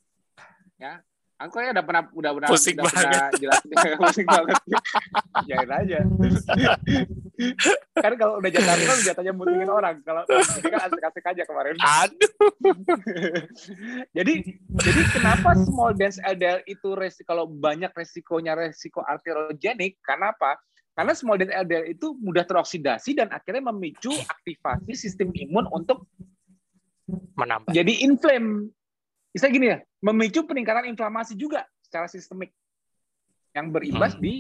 ya aku ya udah pernah udah pernah pusing udah banget. pernah jelasin. [laughs] Pusing banget. Jangan aja. Kan kalau udah jatah kan jatahnya mutingin orang. Kalau [laughs] ini kan asik-asik aja kemarin. Aduh. [laughs] Jadi jadi kenapa small dance LDL itu resiko kalau banyak resikonya resiko arteriogenik karena apa? Karena small dance LDL itu mudah teroksidasi dan akhirnya memicu aktivasi sistem imun untuk menambah. jadi inflame bisa gini ya, memicu peningkatan inflamasi juga secara sistemik yang berimbas hmm. di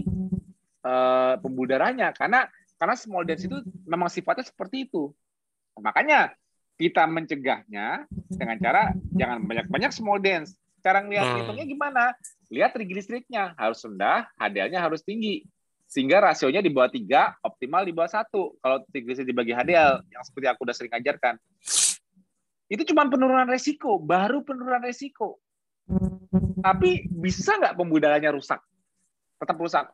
uh, pembuluh darahnya karena karena small dance itu memang sifatnya seperti itu. Makanya kita mencegahnya dengan cara jangan banyak-banyak small dance, Cara ngelihat hmm. hitungnya gimana? Lihat trigliseridnya harus rendah, HDL-nya harus tinggi. Sehingga rasionya di bawah tiga, optimal di bawah satu. Kalau trigliserid dibagi HDL, yang seperti aku udah sering ajarkan. Itu cuma penurunan resiko, baru penurunan resiko. Tapi bisa nggak pembuluh darahnya rusak? Tetap rusak.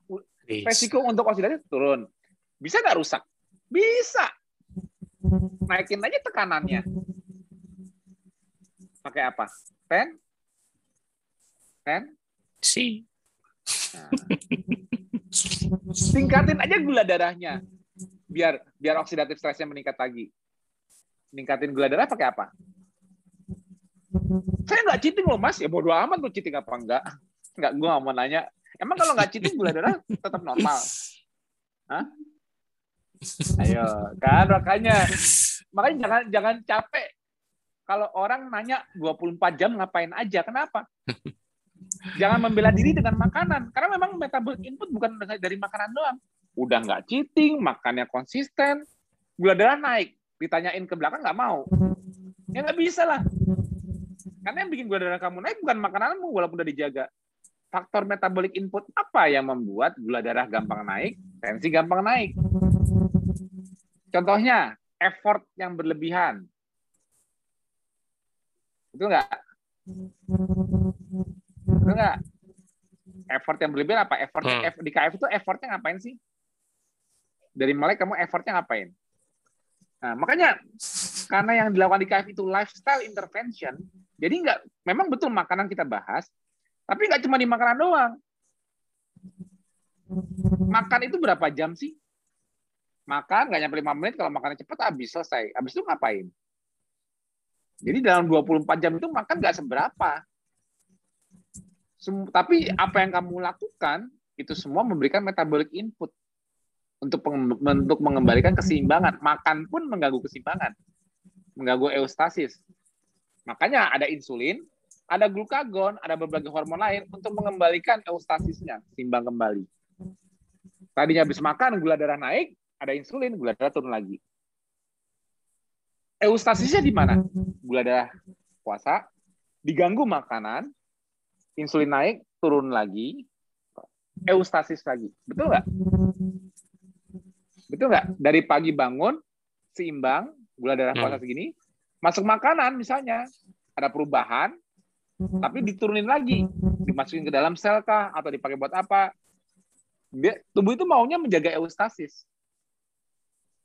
Resiko untuk oksidatif turun. Bisa nggak rusak? Bisa. Naikin aja tekanannya. Pakai apa? Pen? Pen? Si. Nah. Tingkatin aja gula darahnya. Biar biar oksidatif stresnya meningkat lagi. Ningkatin gula darah pakai apa? Saya nggak cheating loh mas. Ya bodo amat tuh cheating apa enggak. Enggak, gue mau nanya. Emang kalau nggak cheating gula darah tetap normal? Hah? Ayo, kan makanya makanya jangan jangan capek kalau orang nanya 24 jam ngapain aja. Kenapa? Jangan membela diri dengan makanan karena memang metabolic input bukan dari makanan doang. Udah nggak cheating, makannya konsisten, gula darah naik, ditanyain ke belakang nggak mau. Ya nggak bisa lah. Karena yang bikin gula darah kamu naik bukan makananmu walaupun udah dijaga. Faktor metabolic input apa yang membuat gula darah gampang naik, tensi gampang naik? Contohnya, effort yang berlebihan. Itu enggak? Itu enggak? Effort yang berlebihan apa? Effort hmm. di KF itu effortnya ngapain sih? Dari mulai kamu effortnya ngapain? Nah, makanya karena yang dilakukan di KF itu lifestyle intervention, jadi enggak memang betul makanan kita bahas, tapi nggak cuma di makanan doang. Makan itu berapa jam sih? makan nggak nyampe lima menit kalau makannya cepat habis selesai habis itu ngapain jadi dalam 24 jam itu makan nggak seberapa Sem tapi apa yang kamu lakukan itu semua memberikan metabolic input untuk untuk mengembalikan keseimbangan makan pun mengganggu keseimbangan mengganggu eustasis makanya ada insulin ada glukagon ada berbagai hormon lain untuk mengembalikan eustasisnya seimbang kembali tadinya habis makan gula darah naik ada insulin, gula darah turun lagi. Eustasisnya di mana? Gula darah puasa, diganggu makanan, insulin naik, turun lagi, eustasis lagi. Betul nggak? Betul nggak? Dari pagi bangun, seimbang, gula darah puasa hmm. segini, masuk makanan misalnya, ada perubahan, tapi diturunin lagi, dimasukin ke dalam sel kah, atau dipakai buat apa? Dia, tubuh itu maunya menjaga eustasis.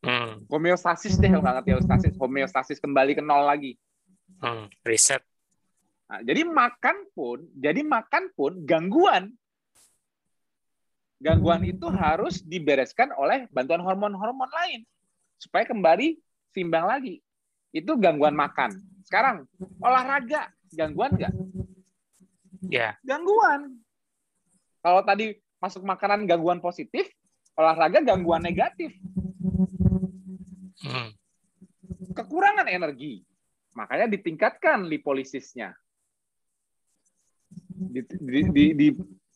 Hmm. Homeostasis deh nggak ngerti homeostasis. Homeostasis kembali ke nol lagi. Hmm. Reset. Nah, jadi makan pun, jadi makan pun gangguan. Gangguan itu harus dibereskan oleh bantuan hormon-hormon lain supaya kembali seimbang lagi. Itu gangguan makan. Sekarang olahraga gangguan nggak? Ya. Yeah. Gangguan. Kalau tadi masuk makanan gangguan positif, olahraga gangguan negatif. Hmm. Kekurangan energi, makanya ditingkatkan lipolisisnya. Di, di, di, di,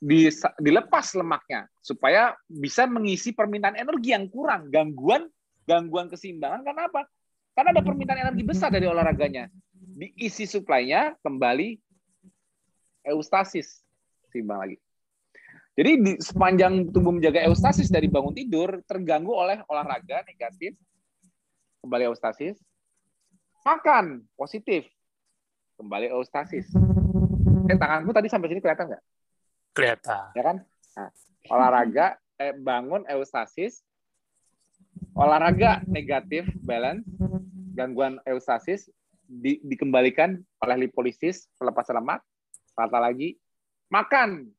di, dilepas lemaknya supaya bisa mengisi permintaan energi yang kurang, gangguan gangguan keseimbangan karena apa? Karena ada permintaan energi besar dari olahraganya. Diisi suplainya kembali eustasis seimbang lagi. Jadi di sepanjang tubuh menjaga eustasis dari bangun tidur terganggu oleh olahraga negatif, kembali eustasis. Makan positif, kembali eustasis. Eh, tanganku tadi sampai sini kelihatan nggak? Kelihatan. Ya kan? Nah, olahraga, eh, bangun eustasis, olahraga negatif balance, gangguan eustasis di, dikembalikan oleh lipolisis pelepasan lemak, patah lagi, makan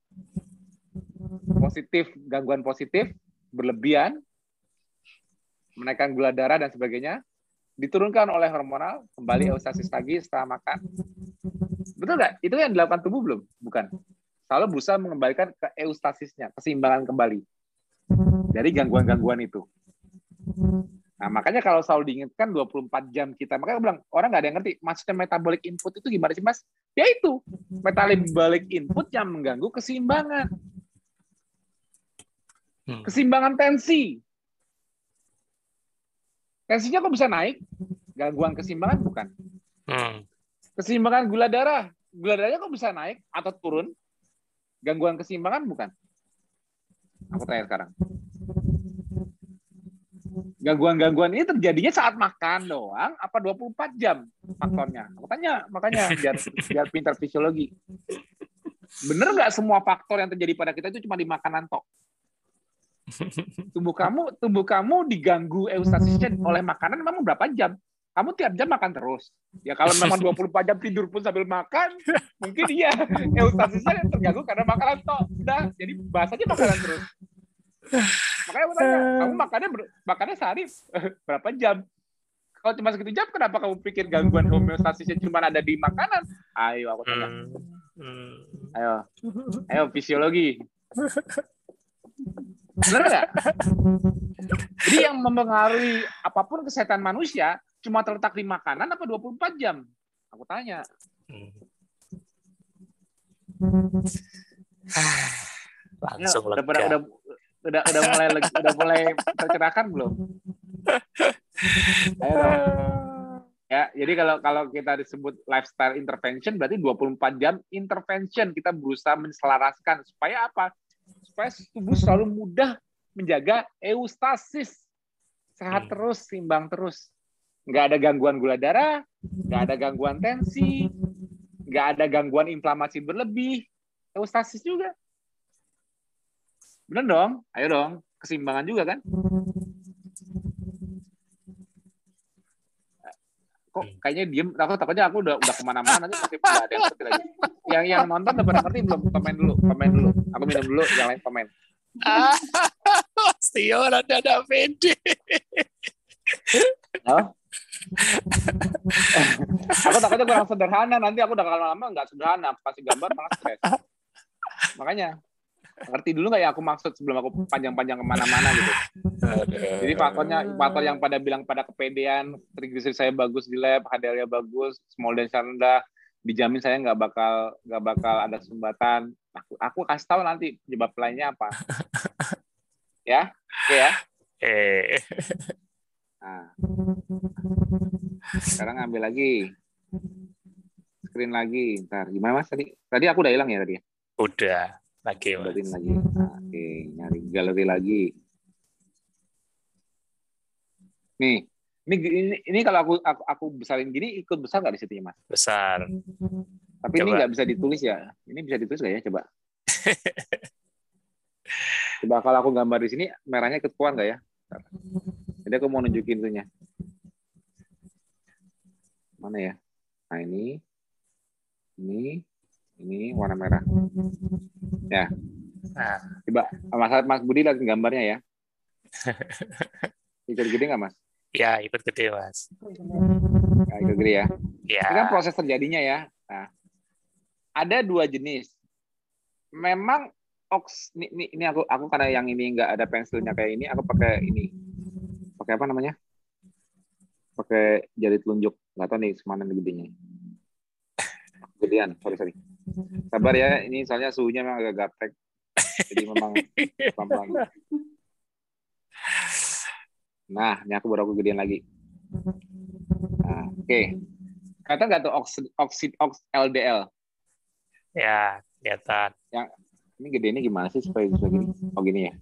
positif, gangguan positif, berlebihan, menaikkan gula darah dan sebagainya, diturunkan oleh hormonal, kembali eustasis lagi setelah makan. Betul nggak? Itu yang dilakukan tubuh belum? Bukan. Selalu berusaha mengembalikan ke eustasisnya, keseimbangan kembali dari gangguan-gangguan itu. Nah, makanya kalau selalu diingatkan 24 jam kita, makanya bilang, orang nggak ada yang ngerti, maksudnya metabolic input itu gimana sih, Mas? Ya itu, metabolic input yang mengganggu keseimbangan. Hmm. Keseimbangan tensi. Tensinya kok bisa naik? Gangguan keseimbangan bukan. Hmm. Keseimbangan gula darah gula darahnya kok bisa naik atau turun? Gangguan keseimbangan bukan? Aku tanya sekarang. Gangguan-gangguan ini terjadinya saat makan doang apa 24 jam faktornya? Aku tanya, makanya biar [laughs] biar pintar fisiologi. Bener nggak semua faktor yang terjadi pada kita itu cuma di makanan tok? [laughs] Tubuh kamu tubuh kamu diganggu eustasisnya oleh makanan memang berapa jam? Kamu tiap jam makan terus. Ya kalau memang [laughs] 24 jam tidur pun sambil makan, mungkin iya [laughs] eustasisnya terganggu karena makanan tok. Udah, jadi bahasanya makanan terus. Makanya aku tanya, kamu makannya makannya sehari berapa jam? Kalau cuma segitu jam, kenapa kamu pikir gangguan homeostasisnya cuma ada di makanan? Ayo aku tanya. Hmm. Hmm. Ayo, ayo fisiologi. Benar nggak? [laughs] Jadi yang mempengaruhi apa pun kesehatan manusia cuma terletak di makanan apa 24 jam? Aku tanya. [sighs] Langsung ya, udah, udah, udah, udah, udah mulai udah mulai tercerahkan belum? Ayo dong. Ya, jadi kalau kalau kita disebut lifestyle intervention berarti 24 jam intervention kita berusaha menselaraskan supaya apa? Supaya tubuh selalu mudah menjaga eustasis. Sehat hmm. terus, seimbang terus. Nggak ada gangguan gula darah, nggak ada gangguan tensi, nggak ada gangguan inflamasi berlebih, eustasis juga. Bener dong? Ayo dong, keseimbangan juga kan? Kok kayaknya diem? Aku takutnya aku udah udah ke mana-mana nanti nggak ada yang ngerti lagi. Yang yang nonton udah pada ngerti belum? Komen dulu, komen dulu. Aku minum dulu, yang lain komen. Tio ada ada pede. Oh? [laughs] aku takutnya kurang sederhana nanti aku udah lama nggak sederhana kasih gambar malah stres makanya ngerti dulu nggak ya aku maksud sebelum aku panjang-panjang ke mana-mana gitu. Jadi faktornya faktor yang pada bilang pada kepedean, triglyceride saya bagus di lab, HDL-nya bagus, small density rendah, dijamin saya nggak bakal nggak bakal ada sumbatan. Aku aku kasih tahu nanti penyebab lainnya apa. [laughs] ya, oke ya. Eh. Nah. Sekarang ambil lagi. Screen lagi. Ntar gimana Mas tadi? Tadi aku udah hilang ya tadi? Ya? Udah. Lagi, Mas. lagi. Nah, oke, nyari galeri lagi. Nih, ini ini, ini kalau aku, aku aku besarin gini ikut besar nggak di situ mas? Besar. Tapi coba. ini nggak bisa ditulis ya? Ini bisa ditulis nggak ya? Coba. [laughs] coba kalau aku gambar di sini merahnya ikut keluar nggak ya? Jadi aku mau nunjukin itunya. Mana ya? Nah ini, ini, ini warna merah. Ya. Nah, coba Mas Mas Budi lihat gambarnya ya. [laughs] Ikut gede nggak Mas? Ya, ikut gede Mas. Ya, ikut gede ya. Ya. Ini kan proses terjadinya ya. Nah, ada dua jenis. Memang oks ini, ini, ini aku aku karena yang ini nggak ada pensilnya kayak ini, aku pakai ini. Pakai apa namanya? Pakai jari telunjuk. Nggak tahu nih semana gedenya. Gedean, sorry sorry. Sabar ya, ini soalnya suhunya memang agak gaptek. Jadi memang pelan-pelan. Nah, ini aku baru aku gedein lagi. Nah, Oke. Okay. Kata nggak tuh oksid, oksid, oksid LDL? Ya, kelihatan. Yang ini gedenya gimana sih supaya bisa gini? Oh gini ya.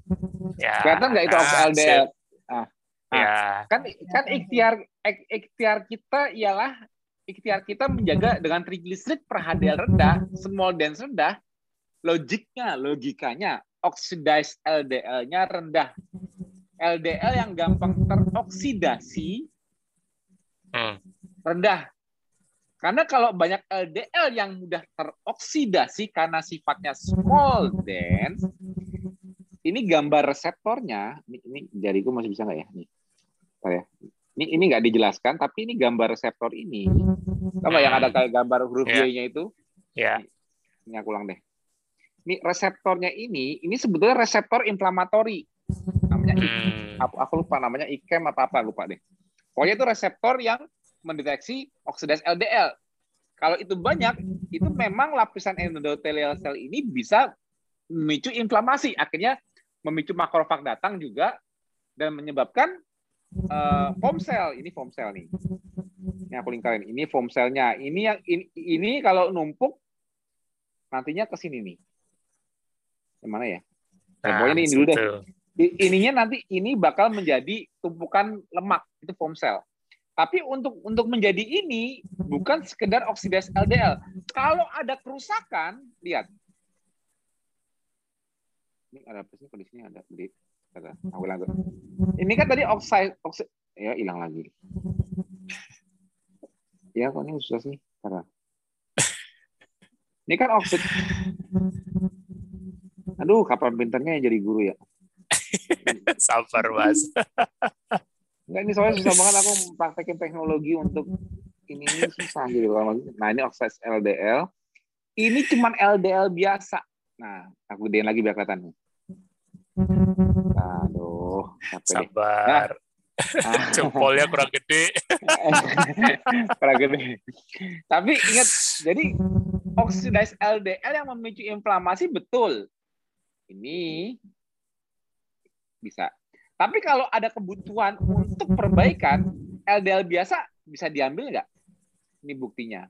Ya. Kelihatan nggak itu oksid LDL? Ah, ya. Kan kan ikhtiar ikhtiar kita ialah ikhtiar kita menjaga dengan trigliserid per HDL rendah, small dense rendah, logiknya, logikanya oxidized LDL-nya rendah. LDL yang gampang teroksidasi hmm. rendah. Karena kalau banyak LDL yang mudah teroksidasi karena sifatnya small dense, ini gambar reseptornya, ini, ini jariku masih bisa nggak ya? Nih, ya. Ini ini nggak dijelaskan, tapi ini gambar reseptor ini, apa yang ada kayak gambar huruf yeah. Y-nya itu? Ya. Yeah. Ini aku ulang deh. Ini reseptornya ini, ini sebetulnya reseptor inflamatori namanya hmm. aku, aku lupa namanya ikem apa apa lupa deh pokoknya itu reseptor yang mendeteksi oksidasi LDL kalau itu banyak itu memang lapisan endotelial sel ini bisa memicu inflamasi akhirnya memicu makrofag datang juga dan menyebabkan uh, foam cell ini foam cell nih Ini aku lingkarin. Ini foam cell-nya. Ini yang ini, ini kalau numpuk nantinya ke sini nih. Yang mana ya? Nah, pokoknya ini dulu deh. Ininya nanti ini bakal menjadi tumpukan lemak itu foam cell. Tapi untuk untuk menjadi ini bukan sekedar oksidasi LDL. Kalau ada kerusakan, lihat. Ini ada apa sih kondisinya ada aku lagi. Ini kan tadi oxide oksid ya hilang lagi. Ya kok ini susah sih karena ini kan oksid. Aduh, kapan pinternya jadi guru ya? [laughs] Sabar, Mas. Enggak ini soalnya susah banget aku praktekin teknologi untuk ini ini susah gitu Nah ini oksidas LDL. Ini cuman LDL biasa. Nah aku gedein lagi biar kelihatan. Aduh, sabar. Nah. [laughs] Jempolnya kurang gede. [laughs] kurang gede. Tapi ingat, jadi oksidas LDL yang memicu inflamasi betul. Ini bisa tapi kalau ada kebutuhan untuk perbaikan, LDL biasa bisa diambil nggak? Ini buktinya.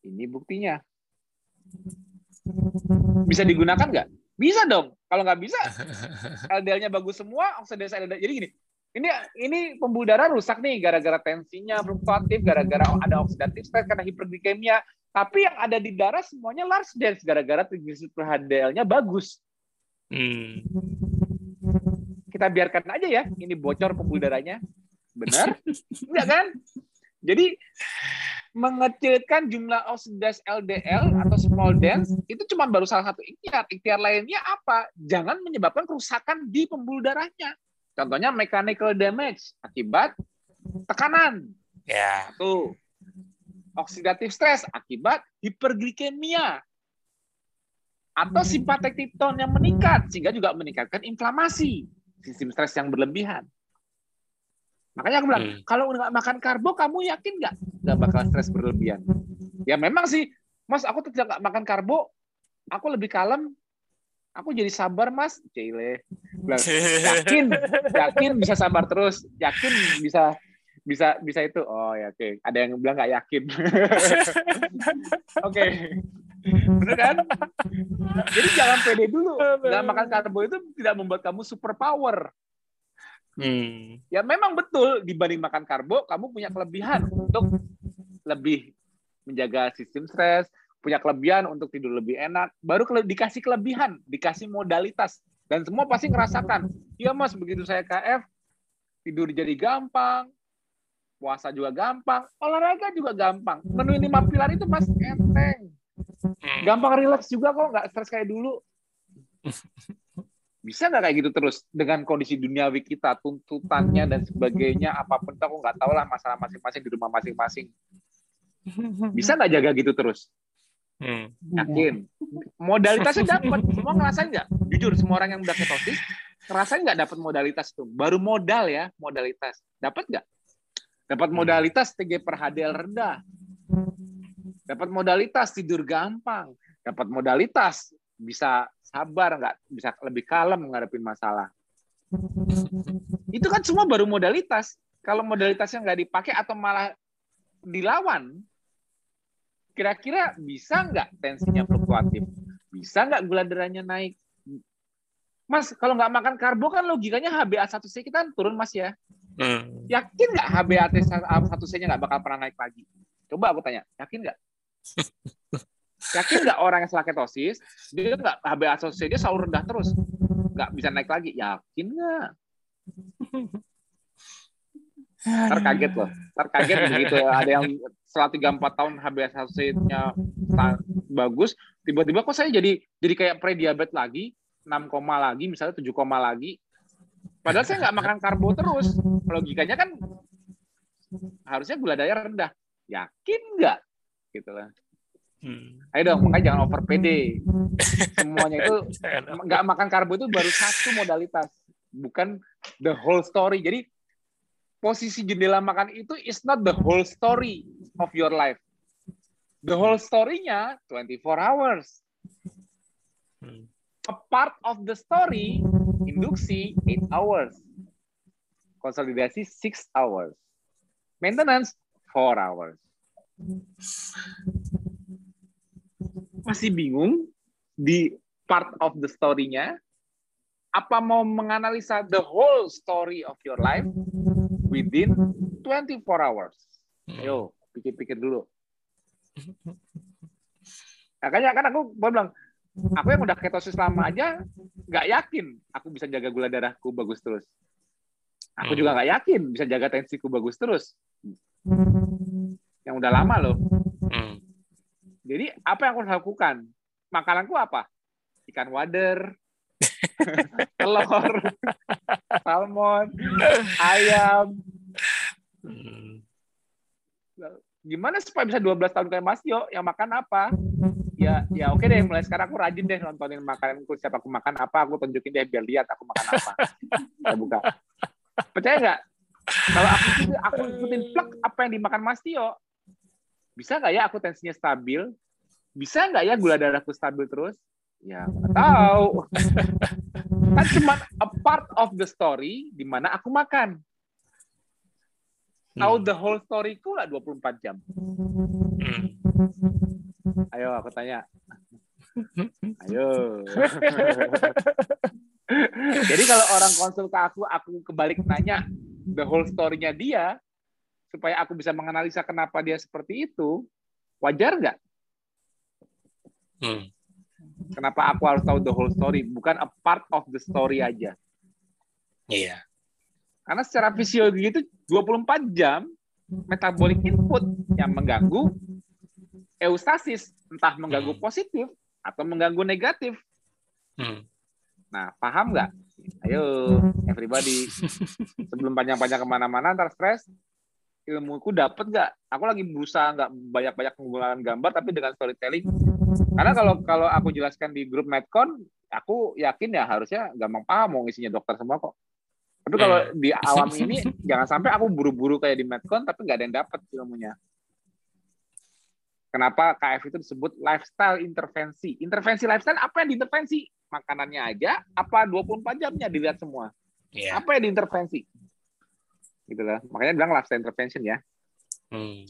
Ini buktinya. Bisa digunakan nggak? Bisa dong. Kalau nggak bisa, LDL-nya bagus semua, oksidasi LDL. Jadi gini, ini ini pembuluh darah rusak nih gara-gara tensinya fluktuatif, gara-gara ada oksidatif stres karena hiperglikemia. Tapi yang ada di darah semuanya large dense gara-gara triglyceride HDL-nya bagus. Hmm kita biarkan aja ya ini bocor pembuluh darahnya. Benar? Enggak kan? Jadi mengecilkan jumlah oksidas LDL atau small dense itu cuma baru salah satu ikhtiar. Ikhtiar lainnya apa? Jangan menyebabkan kerusakan di pembuluh darahnya. Contohnya mechanical damage akibat tekanan. Ya. Tuh. Oksidatif stres akibat hiperglikemia. Atau simpatek tipton yang meningkat sehingga juga meningkatkan inflamasi sistem stres yang berlebihan. Makanya aku bilang, hmm. kalau nggak makan karbo, kamu yakin nggak nggak bakal stres berlebihan? Ya memang sih, Mas, aku tidak nggak makan karbo, aku lebih kalem, aku jadi sabar, Mas. Cile, yakin, yakin bisa sabar terus, yakin bisa bisa bisa itu. Oh ya, oke. Okay. Ada yang bilang nggak yakin. [laughs] oke. okay. Benar kan? Jadi jangan pede dulu. Nggak makan karbo itu tidak membuat kamu super power. Hmm. Ya memang betul dibanding makan karbo, kamu punya kelebihan untuk lebih menjaga sistem stres, punya kelebihan untuk tidur lebih enak. Baru dikasih kelebihan, dikasih modalitas. Dan semua pasti ngerasakan. Iya mas, begitu saya KF, tidur jadi gampang, puasa juga gampang, olahraga juga gampang. Menu lima pilar itu mas enteng. Hmm. Gampang rileks juga kok, nggak stres kayak dulu. [laughs] Bisa nggak kayak gitu terus dengan kondisi duniawi kita, tuntutannya dan sebagainya, apa pun aku nggak tahu lah masalah masing-masing di rumah masing-masing. Bisa nggak jaga gitu terus? Hmm. Yakin. Modalitasnya dapat. Semua ngerasain nggak? Jujur, semua orang yang udah ketosis, ngerasain nggak dapat modalitas itu? Baru modal ya, modalitas. Dapat nggak? Dapat modalitas TG per HDL rendah dapat modalitas tidur gampang, dapat modalitas bisa sabar, nggak bisa lebih kalem menghadapi masalah. Itu kan semua baru modalitas. Kalau modalitasnya nggak dipakai atau malah dilawan, kira-kira bisa nggak tensinya fluktuatif? Bisa nggak gula darahnya naik? Mas, kalau nggak makan karbo kan logikanya HbA1c kita turun, Mas ya. Hmm. Yakin nggak HbA1c-nya nggak bakal pernah naik lagi? Coba aku tanya, yakin nggak? [laughs] Yakin nggak orang yang setelah ketosis, dia nggak HbA1c dia selalu rendah terus, nggak bisa naik lagi? Yakin nggak? Ntar kaget loh, ntar kaget begitu ada yang setelah tiga empat tahun HbA1c-nya bagus, tiba-tiba kok saya jadi jadi kayak prediabetes lagi, 6 koma lagi, misalnya 7 koma lagi. Padahal saya nggak [laughs] makan karbo terus. Logikanya kan harusnya gula darah rendah. Yakin nggak? gitu lah. Hmm. Ayo dong, makanya jangan over PD. [laughs] Semuanya itu nggak makan karbo itu baru satu modalitas, bukan the whole story. Jadi posisi jendela makan itu is not the whole story of your life. The whole story-nya 24 hours. Hmm. A part of the story, induksi 8 hours. Konsolidasi 6 hours. Maintenance four hours. Masih bingung di part of the story-nya? Apa mau menganalisa the whole story of your life within 24 hours? Ayo, pikir-pikir dulu. Makanya kan aku bilang, aku yang udah ketosis lama aja nggak yakin aku bisa jaga gula darahku bagus terus. Aku juga nggak yakin bisa jaga tensiku bagus terus. Yang udah lama loh. Jadi apa yang aku harus lakukan? Makananku apa? Ikan wader, [laughs] telur, salmon, ayam. Hmm. Gimana supaya bisa 12 tahun kayak Mas Yo yang makan apa? Ya, ya oke deh. Mulai sekarang aku rajin deh nontonin makananku. Siapa aku makan apa, aku tunjukin deh biar lihat aku makan apa. Saya buka. Percaya nggak? Kalau aku aku ikutin plek apa yang dimakan Mas Tio, bisa nggak ya aku tensinya stabil? Bisa nggak ya gula darahku stabil terus? Ya, nggak tahu. [laughs] kan cuma a part of the story di mana aku makan. Tahu hmm. the whole story-ku nggak 24 jam? Hmm. Ayo, aku tanya. [laughs] Ayo. [laughs] Jadi kalau orang konsul ke aku, aku kebalik nanya the whole story-nya dia, supaya aku bisa menganalisa kenapa dia seperti itu, wajar nggak? Hmm. Kenapa aku harus tahu the whole story, bukan a part of the story aja? Iya. Karena secara fisiologi itu 24 jam metabolic input yang mengganggu eustasis, entah mengganggu hmm. positif atau mengganggu negatif. Hmm. Nah, paham nggak? Ayo, everybody. [laughs] Sebelum panjang-panjang ke mana-mana, ntar stres, ilmuku dapat nggak? Aku lagi berusaha nggak banyak-banyak menggunakan gambar, tapi dengan storytelling. Karena kalau kalau aku jelaskan di grup Medcon, aku yakin ya harusnya gampang paham mau isinya dokter semua kok. Tapi kalau hmm. di awam [laughs] ini jangan sampai aku buru-buru kayak di Medcon tapi nggak ada yang dapat ilmunya. Kenapa KF itu disebut lifestyle intervensi? Intervensi lifestyle apa yang diintervensi? Makanannya aja, apa 24 jamnya dilihat semua? Yeah. Apa yang diintervensi? Gitu lah. Makanya bilang lifestyle intervention ya. Hmm.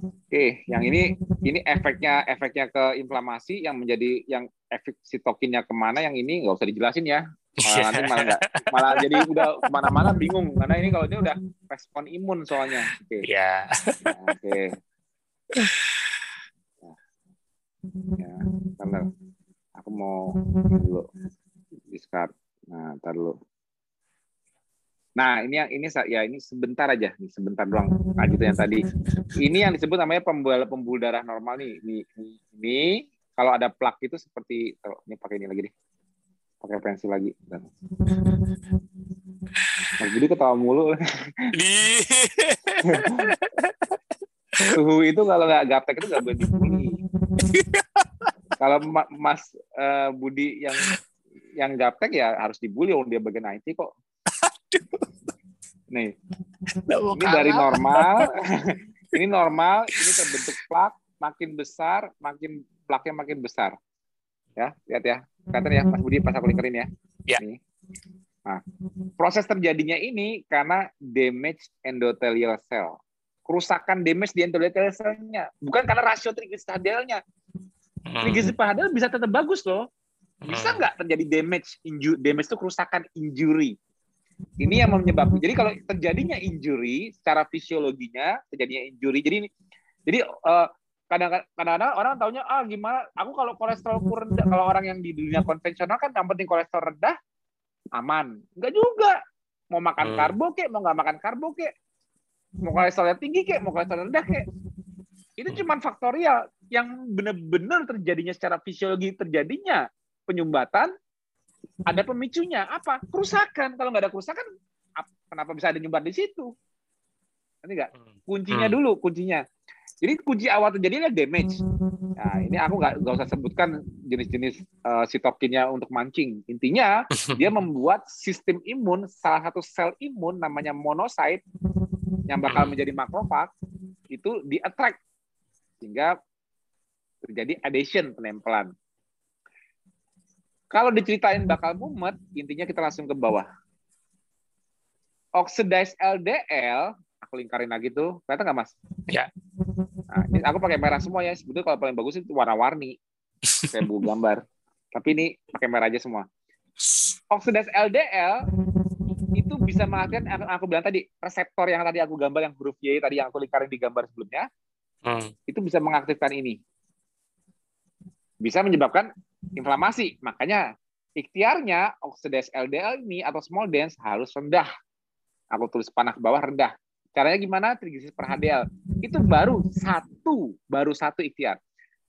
Oke, yang ini ini efeknya efeknya ke inflamasi yang menjadi yang efek sitokinnya ke mana yang ini nggak usah dijelasin ya. Malah [laughs] nanti malah gak, malah jadi udah ke mana-mana bingung karena ini kalau ini udah respon imun soalnya. Oke. Iya. Nah, oke. Ya, bentar. Aku mau dulu discard. Nah, ntar dulu. Nah, ini yang ini ya ini sebentar aja nih, sebentar doang. Nah, gitu yang tadi. [laughs] Ini yang disebut namanya pembuluh pembuluh darah normal nih. Ini, ini, ini kalau ada plak itu seperti oh, ini pakai ini lagi deh. Pakai pensil lagi. Dan... Nah, jadi ketawa mulu. [laughs] Suhu itu kalau nggak gaptek itu nggak boleh dibully. kalau Mas uh, Budi yang yang gaptek ya harus dibully, dia bagian IT kok. Nih, ini dari normal, [laughs] ini normal, ini terbentuk plak, makin besar, makin plaknya makin besar. Ya, lihat ya. Kelihatan ya, Mas Budi pas aku lingkarin ya. Ya. Nih. Nah, proses terjadinya ini karena damage endothelial cell. Kerusakan damage di endothelial cell-nya. Bukan karena rasio triglyceridalnya. Hmm. Triglyceride bisa tetap bagus loh. Bisa hmm. nggak terjadi damage, damage itu kerusakan injury. Ini yang menyebabkan. Jadi kalau terjadinya injury secara fisiologinya terjadinya injury. Jadi jadi uh, kadang-kadang orang taunya ah gimana aku kalau kolesterol rendah kalau orang yang di dunia konvensional kan yang penting kolesterol rendah aman enggak juga mau makan hmm. karbo kek mau nggak makan karbo kek mau kolesterolnya tinggi kek mau kolesterol rendah kek itu cuma faktorial yang benar-benar terjadinya secara fisiologi terjadinya penyumbatan ada pemicunya apa? Kerusakan. Kalau nggak ada kerusakan, kenapa bisa ada nyumbat di situ? Nanti nggak? Hmm. Kuncinya hmm. dulu, kuncinya. Jadi kunci awal terjadi adalah damage. Nah, ini aku nggak nggak usah sebutkan jenis-jenis uh, sitokinnya untuk mancing. Intinya [laughs] dia membuat sistem imun salah satu sel imun namanya monocyte yang bakal hmm. menjadi makrofag itu di attract sehingga terjadi adhesion penempelan. Kalau diceritain bakal mumet, intinya kita langsung ke bawah. Oxidized LDL aku lingkarin lagi tuh. Kelihatan nggak mas? Ya. Nah, ini aku pakai merah semua ya. Sebetulnya kalau paling bagus itu warna-warni. Kayak buku gambar. Tapi ini pakai merah aja semua. Oksidasi LDL itu bisa mengaktifkan yang aku bilang tadi reseptor yang tadi aku gambar yang huruf Y tadi yang aku lingkarin di gambar sebelumnya hmm. itu bisa mengaktifkan ini bisa menyebabkan inflamasi makanya ikhtiarnya oksidasi LDL ini atau small dense harus rendah aku tulis panah ke bawah rendah caranya gimana trigliserid per HDL itu baru satu baru satu ikhtiar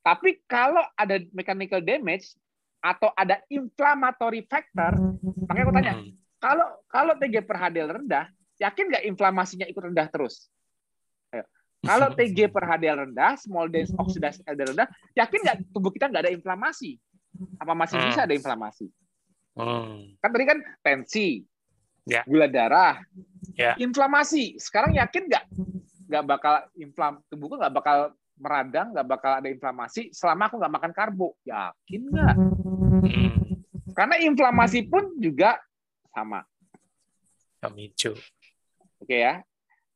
tapi kalau ada mechanical damage atau ada inflammatory factor, makanya aku tanya, hmm. kalau kalau TG per HDL rendah, yakin nggak inflamasinya ikut rendah terus? Ayo. Kalau TG per HDL rendah, small dense oxidase LDL rendah, yakin nggak tubuh kita nggak ada inflamasi? Apa masih hmm. bisa ada inflamasi? Hmm. Kan tadi kan tensi, ya. gula darah, ya. inflamasi. Sekarang yakin nggak nggak bakal inflam tubuhku nggak bakal meradang, nggak bakal ada inflamasi selama aku nggak makan karbo. Yakin nggak? Hmm. Karena inflamasi pun juga sama. Pemicu. Oke ya.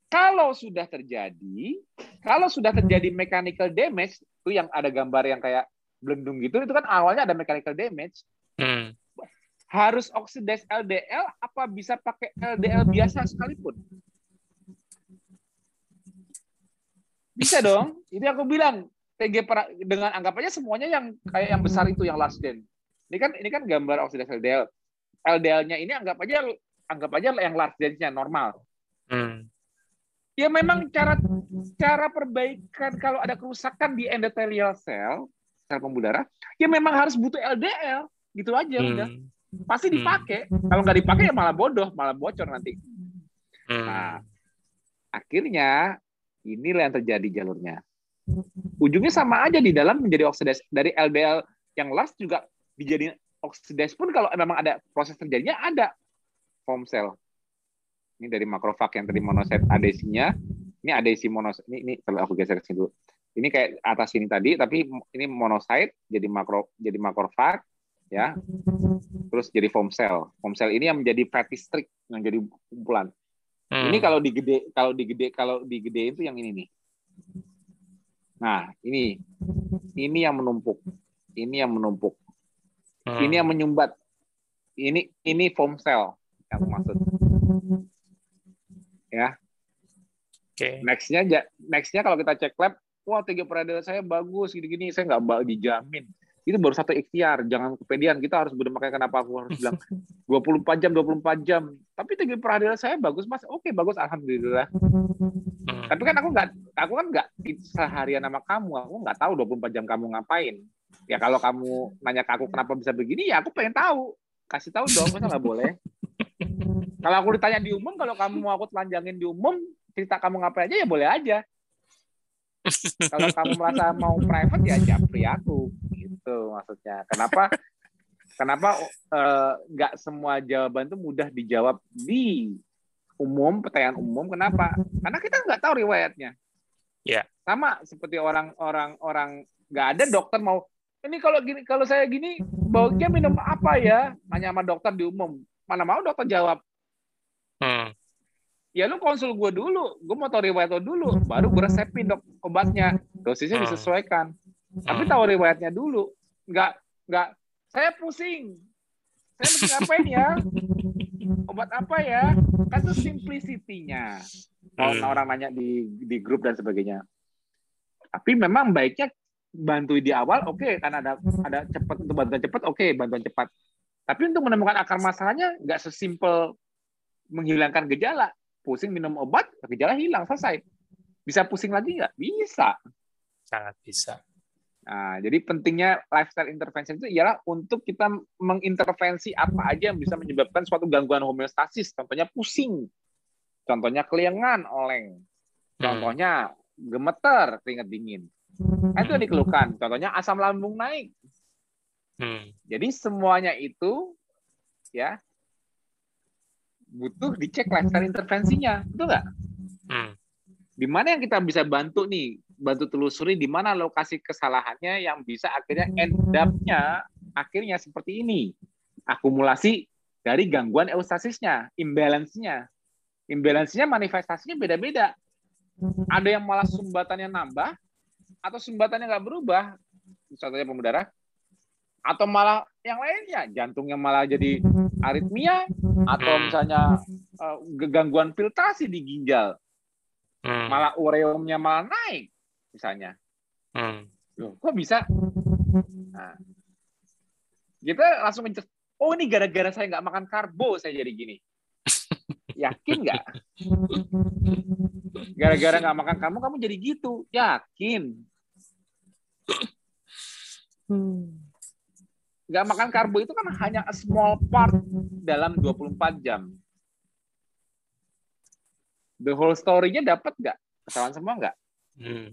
Kalau sudah terjadi, kalau sudah terjadi mechanical damage, itu yang ada gambar yang kayak belendung gitu, itu kan awalnya ada mechanical damage. Hmm. Harus oxidize LDL, apa bisa pakai LDL biasa sekalipun? Bisa dong. Ini aku bilang TG per, dengan anggap aja semuanya yang kayak yang besar itu yang last gen. Ini kan ini kan gambar oksidasi LDL. LDL-nya ini anggap aja anggap aja yang large gen-nya normal. Hmm. Ya memang cara cara perbaikan kalau ada kerusakan di endothelial cell, sel pembuluh darah, ya memang harus butuh LDL, gitu aja hmm. udah. Pasti dipakai. Hmm. Kalau nggak dipakai ya malah bodoh, malah bocor nanti. Hmm. Nah, akhirnya Inilah yang terjadi jalurnya. Ujungnya sama aja di dalam menjadi oksidasi. Dari LDL yang last juga dijadiin oksidasi pun kalau memang ada proses terjadinya ada foam cell. Ini dari makrofag yang tadi monosit adesinya. Ini adesi monosit. Ini, ini kalau aku geser ke sini dulu. Ini kayak atas ini tadi, tapi ini monosit jadi makro jadi makrofag ya. Terus jadi foam cell. Foam cell ini yang menjadi fatty streak yang jadi kumpulan. Hmm. Ini kalau digede kalau digede kalau digede itu yang ini nih. Nah, ini ini yang menumpuk. Ini yang menumpuk. Hmm. Ini yang menyumbat. Ini ini foam cell yang maksud. Ya. Oke. Okay. Nextnya nextnya kalau kita cek lab, wah TG peradil saya bagus gini-gini, saya nggak dijamin. Itu baru satu ikhtiar. Jangan kepedean. Kita harus benar makanya kenapa aku harus bilang [laughs] 24 jam 24 jam. Tapi tinggi peradilan saya bagus mas. Oke bagus. Alhamdulillah. Hmm. tapi kan aku nggak aku kan nggak seharian sama kamu. Aku nggak tahu 24 jam kamu ngapain. Ya kalau kamu nanya ke aku kenapa bisa begini ya aku pengen tahu. Kasih tahu dong masa nggak boleh? [laughs] Kalau aku ditanya di umum kalau kamu mau aku telanjangin di umum cerita kamu ngapain aja ya boleh aja kalau kamu merasa mau private ya japri aku gitu maksudnya. Kenapa kenapa eh, nggak uh, semua jawaban itu mudah dijawab di umum pertanyaan umum? Kenapa? Karena kita nggak tahu riwayatnya. Ya. Yeah. Sama seperti orang-orang orang nggak ada dokter mau ini kalau gini kalau saya gini baiknya minum apa ya? Nanya sama dokter di umum. Mana mau dokter jawab. Hmm. Ya lu konsul gue dulu, gue mau tahu riwayat lo dulu, baru gue resepin dok obatnya, dosisnya hmm. disesuaikan. Tapi hmm. tahu riwayatnya dulu. Nggak, nggak. Saya pusing. Saya mesti ngapain ya? Obat apa ya? Kan itu simplicity-nya. Kalau hmm. orang nanya di di grup dan sebagainya. Tapi memang baiknya bantu di awal, oke, okay, karena ada ada cepat untuk bantuan cepat, oke, okay, bantuan cepat. Tapi untuk menemukan akar masalahnya nggak sesimpel menghilangkan gejala. Pusing minum obat, gejala hilang, selesai. Bisa pusing lagi nggak? Bisa. Sangat bisa. Nah, jadi pentingnya lifestyle intervention itu ialah untuk kita mengintervensi apa aja yang bisa menyebabkan suatu gangguan homeostasis. Contohnya pusing, contohnya keliengan, oleng, contohnya gemeter, keringat dingin. Nah, itu yang dikeluhkan. Contohnya asam lambung naik. Hmm. Jadi semuanya itu ya butuh dicek lifestyle intervensinya, betul nggak? Hmm. Di mana yang kita bisa bantu nih bantu telusuri di mana lokasi kesalahannya yang bisa akhirnya end up-nya akhirnya seperti ini. Akumulasi dari gangguan eustasisnya, imbalance-nya. Imbalance-nya manifestasinya beda-beda. Ada yang malah sumbatannya nambah, atau sumbatannya nggak berubah, contohnya pembuluh darah, atau malah yang lainnya, jantungnya malah jadi aritmia, atau hmm. misalnya uh, gangguan filtrasi di ginjal, hmm. malah ureumnya malah naik, misalnya. Hmm. Loh, kok bisa? Nah, kita langsung mencet, oh ini gara-gara saya nggak makan karbo saya jadi gini. [laughs] Yakin nggak? Gara-gara nggak makan kamu, kamu jadi gitu. Yakin? Nggak makan karbo itu kan hanya a small part dalam 24 jam. The whole story-nya dapat nggak? Kesalahan semua nggak? Hmm.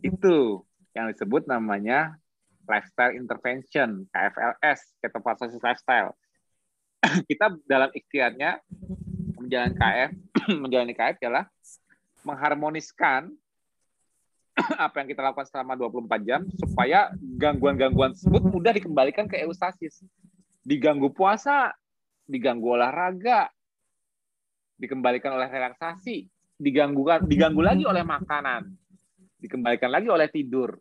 Itu yang disebut namanya lifestyle intervention, KFLS, ketofastosis lifestyle. [clears throat] Kita dalam ikhtiarnya menjalani KF, [clears throat] menjalani KF adalah mengharmoniskan [clears throat] apa yang kita lakukan selama 24 jam supaya gangguan-gangguan tersebut mudah dikembalikan ke eustasis. Diganggu puasa, diganggu olahraga, dikembalikan oleh relaksasi, diganggu diganggu lagi oleh makanan, dikembalikan lagi oleh tidur.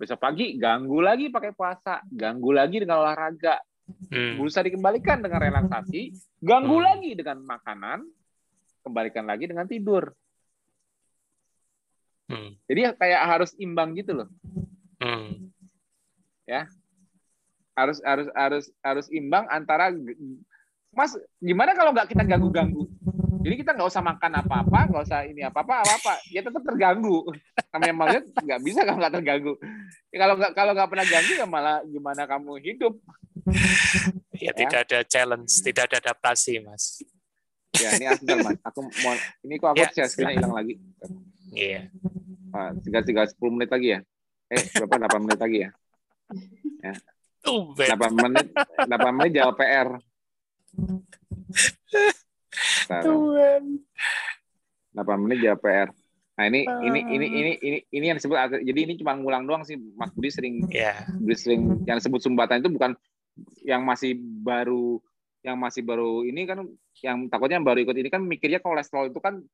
Besok pagi ganggu lagi pakai puasa, ganggu lagi dengan olahraga, hmm. berusaha dikembalikan dengan relaksasi, ganggu hmm. lagi dengan makanan, kembalikan lagi dengan tidur. Hmm. Jadi kayak harus imbang gitu loh. Hmm. Ya. Harus harus harus harus imbang antara Mas, gimana kalau nggak kita ganggu-ganggu? Jadi kita nggak usah makan apa-apa, nggak usah ini apa-apa, apa-apa, ya tetap terganggu. Namanya malah nggak bisa kalau nggak terganggu. Ya, kalau nggak kalau nggak pernah ganggu ya malah gimana kamu hidup? Ya, ya tidak ada challenge, tidak ada adaptasi, mas. Ya ini asal mas. Aku mau ini kok aku ya, hilang lagi. Iya. Yeah. Tinggal tinggal sepuluh menit lagi ya. Eh, berapa? Delapan menit lagi ya. [laughs] Ya. Delapan menit, delapan menit jawab PR. Tuhan. Delapan menit jawab PR. Nah ini uh. ini ini ini ini ini yang disebut jadi ini cuma ngulang doang sih Mas Budi sering yeah. Budi sering yang disebut sumbatan itu bukan yang masih baru yang masih baru ini kan yang takutnya baru ikut ini kan mikirnya kolesterol itu kan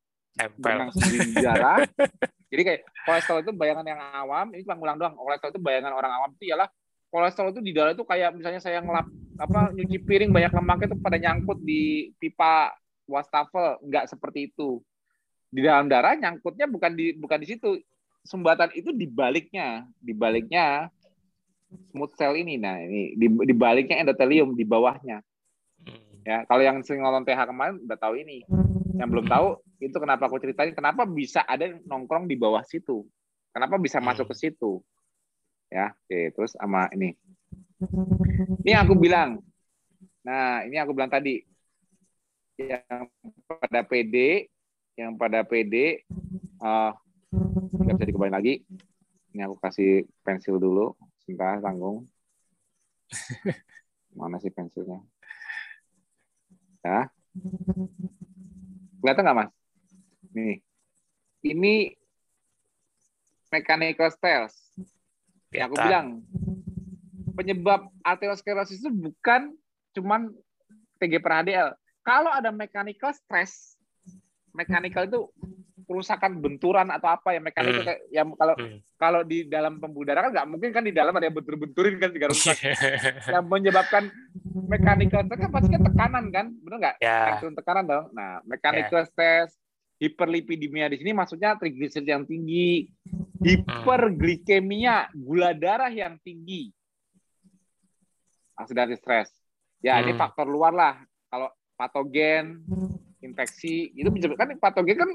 benang di darah. [laughs] Jadi kayak kolesterol itu bayangan yang awam, ini cuma ngulang doang. Kolesterol itu bayangan orang awam itu ialah kolesterol itu di darah itu kayak misalnya saya ngelap apa nyuci piring banyak lemak itu pada nyangkut di pipa wastafel, enggak seperti itu. Di dalam darah nyangkutnya bukan di bukan di situ. Sumbatan itu di baliknya, di baliknya smooth cell ini. Nah, ini di, di baliknya endotelium di bawahnya. Hmm. Ya, kalau yang sering nonton TH kemarin udah tahu ini. Yang belum tahu itu kenapa aku ceritain kenapa bisa ada nongkrong di bawah situ? Kenapa bisa hmm. masuk ke situ? Ya oke terus sama ini. Ini aku bilang. Nah ini aku bilang tadi. Yang pada PD yang pada PD uh, nggak bisa dikembali lagi. Ini aku kasih pensil dulu. Sebentar tanggung. [laughs] Mana sih pensilnya? Ya kelihatan nggak mas Nih. Ini mechanical stairs. Ya, aku bilang penyebab arteriosklerosis itu bukan cuman TG per HDL. Kalau ada mechanical stress, mechanical itu kerusakan benturan atau apa ya mekanikal hmm. yang kalau hmm. kalau di dalam pembuluh darah kan nggak mungkin kan di dalam ada yang bentur-benturin kan juga rusak [laughs] yang menyebabkan mechanical stress kan pasti kan tekanan kan benar nggak yeah. tekanan dong nah mechanical yeah. stress hiperlipidemia di sini maksudnya trigliserid yang tinggi, hiperglikemia, gula darah yang tinggi. Oksidatif stres. Ya, hmm. ini faktor luar lah. Kalau patogen, infeksi, itu kan patogen kan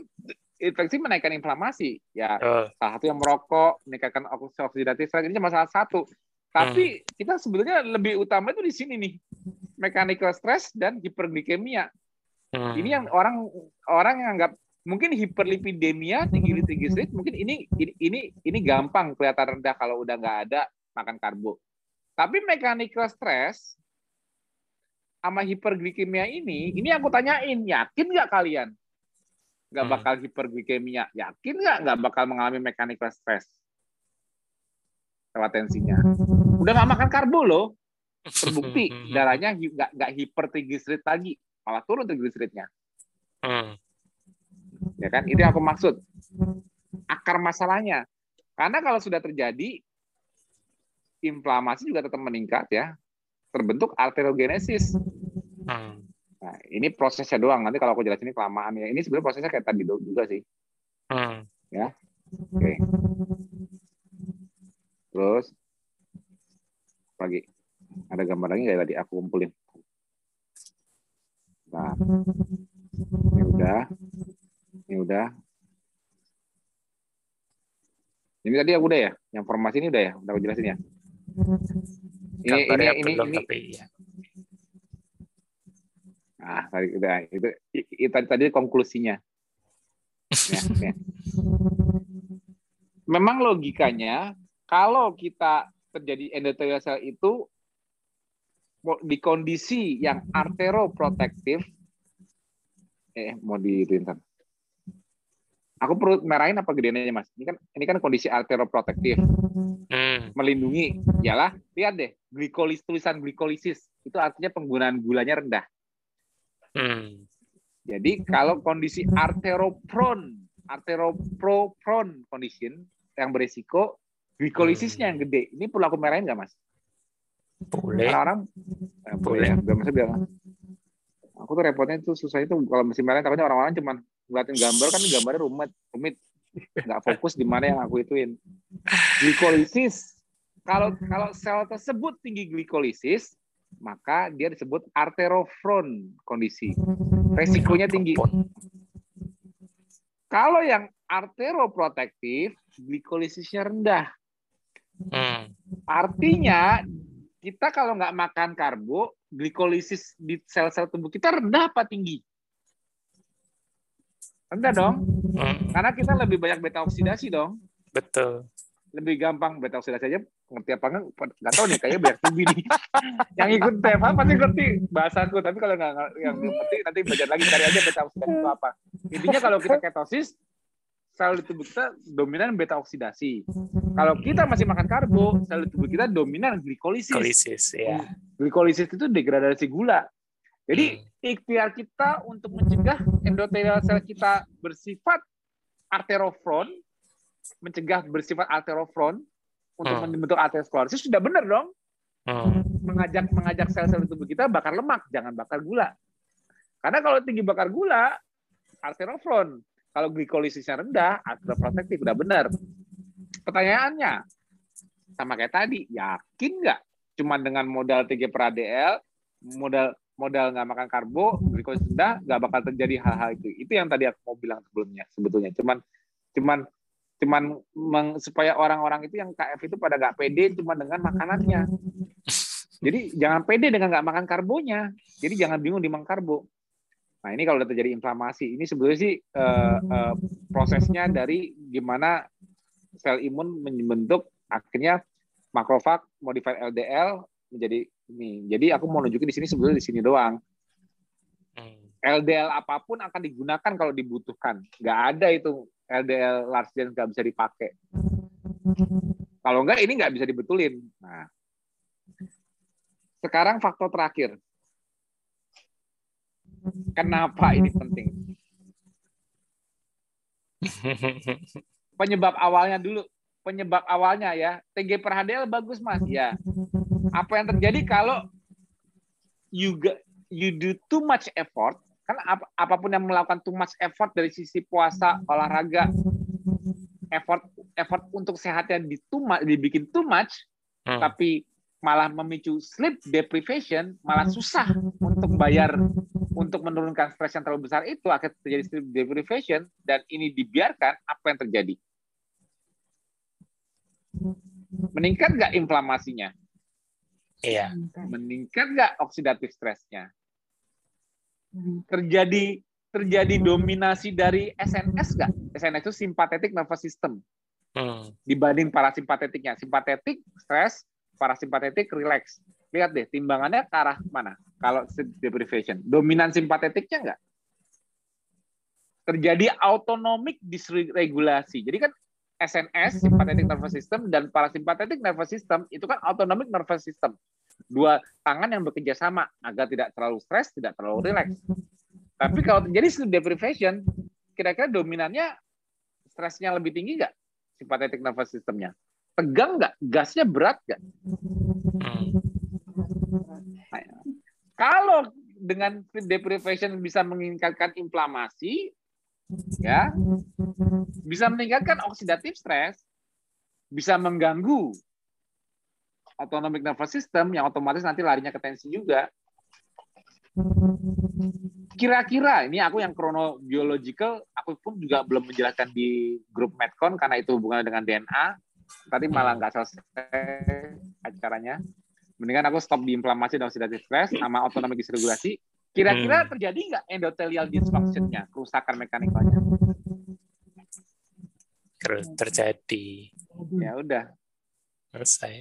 infeksi menaikkan inflamasi. Ya, uh. salah satu yang merokok, meningkatkan oksidatif stres ini cuma salah satu. Tapi hmm. kita sebetulnya lebih utama itu di sini nih. Mechanical stress dan hiperglikemia. Hmm. Ini yang orang orang yang anggap mungkin hiperlipidemia tinggi trigliserid mungkin ini ini ini ini gampang kelihatan rendah kalau udah nggak ada makan karbo tapi mechanical stress sama hiperglikemia ini ini aku tanyain yakin nggak kalian nggak hmm. bakal hiperglikemia yakin nggak nggak bakal mengalami mechanical stress lewat tensinya udah nggak makan karbo loh terbukti [laughs] darahnya nggak nggak hipertrigliserid lagi malah turun trigliseridnya Hmm. Ya kan? Itu yang aku maksud. Akar masalahnya. Karena kalau sudah terjadi, inflamasi juga tetap meningkat ya. Terbentuk arteriogenesis. Hmm. Nah, ini prosesnya doang. Nanti kalau aku jelasin ini kelamaan ya. Ini sebenarnya prosesnya kayak tadi juga sih. Hmm. Ya. Oke. Okay. Terus lagi ada gambar lagi nggak tadi aku kumpulin? Nah, ini udah, ini udah. Ini tadi aku udah ya, yang formasi ini udah ya, udah aku jelasin ya. Ini ini ini, ini, tapi ya. Nah, tadi udah itu, itu tadi, tadi konklusinya. Ya, ya. Memang logikanya kalau kita terjadi endothelial cell itu di kondisi yang arteroprotektif eh mau di kan aku perlu merahin apa gedeannya mas ini kan ini kan kondisi arteroprotektif hmm. melindungi yalah lihat deh glikolis tulisan glikolisis itu artinya penggunaan gulanya rendah hmm. jadi kalau kondisi arteropron arteropropron condition yang beresiko glikolisisnya yang gede ini perlu aku merahin nggak mas boleh. Orang-orang eh, boleh. Gak mesti bilang. Aku tuh repotnya itu susah itu kalau mesin merah takutnya orang-orang cuma ngeliatin gambar kan gambarnya rumit, rumit. Nggak fokus di mana yang aku ituin. Glikolisis. Kalau kalau sel tersebut tinggi glikolisis, maka dia disebut arterofron kondisi. Resikonya tinggi. Kalau yang arteroprotektif, glikolisisnya rendah. Hmm. Artinya kita kalau nggak makan karbo, glikolisis di sel-sel tubuh kita rendah apa tinggi? Rendah dong. Hmm. Karena kita lebih banyak beta oksidasi dong. Betul. Lebih gampang beta oksidasi aja ngerti apa enggak nggak tahu nih kayaknya banyak tinggi nih [laughs] yang ikut TFA pasti ngerti bahasaku tapi kalau nggak yang ngerti nanti belajar lagi cari aja beta oksidasi itu apa intinya kalau kita ketosis sel di tubuh kita dominan beta oksidasi. Kalau kita masih makan karbo, sel di tubuh kita dominan glikolisis. Glikolisis, ya. Glikolisis itu degradasi gula. Jadi hmm. ikhtiar kita untuk mencegah endothelial sel kita bersifat arterofron, mencegah bersifat arterofron untuk hmm. membentuk arteriosklerosis sudah benar dong. Hmm. Mengajak mengajak sel-sel tubuh kita bakar lemak, jangan bakar gula. Karena kalau tinggi bakar gula, arterofron kalau glikolisisnya rendah, protektif udah benar. Pertanyaannya, sama kayak tadi, yakin nggak? Cuma dengan modal TG per ADL, modal modal nggak makan karbo, glikolis rendah, nggak bakal terjadi hal-hal itu. Itu yang tadi aku mau bilang sebelumnya, sebetulnya. Cuman, cuman, cuman meng, supaya orang-orang itu yang KF itu pada nggak pede cuma dengan makanannya. Jadi jangan pede dengan nggak makan karbonya. Jadi jangan bingung di makan karbo. Nah ini kalau udah terjadi inflamasi, ini sebetulnya sih uh, uh, prosesnya dari gimana sel imun membentuk akhirnya makrofag modified LDL menjadi ini. Jadi aku mau nunjukin di sini sebetulnya di sini doang. LDL hmm. apa pun akan digunakan kalau dibutuhkan. Nggak ada itu LDL large dan nggak bisa dipakai. Kalau nggak ini nggak bisa dibetulin. Nah, sekarang faktor terakhir Kenapa ini penting? [laughs] Penyebab awalnya dulu. Penyebab awalnya ya. TG per HDL bagus, Mas. Ya. Apa yang terjadi kalau you get, you do too much effort, kan ap, apa pun yang melakukan too much effort dari sisi puasa, olahraga, effort effort untuk sehatnya di too much, dibikin too much, hmm. tapi malah memicu sleep deprivation, malah susah untuk bayar untuk menurunkan stres yang terlalu besar itu akan terjadi sleep deprivation dan ini dibiarkan apa yang terjadi? Meningkat nggak inflamasinya? Iya. Meningkat nggak oksidatif stresnya? Terjadi terjadi dominasi dari SNS nggak? SNS itu sympathetic nervous system. Hmm. Dibanding parasimpatetiknya. Simpatetik, stres, parasimpatetik relax. Lihat deh timbangannya ke arah mana? Kalau deprivation, dominan simpatetiknya enggak? Terjadi autonomic dysregulasi. Jadi kan SNS, sympathetic nervous system, dan parasimpatetic nervous system itu kan autonomic nervous system. Dua tangan yang bekerja sama agar tidak terlalu stres, tidak terlalu relax. [laughs] Tapi kalau terjadi sleep deprivation, kira-kira dominannya stresnya lebih tinggi nggak? Simpatetik nervous systemnya. Tegang nggak? Gasnya berat nggak? Hmm. Nah, kalau dengan sleep deprivation bisa meningkatkan inflamasi, ya, bisa meningkatkan oksidatif stres, bisa mengganggu autonomic nervous system yang otomatis nanti larinya ke tensi juga. Kira-kira ini aku yang chronobiological, aku pun juga belum menjelaskan di grup Medcon karena itu hubungannya dengan DNA. Tadi malah nggak selesai acaranya. Mendingan aku stop di inflamasi dan oxidative stress sama autonomic dysregulasi. Kira-kira hmm. terjadi nggak endothelial dysfunction-nya, kerusakan mekanikalnya? Terjadi. Ya udah, selesai.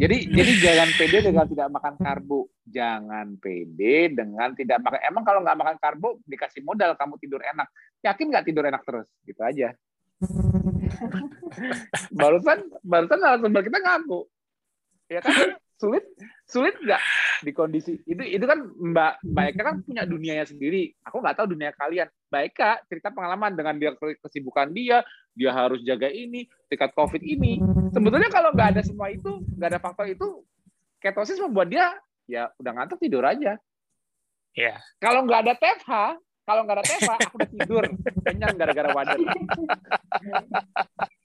jadi jadi jangan pede dengan tidak makan karbo. Jangan pede dengan tidak makan. Emang kalau nggak makan karbo dikasih modal kamu tidur enak. Yakin nggak tidur enak terus? Gitu aja. [laughs] barusan barusan narasumber kita ngaku. Ya kan? sulit sulit nggak di kondisi itu itu kan Mbak Mbak Eka kan punya dunianya sendiri. Aku nggak tahu dunia kalian. Mbak Eka cerita pengalaman dengan dia kesibukan dia, dia harus jaga ini, tingkat COVID ini. Sebetulnya kalau nggak ada semua itu, nggak ada faktor itu, ketosis membuat dia ya udah ngantuk tidur aja. Ya. Yeah. Kalau nggak ada TFH, kalau nggak ada TFH, aku udah tidur kenyang gara-gara wadah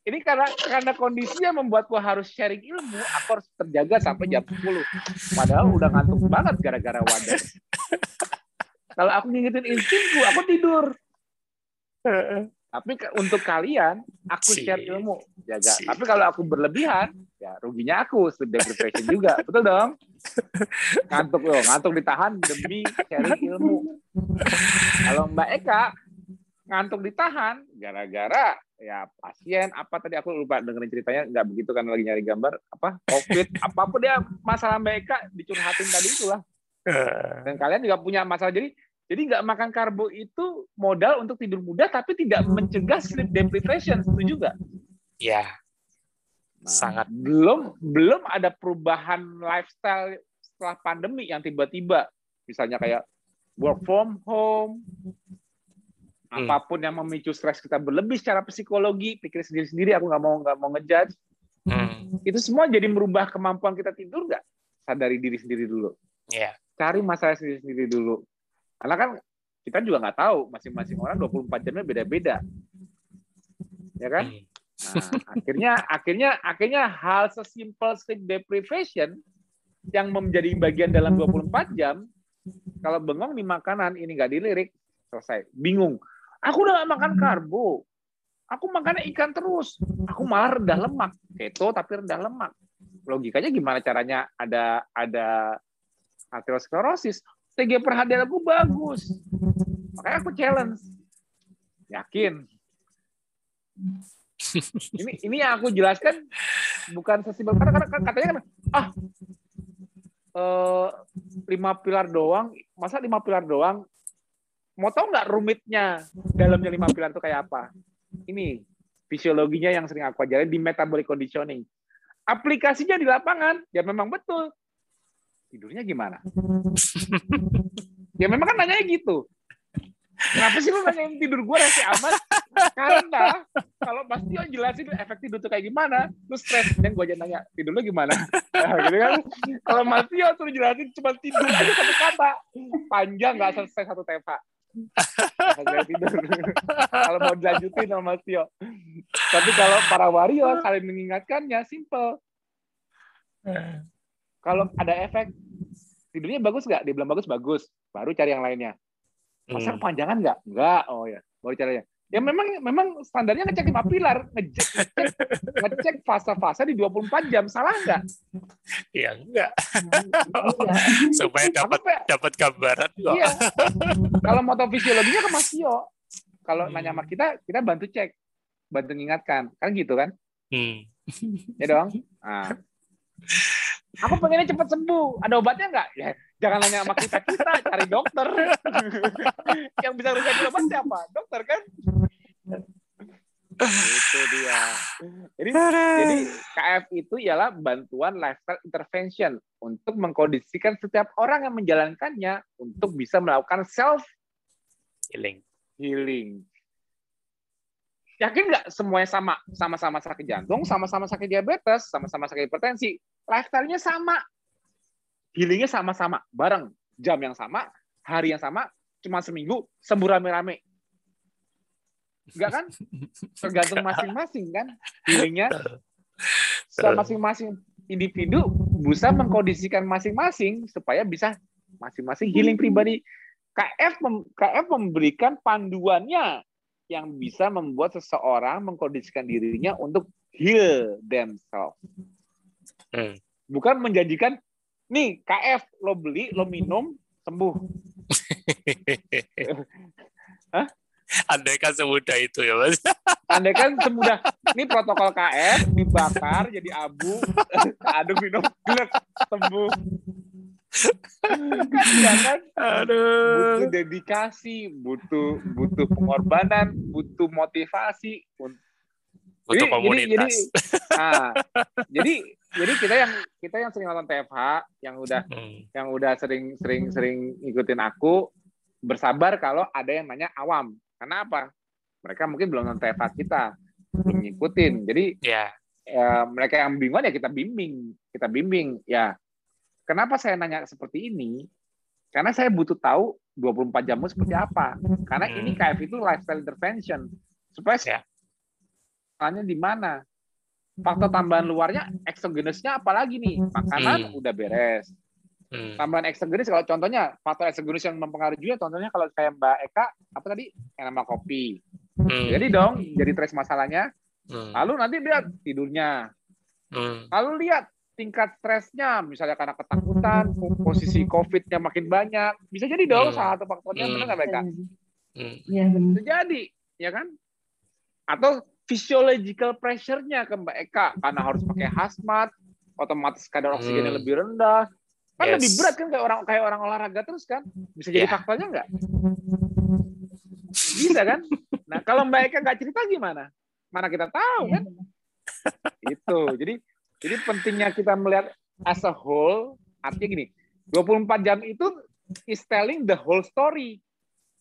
ini karena karena kondisinya membuatku harus sharing ilmu, aku harus terjaga sampai jam 10. Padahal udah ngantuk banget gara-gara wadah. Kalau aku ngikutin instingku, aku tidur. Tapi untuk kalian, aku share ilmu, jaga. Tapi kalau aku berlebihan, ya ruginya aku sleep deprivation juga, betul dong? Ngantuk loh, ngantuk ditahan demi sharing ilmu. Kalau Mbak Eka ngantuk ditahan gara-gara ya pasien apa tadi aku lupa dengerin ceritanya nggak begitu kan lagi nyari gambar apa covid apa pun dia masalah mereka dicurhatin tadi itulah dan kalian juga punya masalah jadi jadi nggak makan karbo itu modal untuk tidur mudah tapi tidak mencegah sleep deprivation. Itu juga ya nah, sangat. belum belum ada perubahan lifestyle setelah pandemi yang tiba-tiba. Misalnya kayak work from home Hmm. apa pun yang memicu stres kita berlebih secara psikologi pikir sendiri sendiri aku nggak mau nggak mau ngejudge. Hmm. itu semua jadi merubah kemampuan kita tidur nggak? Sadari diri sendiri dulu. Yeah. cari masalah sendiri sendiri dulu karena kan kita juga nggak tahu masing-masing orang 24 jamnya beda-beda ya kan hmm. nah akhirnya akhirnya akhirnya hal sesimpel sleep deprivation yang menjadi bagian dalam 24 jam kalau bengong di makanan ini nggak dilirik selesai bingung Aku udah gak makan hmm. karbo. Aku makannya ikan terus. Aku malah rendah lemak. Keto tapi rendah lemak. Logikanya gimana caranya ada ada aterosklerosis? TG per HDL aku bagus. Makanya aku challenge. Yakin. Ini ini yang aku jelaskan bukan sesimpel karena, karena katanya kan ah eh, lima pilar doang, masa lima pilar doang Mau tahu nggak rumitnya dalamnya lima pilar itu kayak apa? Ini fisiologinya yang sering aku ajarin di metabolic conditioning. Aplikasinya di lapangan, ya memang betul. Tidurnya gimana? [laughs] ya memang kan nanya gitu. Kenapa sih lu nanyain tidur gue rasa aman? Karena kalau Mas Tio jelasin efek tidur itu kayak gimana, lu stres. Dan gue aja nanya, tidur lu gimana? [laughs] Nah, gitu kan? Kalau Mas Tio suruh jelasin cuma tidur aja satu kata. Panjang nggak selesai satu tema tidur. kalau mau dilanjutin sama Mas Tio. Tapi kalau para wario saling mengingatkannya simple. Kalau ada efek tidurnya bagus nggak? Dia bilang bagus bagus. Baru cari yang lainnya. Masa hmm. kepanjangan nggak? Nggak. Oh ya. Baru caranya ya memang memang standarnya ngecek lima pilar ngecek ngecek, ngecek fase-fase di 24 jam salah nggak ya enggak [laughs] supaya dapat dapat gambaran kok iya. [laughs] kalau moto fisiologinya ke Mas Tio kalau hmm. nanya sama kita kita bantu cek bantu mengingatkan kan gitu kan hmm. ya dong nah. [laughs] aku pengennya cepat sembuh ada obatnya nggak ya jangan nanya sama kita kita cari dokter [laughs] yang bisa rusak obat siapa dokter kan itu dia jadi jadi KF itu ialah bantuan lifestyle intervention untuk mengkondisikan setiap orang yang menjalankannya untuk bisa melakukan self healing. Healing. Yakin nggak semuanya sama? Sama-sama sakit jantung, sama-sama sakit diabetes, sama-sama sakit hipertensi. Lifestyle-nya sama. Healingnya sama-sama, bareng. Jam yang sama, hari yang sama, cuma seminggu, sembuh rame-rame. Enggak kan? Tergantung masing-masing kan healingnya. [laughs] Masing-masing individu bisa mengkondisikan masing-masing supaya bisa masing-masing healing pribadi. KF KF memberikan panduannya yang bisa membuat seseorang mengkondisikan dirinya untuk heal themselves. Hmm. Bukan menjanjikan, nih KF lo beli, lo minum, sembuh. [laughs] Hah? Andai kan semudah itu ya mas. [laughs] Andai kan semudah, ini protokol KF dibakar jadi abu, [laughs] aduk minum, gelek, sembuh. ya kan? Aduh. Butuh dedikasi, butuh butuh pengorbanan, butuh motivasi. Butuh jadi, komunitas. Jadi, jadi, nah, jadi jadi kita yang kita yang sering nonton TFH, yang udah hmm. yang udah sering sering sering ikutin aku, bersabar kalau ada yang nanya awam. Karena apa? Mereka mungkin belum nonton TFA kita, belum ngikutin. Jadi yeah. ya, mereka yang bingung ya kita bimbing, kita bimbing. Ya, kenapa saya nanya seperti ini? Karena saya butuh tahu 24 jammu seperti apa. Karena hmm. ini KF itu lifestyle intervention. Supaya yeah. Ya. di mana? Faktor tambahan luarnya, eksogenusnya apalagi nih? Makanan hmm. udah beres, Hmm. Tambahan eksogenis kalau contohnya faktor eksogenis yang mempengaruhi juga contohnya kalau kayak Mbak Eka apa tadi yang nama kopi. Hmm. Jadi dong jadi stres masalahnya. Hmm. Lalu nanti lihat tidurnya. Hmm. Lalu lihat tingkat stresnya misalnya karena ketakutan, posisi COVID-nya makin banyak. Bisa jadi dong hmm. salah satu faktornya hmm. benar nggak Mbak Eka? Hmm. Iya benar. Terjadi, ya kan? Atau physiological pressure-nya ke Mbak Eka karena harus pakai hazmat, otomatis kadar oksigennya hmm. lebih rendah, Kan yes. lebih berat kan kayak orang kayak orang olahraga terus kan. Bisa jadi yeah. faktanya nggak? Bisa kan? Nah kalau Mbak Eka nggak cerita gimana? Mana kita tahu kan? [laughs] itu. Jadi jadi pentingnya kita melihat as a whole. Artinya gini, 24 jam itu is telling the whole story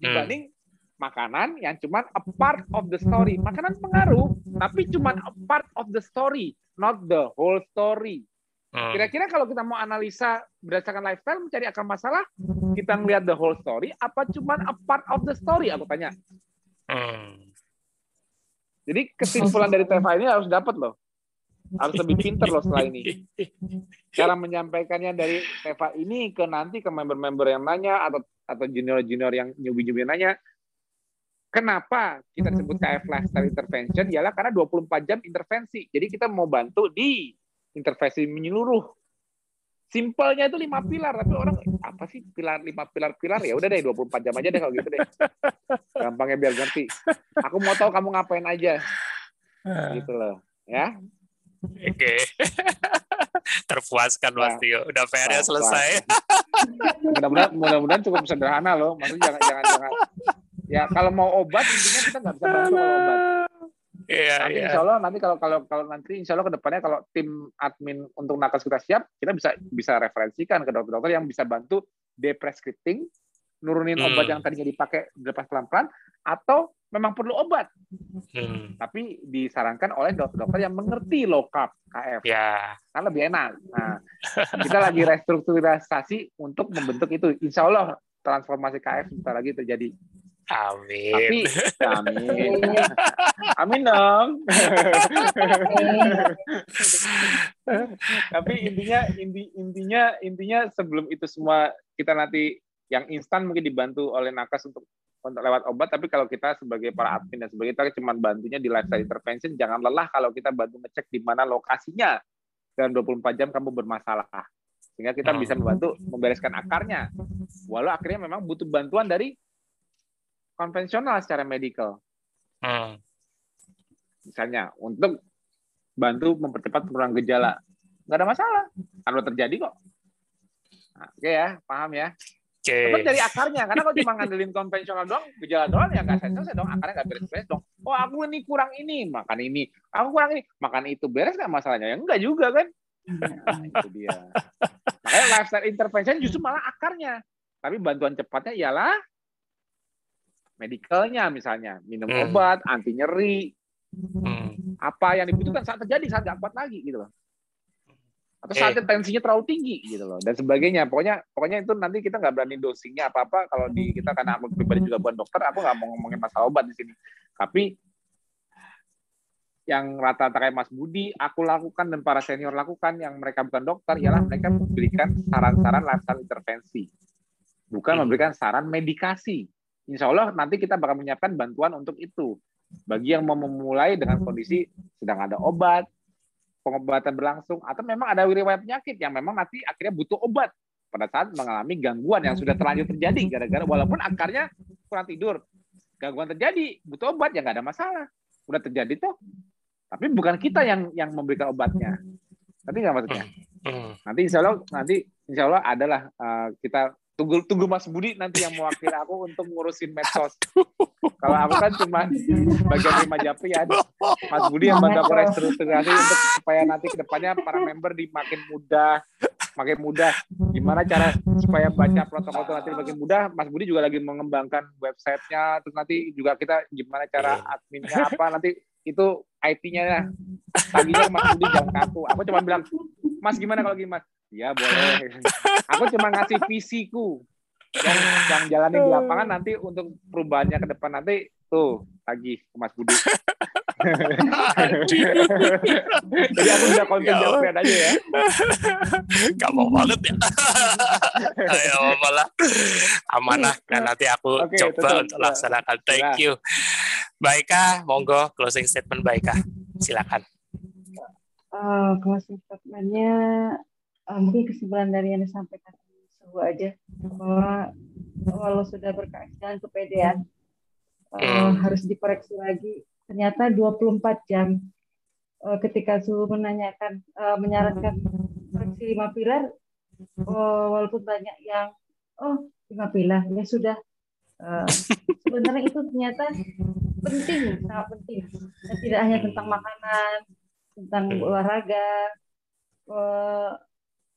dibanding hmm. Makanan yang cuma a part of the story. Makanan pengaruh, tapi cuma a part of the story, not the whole story. Hmm. Kira-kira kalau kita mau analisa berdasarkan lifestyle mencari akar masalah, kita ngelihat the whole story apa cuma a part of the story? Aku tanya. Hmm. Jadi kesimpulan dari TFA ini harus dapat loh. Harus lebih pinter loh setelah ini. Cara menyampaikannya dari TFA ini ke nanti ke member-member yang nanya atau atau junior-junior yang newbie-newbie nanya, Kenapa kita sebut KF Lifestyle Intervention? Ialah karena 24 jam intervensi. Jadi kita mau bantu di intervensi menyeluruh. Simpelnya itu lima pilar, tapi orang apa sih pilar lima pilar pilar ya udah deh 24 jam aja deh kalau gitu deh. Gampangnya biar ngerti. Aku mau tahu kamu ngapain aja. Gitu loh, ya. Oke. Okay. [laughs] Terpuaskan nah, pasti yuk. Udah PR-nya selesai. Mudah-mudahan mudah-mudahan cukup sederhana loh. Maksudnya jangan jangan jangan ya kalau mau obat intinya kita nggak bisa bantu kalau obat Iya, nanti iya. insya Allah nanti kalau kalau kalau nanti insya Allah ke depannya kalau tim admin untuk nakes kita siap, kita bisa bisa referensikan ke dokter-dokter yang bisa bantu deprescripting, nurunin hmm. obat yang tadinya dipakai dilepas pelan-pelan, atau memang perlu obat. Hmm. Tapi disarankan oleh dokter-dokter yang mengerti low carb KF. Ya. Kan lebih enak. Nah, kita lagi restrukturisasi untuk membentuk itu. Insya Allah transformasi KF sebentar lagi terjadi. Amin. Tapi, [laughs] amin. amin dong. Tapi intinya inti, intinya intinya sebelum itu semua kita nanti yang instan mungkin dibantu oleh nakes untuk untuk lewat obat tapi kalau kita sebagai para admin dan sebagai kita cuma bantunya di lifestyle intervention jangan lelah kalau kita bantu ngecek di mana lokasinya dalam 24 jam kamu bermasalah sehingga kita bisa hmm. membantu membereskan akarnya walau akhirnya memang butuh bantuan dari konvensional secara medikal. Hmm. Misalnya untuk bantu mempercepat penurunan gejala, nggak ada masalah, kalau terjadi kok. Nah, Oke okay ya, paham ya. Okay. Tetap dari akarnya, karena kalau cuma ngandelin konvensional doang, gejala doang ya nggak selesai dong, akarnya nggak beres-beres dong. Oh aku ini kurang ini, makan ini. Aku kurang ini, makan itu beres nggak masalahnya? Ya enggak juga kan. Nah, itu dia. Makanya lifestyle intervention justru malah akarnya. Tapi bantuan cepatnya ialah medicalnya misalnya minum hmm. obat anti nyeri hmm. apa yang dibutuhkan saat terjadi saat nggak kuat lagi gitu loh atau saat eh. tensinya terlalu tinggi gitu loh dan sebagainya pokoknya pokoknya itu nanti kita nggak berani dosingnya apa apa kalau di kita karena aku pribadi juga bukan dokter aku nggak mau ngomongin masalah obat di sini tapi yang rata-rata kayak Mas Budi aku lakukan dan para senior lakukan yang mereka bukan dokter ialah mereka memberikan saran-saran lifestyle intervensi bukan hmm. memberikan saran medikasi insya Allah nanti kita bakal menyiapkan bantuan untuk itu. Bagi yang mau memulai dengan kondisi sedang ada obat, pengobatan berlangsung, atau memang ada riwayat penyakit yang memang nanti akhirnya butuh obat pada saat mengalami gangguan yang sudah terlanjur terjadi gara-gara walaupun akarnya kurang tidur, gangguan terjadi butuh obat ya nggak ada masalah, udah terjadi tuh. Tapi bukan kita yang yang memberikan obatnya. Tapi nggak maksudnya. Hmm. Nanti insya Allah nanti insya Allah adalah uh, kita tunggu tunggu Mas Budi nanti yang mewakili aku untuk ngurusin medsos. Kalau aku kan cuma bagian lima japri ya. Mas Budi yang bantu aku restrukturisasi untuk supaya nanti ke depannya para member di makin mudah, makin mudah. Gimana cara supaya baca protokol itu nanti makin mudah? Mas Budi juga lagi mengembangkan websitenya. Terus nanti juga kita gimana cara adminnya apa nanti itu IT-nya ya. Taginya Mas Budi jangan kaku. Aku cuma bilang, Mas gimana kalau gini Mas? Iya boleh. Aku cuma ngasih visiku yang yang jalani di lapangan nanti untuk perubahannya ke depan nanti tuh lagi ke Mas Budi. Jadi aku udah konten jawab aja ya. Gak mau banget ya. Ayo malah amanah dan nanti aku okay, coba untuk laksanakan. Thank you. Baikah, monggo closing statement Baikah. Silakan. Uh, closing statementnya uh, mungkin kesimpulan dari yang disampaikan Suhu aja bahwa walau sudah berkait dengan kepedean uh, harus dikoreksi lagi. Ternyata 24 jam uh, ketika Suhu menanyakan uh, menyarankan koreksi lima pilar uh, walaupun banyak yang oh lima pilar ya sudah. Uh, sebenarnya itu ternyata penting sangat penting. Dan tidak hanya tentang makanan tentang olahraga uh,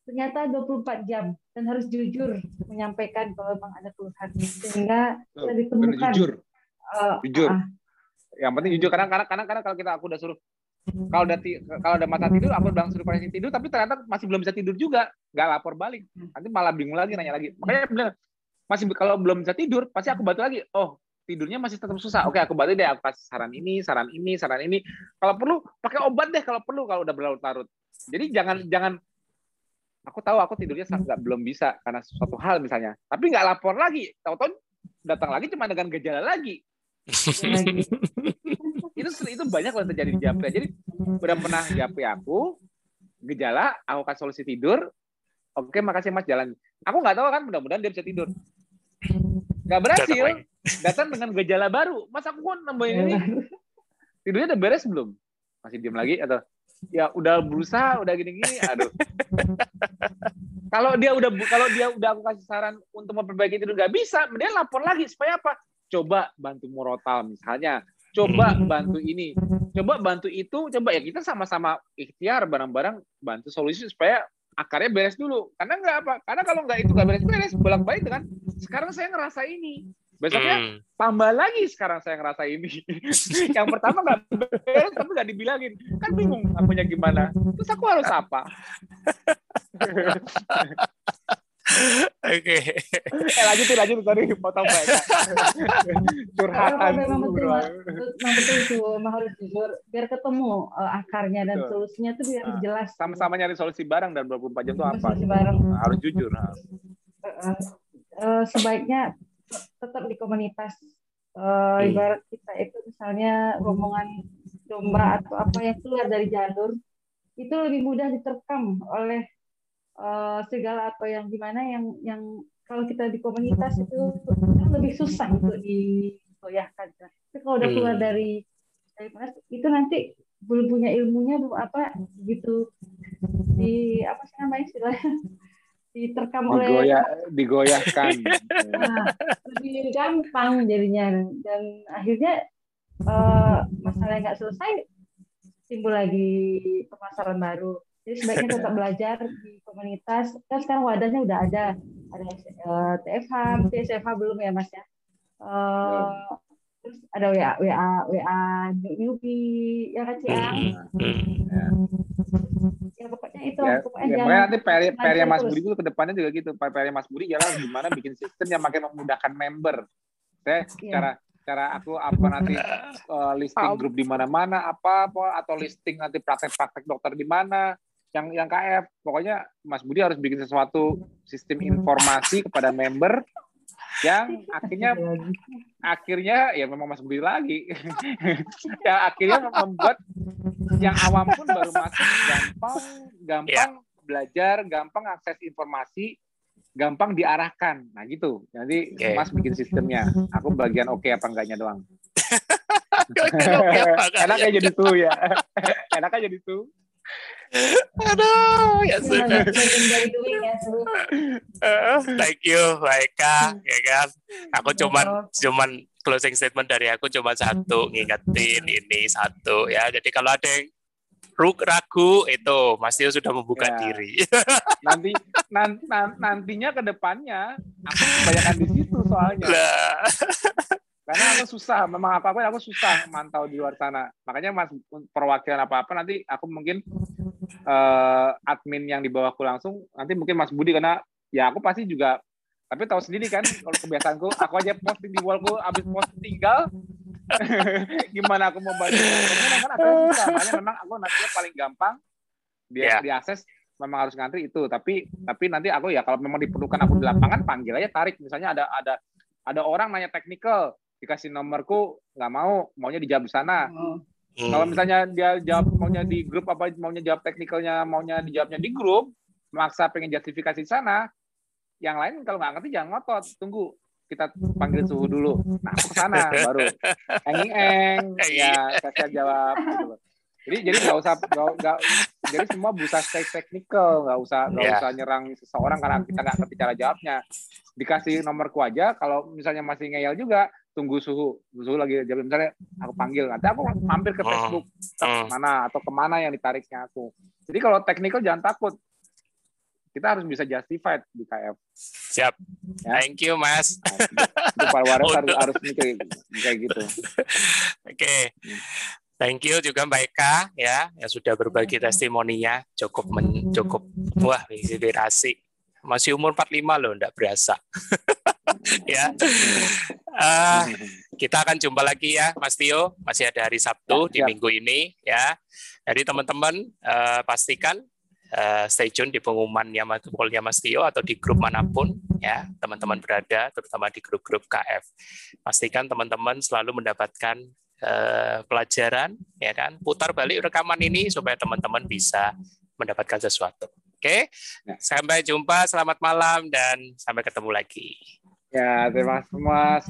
ternyata 24 jam dan harus jujur menyampaikan kalau memang ada keluhan. Sehingga bisa ditemukan. jujur. Uh, jujur. uh, yang penting jujur. Karena karena karena, karena kalau kita aku udah suruh kalau udah kalau ada mata tidur aku bilang suruh koreksi tidur tapi ternyata masih belum bisa tidur juga. Nggak lapor balik. Nanti malah bingung lagi nanya lagi. Makanya benar masih kalau belum bisa tidur pasti aku bantu lagi. Oh tidurnya masih tetap susah. Oke aku bantu deh. Aku kasih saran ini saran ini saran ini. Kalau perlu pakai obat deh kalau perlu kalau udah berlarut-larut. Jadi jangan jangan aku tahu aku tidurnya nggak belum bisa karena suatu hal misalnya. Tapi nggak lapor lagi. Tahu-tahu datang lagi cuma dengan gejala lagi. Itu itu banyak yang terjadi di Japri. Jadi udah pernah Japri aku gejala aku kasih solusi tidur. Oke makasih mas jalan. Aku nggak tahu kan mudah-mudahan dia bisa tidur. Nggak berhasil datang dengan gejala baru. Mas aku kok nambahin ini. Tidurnya udah beres belum? Masih diam lagi atau ya udah berusaha udah gini-gini aduh. Kalau dia udah kalau dia udah aku kasih saran untuk memperbaiki itu nggak bisa dia lapor lagi supaya apa? Coba bantu murotal misalnya coba bantu ini coba bantu itu coba ya kita sama-sama ikhtiar bareng-bareng bantu solusi supaya akarnya beres dulu. Karena nggak apa karena kalau nggak itu nggak beres-beres bolak-balik dengan sekarang saya ngerasa ini Besoknya hmm. tambah lagi sekarang saya ngerasa ini. [laughs] yang pertama nggak beres tapi nggak dibilangin. Kan bingung akunya gimana. Terus aku harus apa? Oke. Okay. Eh lanjutin lanjutin tadi potong mereka. Curhatan. Memang betul, memang betul itu memang harus jujur biar ketemu uh, akarnya dan betul. solusinya itu biar nah, jelas. Sama-sama nyari solusi bareng dan 24 jam itu apa? Solusi bareng. Nah, harus jujur. Nah. Uh, uh, sebaiknya tetap di komunitas uh, ibarat kita itu misalnya rombongan domba atau apa yang keluar dari jalur itu lebih mudah diterkam oleh uh, segala atau yang gimana yang yang kalau kita di komunitas itu kan lebih susah untuk digoyahkan. Tapi kalau udah keluar hmm. dari dari itu nanti belum punya ilmunya belum apa gitu di apa sih namanya istilahnya diterkam oleh Digoya, digoyahkan. Nah, lebih gampang jadinya dan akhirnya uh, masalah nggak selesai timbul lagi pemasaran baru Jadi sebaiknya tetap belajar di komunitas. Kan sekarang wadahnya udah ada, ada uh, TFH, TSFH belum ya Mas ya. Uh, terus ada WA WA WA newbie ya kan Ciang. Hmm. Ya. ya pokoknya itu ya, pokoknya ya, jangan nanti PR, PR Mas Budi itu ke depannya juga gitu. PR Mas Budi jalan gimana bikin sistem yang makin memudahkan member. Saya ya. cara cara aku apa nanti uh, listing grup di mana-mana apa apa atau listing nanti praktek-praktek dokter di mana yang yang KF pokoknya Mas Budi harus bikin sesuatu sistem informasi kepada member yang [laughs] akhirnya akhirnya ya memang Mas Budi lagi. [laughs] Yang akhirnya membuat yang awam pun baru masuk. Gampang gampang yeah. belajar gampang akses informasi gampang diarahkan. Nah gitu. Nanti okay. Mas bikin sistemnya. Aku bagian oke okay apa enggaknya doang. [laughs] Enak aja jadi tuh ya. Enak aja jadi tuh Aduh, ya sudah. uh, thank you, Baika, ya kan. Aku cuman cuman closing statement dari aku cuma satu, ngingetin ini satu ya. Jadi kalau ada yang ragu itu Mas Tio sudah membuka ya. diri. [laughs] Nanti nan, nan, nantinya ke depannya aku kebanyakan di situ soalnya. Nah. [laughs] Karena aku susah, memang apa-apa aku susah mantau di luar sana. Makanya Mas perwakilan apa-apa nanti aku mungkin uh, admin yang di bawahku langsung nanti mungkin Mas Budi karena ya aku pasti juga tapi tahu sendiri kan kalau kebiasaanku aku aja posting di wallku abis posting tinggal [laughs] gimana aku mau bantu kan susah [laughs] makanya memang aku nantinya paling gampang dia yeah. diakses memang harus ngantri itu tapi tapi nanti aku ya kalau memang diperlukan aku di lapangan panggil aja tarik misalnya ada ada ada orang nanya teknikal dikasih nomorku nggak mau maunya dijawab di sana oh. Hmm. Kalau misalnya dia jawab maunya di grup apa maunya jawab teknikalnya maunya dijawabnya di grup, maksa pengen justifikasi di sana, yang lain kalau nggak ngerti jangan ngotot, tunggu kita panggil suhu dulu. Nah, ke sana baru eng eng ya saya jawab gitu Jadi jadi nggak usah nggak jadi semua busa stay technical, nggak usah nggak yeah. usah nyerang seseorang karena kita nggak ngerti cara jawabnya. Dikasih nomorku aja, kalau misalnya masih ngeyel juga, tunggu suhu suhu lagi jam misalnya aku panggil nanti aku mampir ke oh. Facebook oh. mana atau ke mana yang ditariknya aku jadi kalau technical jangan takut kita harus bisa justified di KF siap ya? thank you mas nah, itu para waris harus harus mikir kayak gitu oke okay. Thank you juga Mbak Eka ya yang sudah berbagi testimoninya cukup men, cukup wah inspirasi. Masih umur 45 loh, enggak berasa. [laughs] [laughs] ya. Uh, kita akan jumpa lagi ya, Mas Tio. Masih ada hari Sabtu ya, di ya. minggu ini ya. Jadi teman-teman uh, pastikan uh, stay tune di pengumumannya Polnya Mas Tio atau di grup mana pun ya teman-teman berada, terutama di grup-grup KF. Pastikan teman-teman selalu mendapatkan uh, pelajaran ya kan. Putar balik rekaman ini supaya teman-teman bisa mendapatkan sesuatu. Oke, okay? sampai jumpa, selamat malam dan sampai ketemu lagi. Ya, terima kasih semua.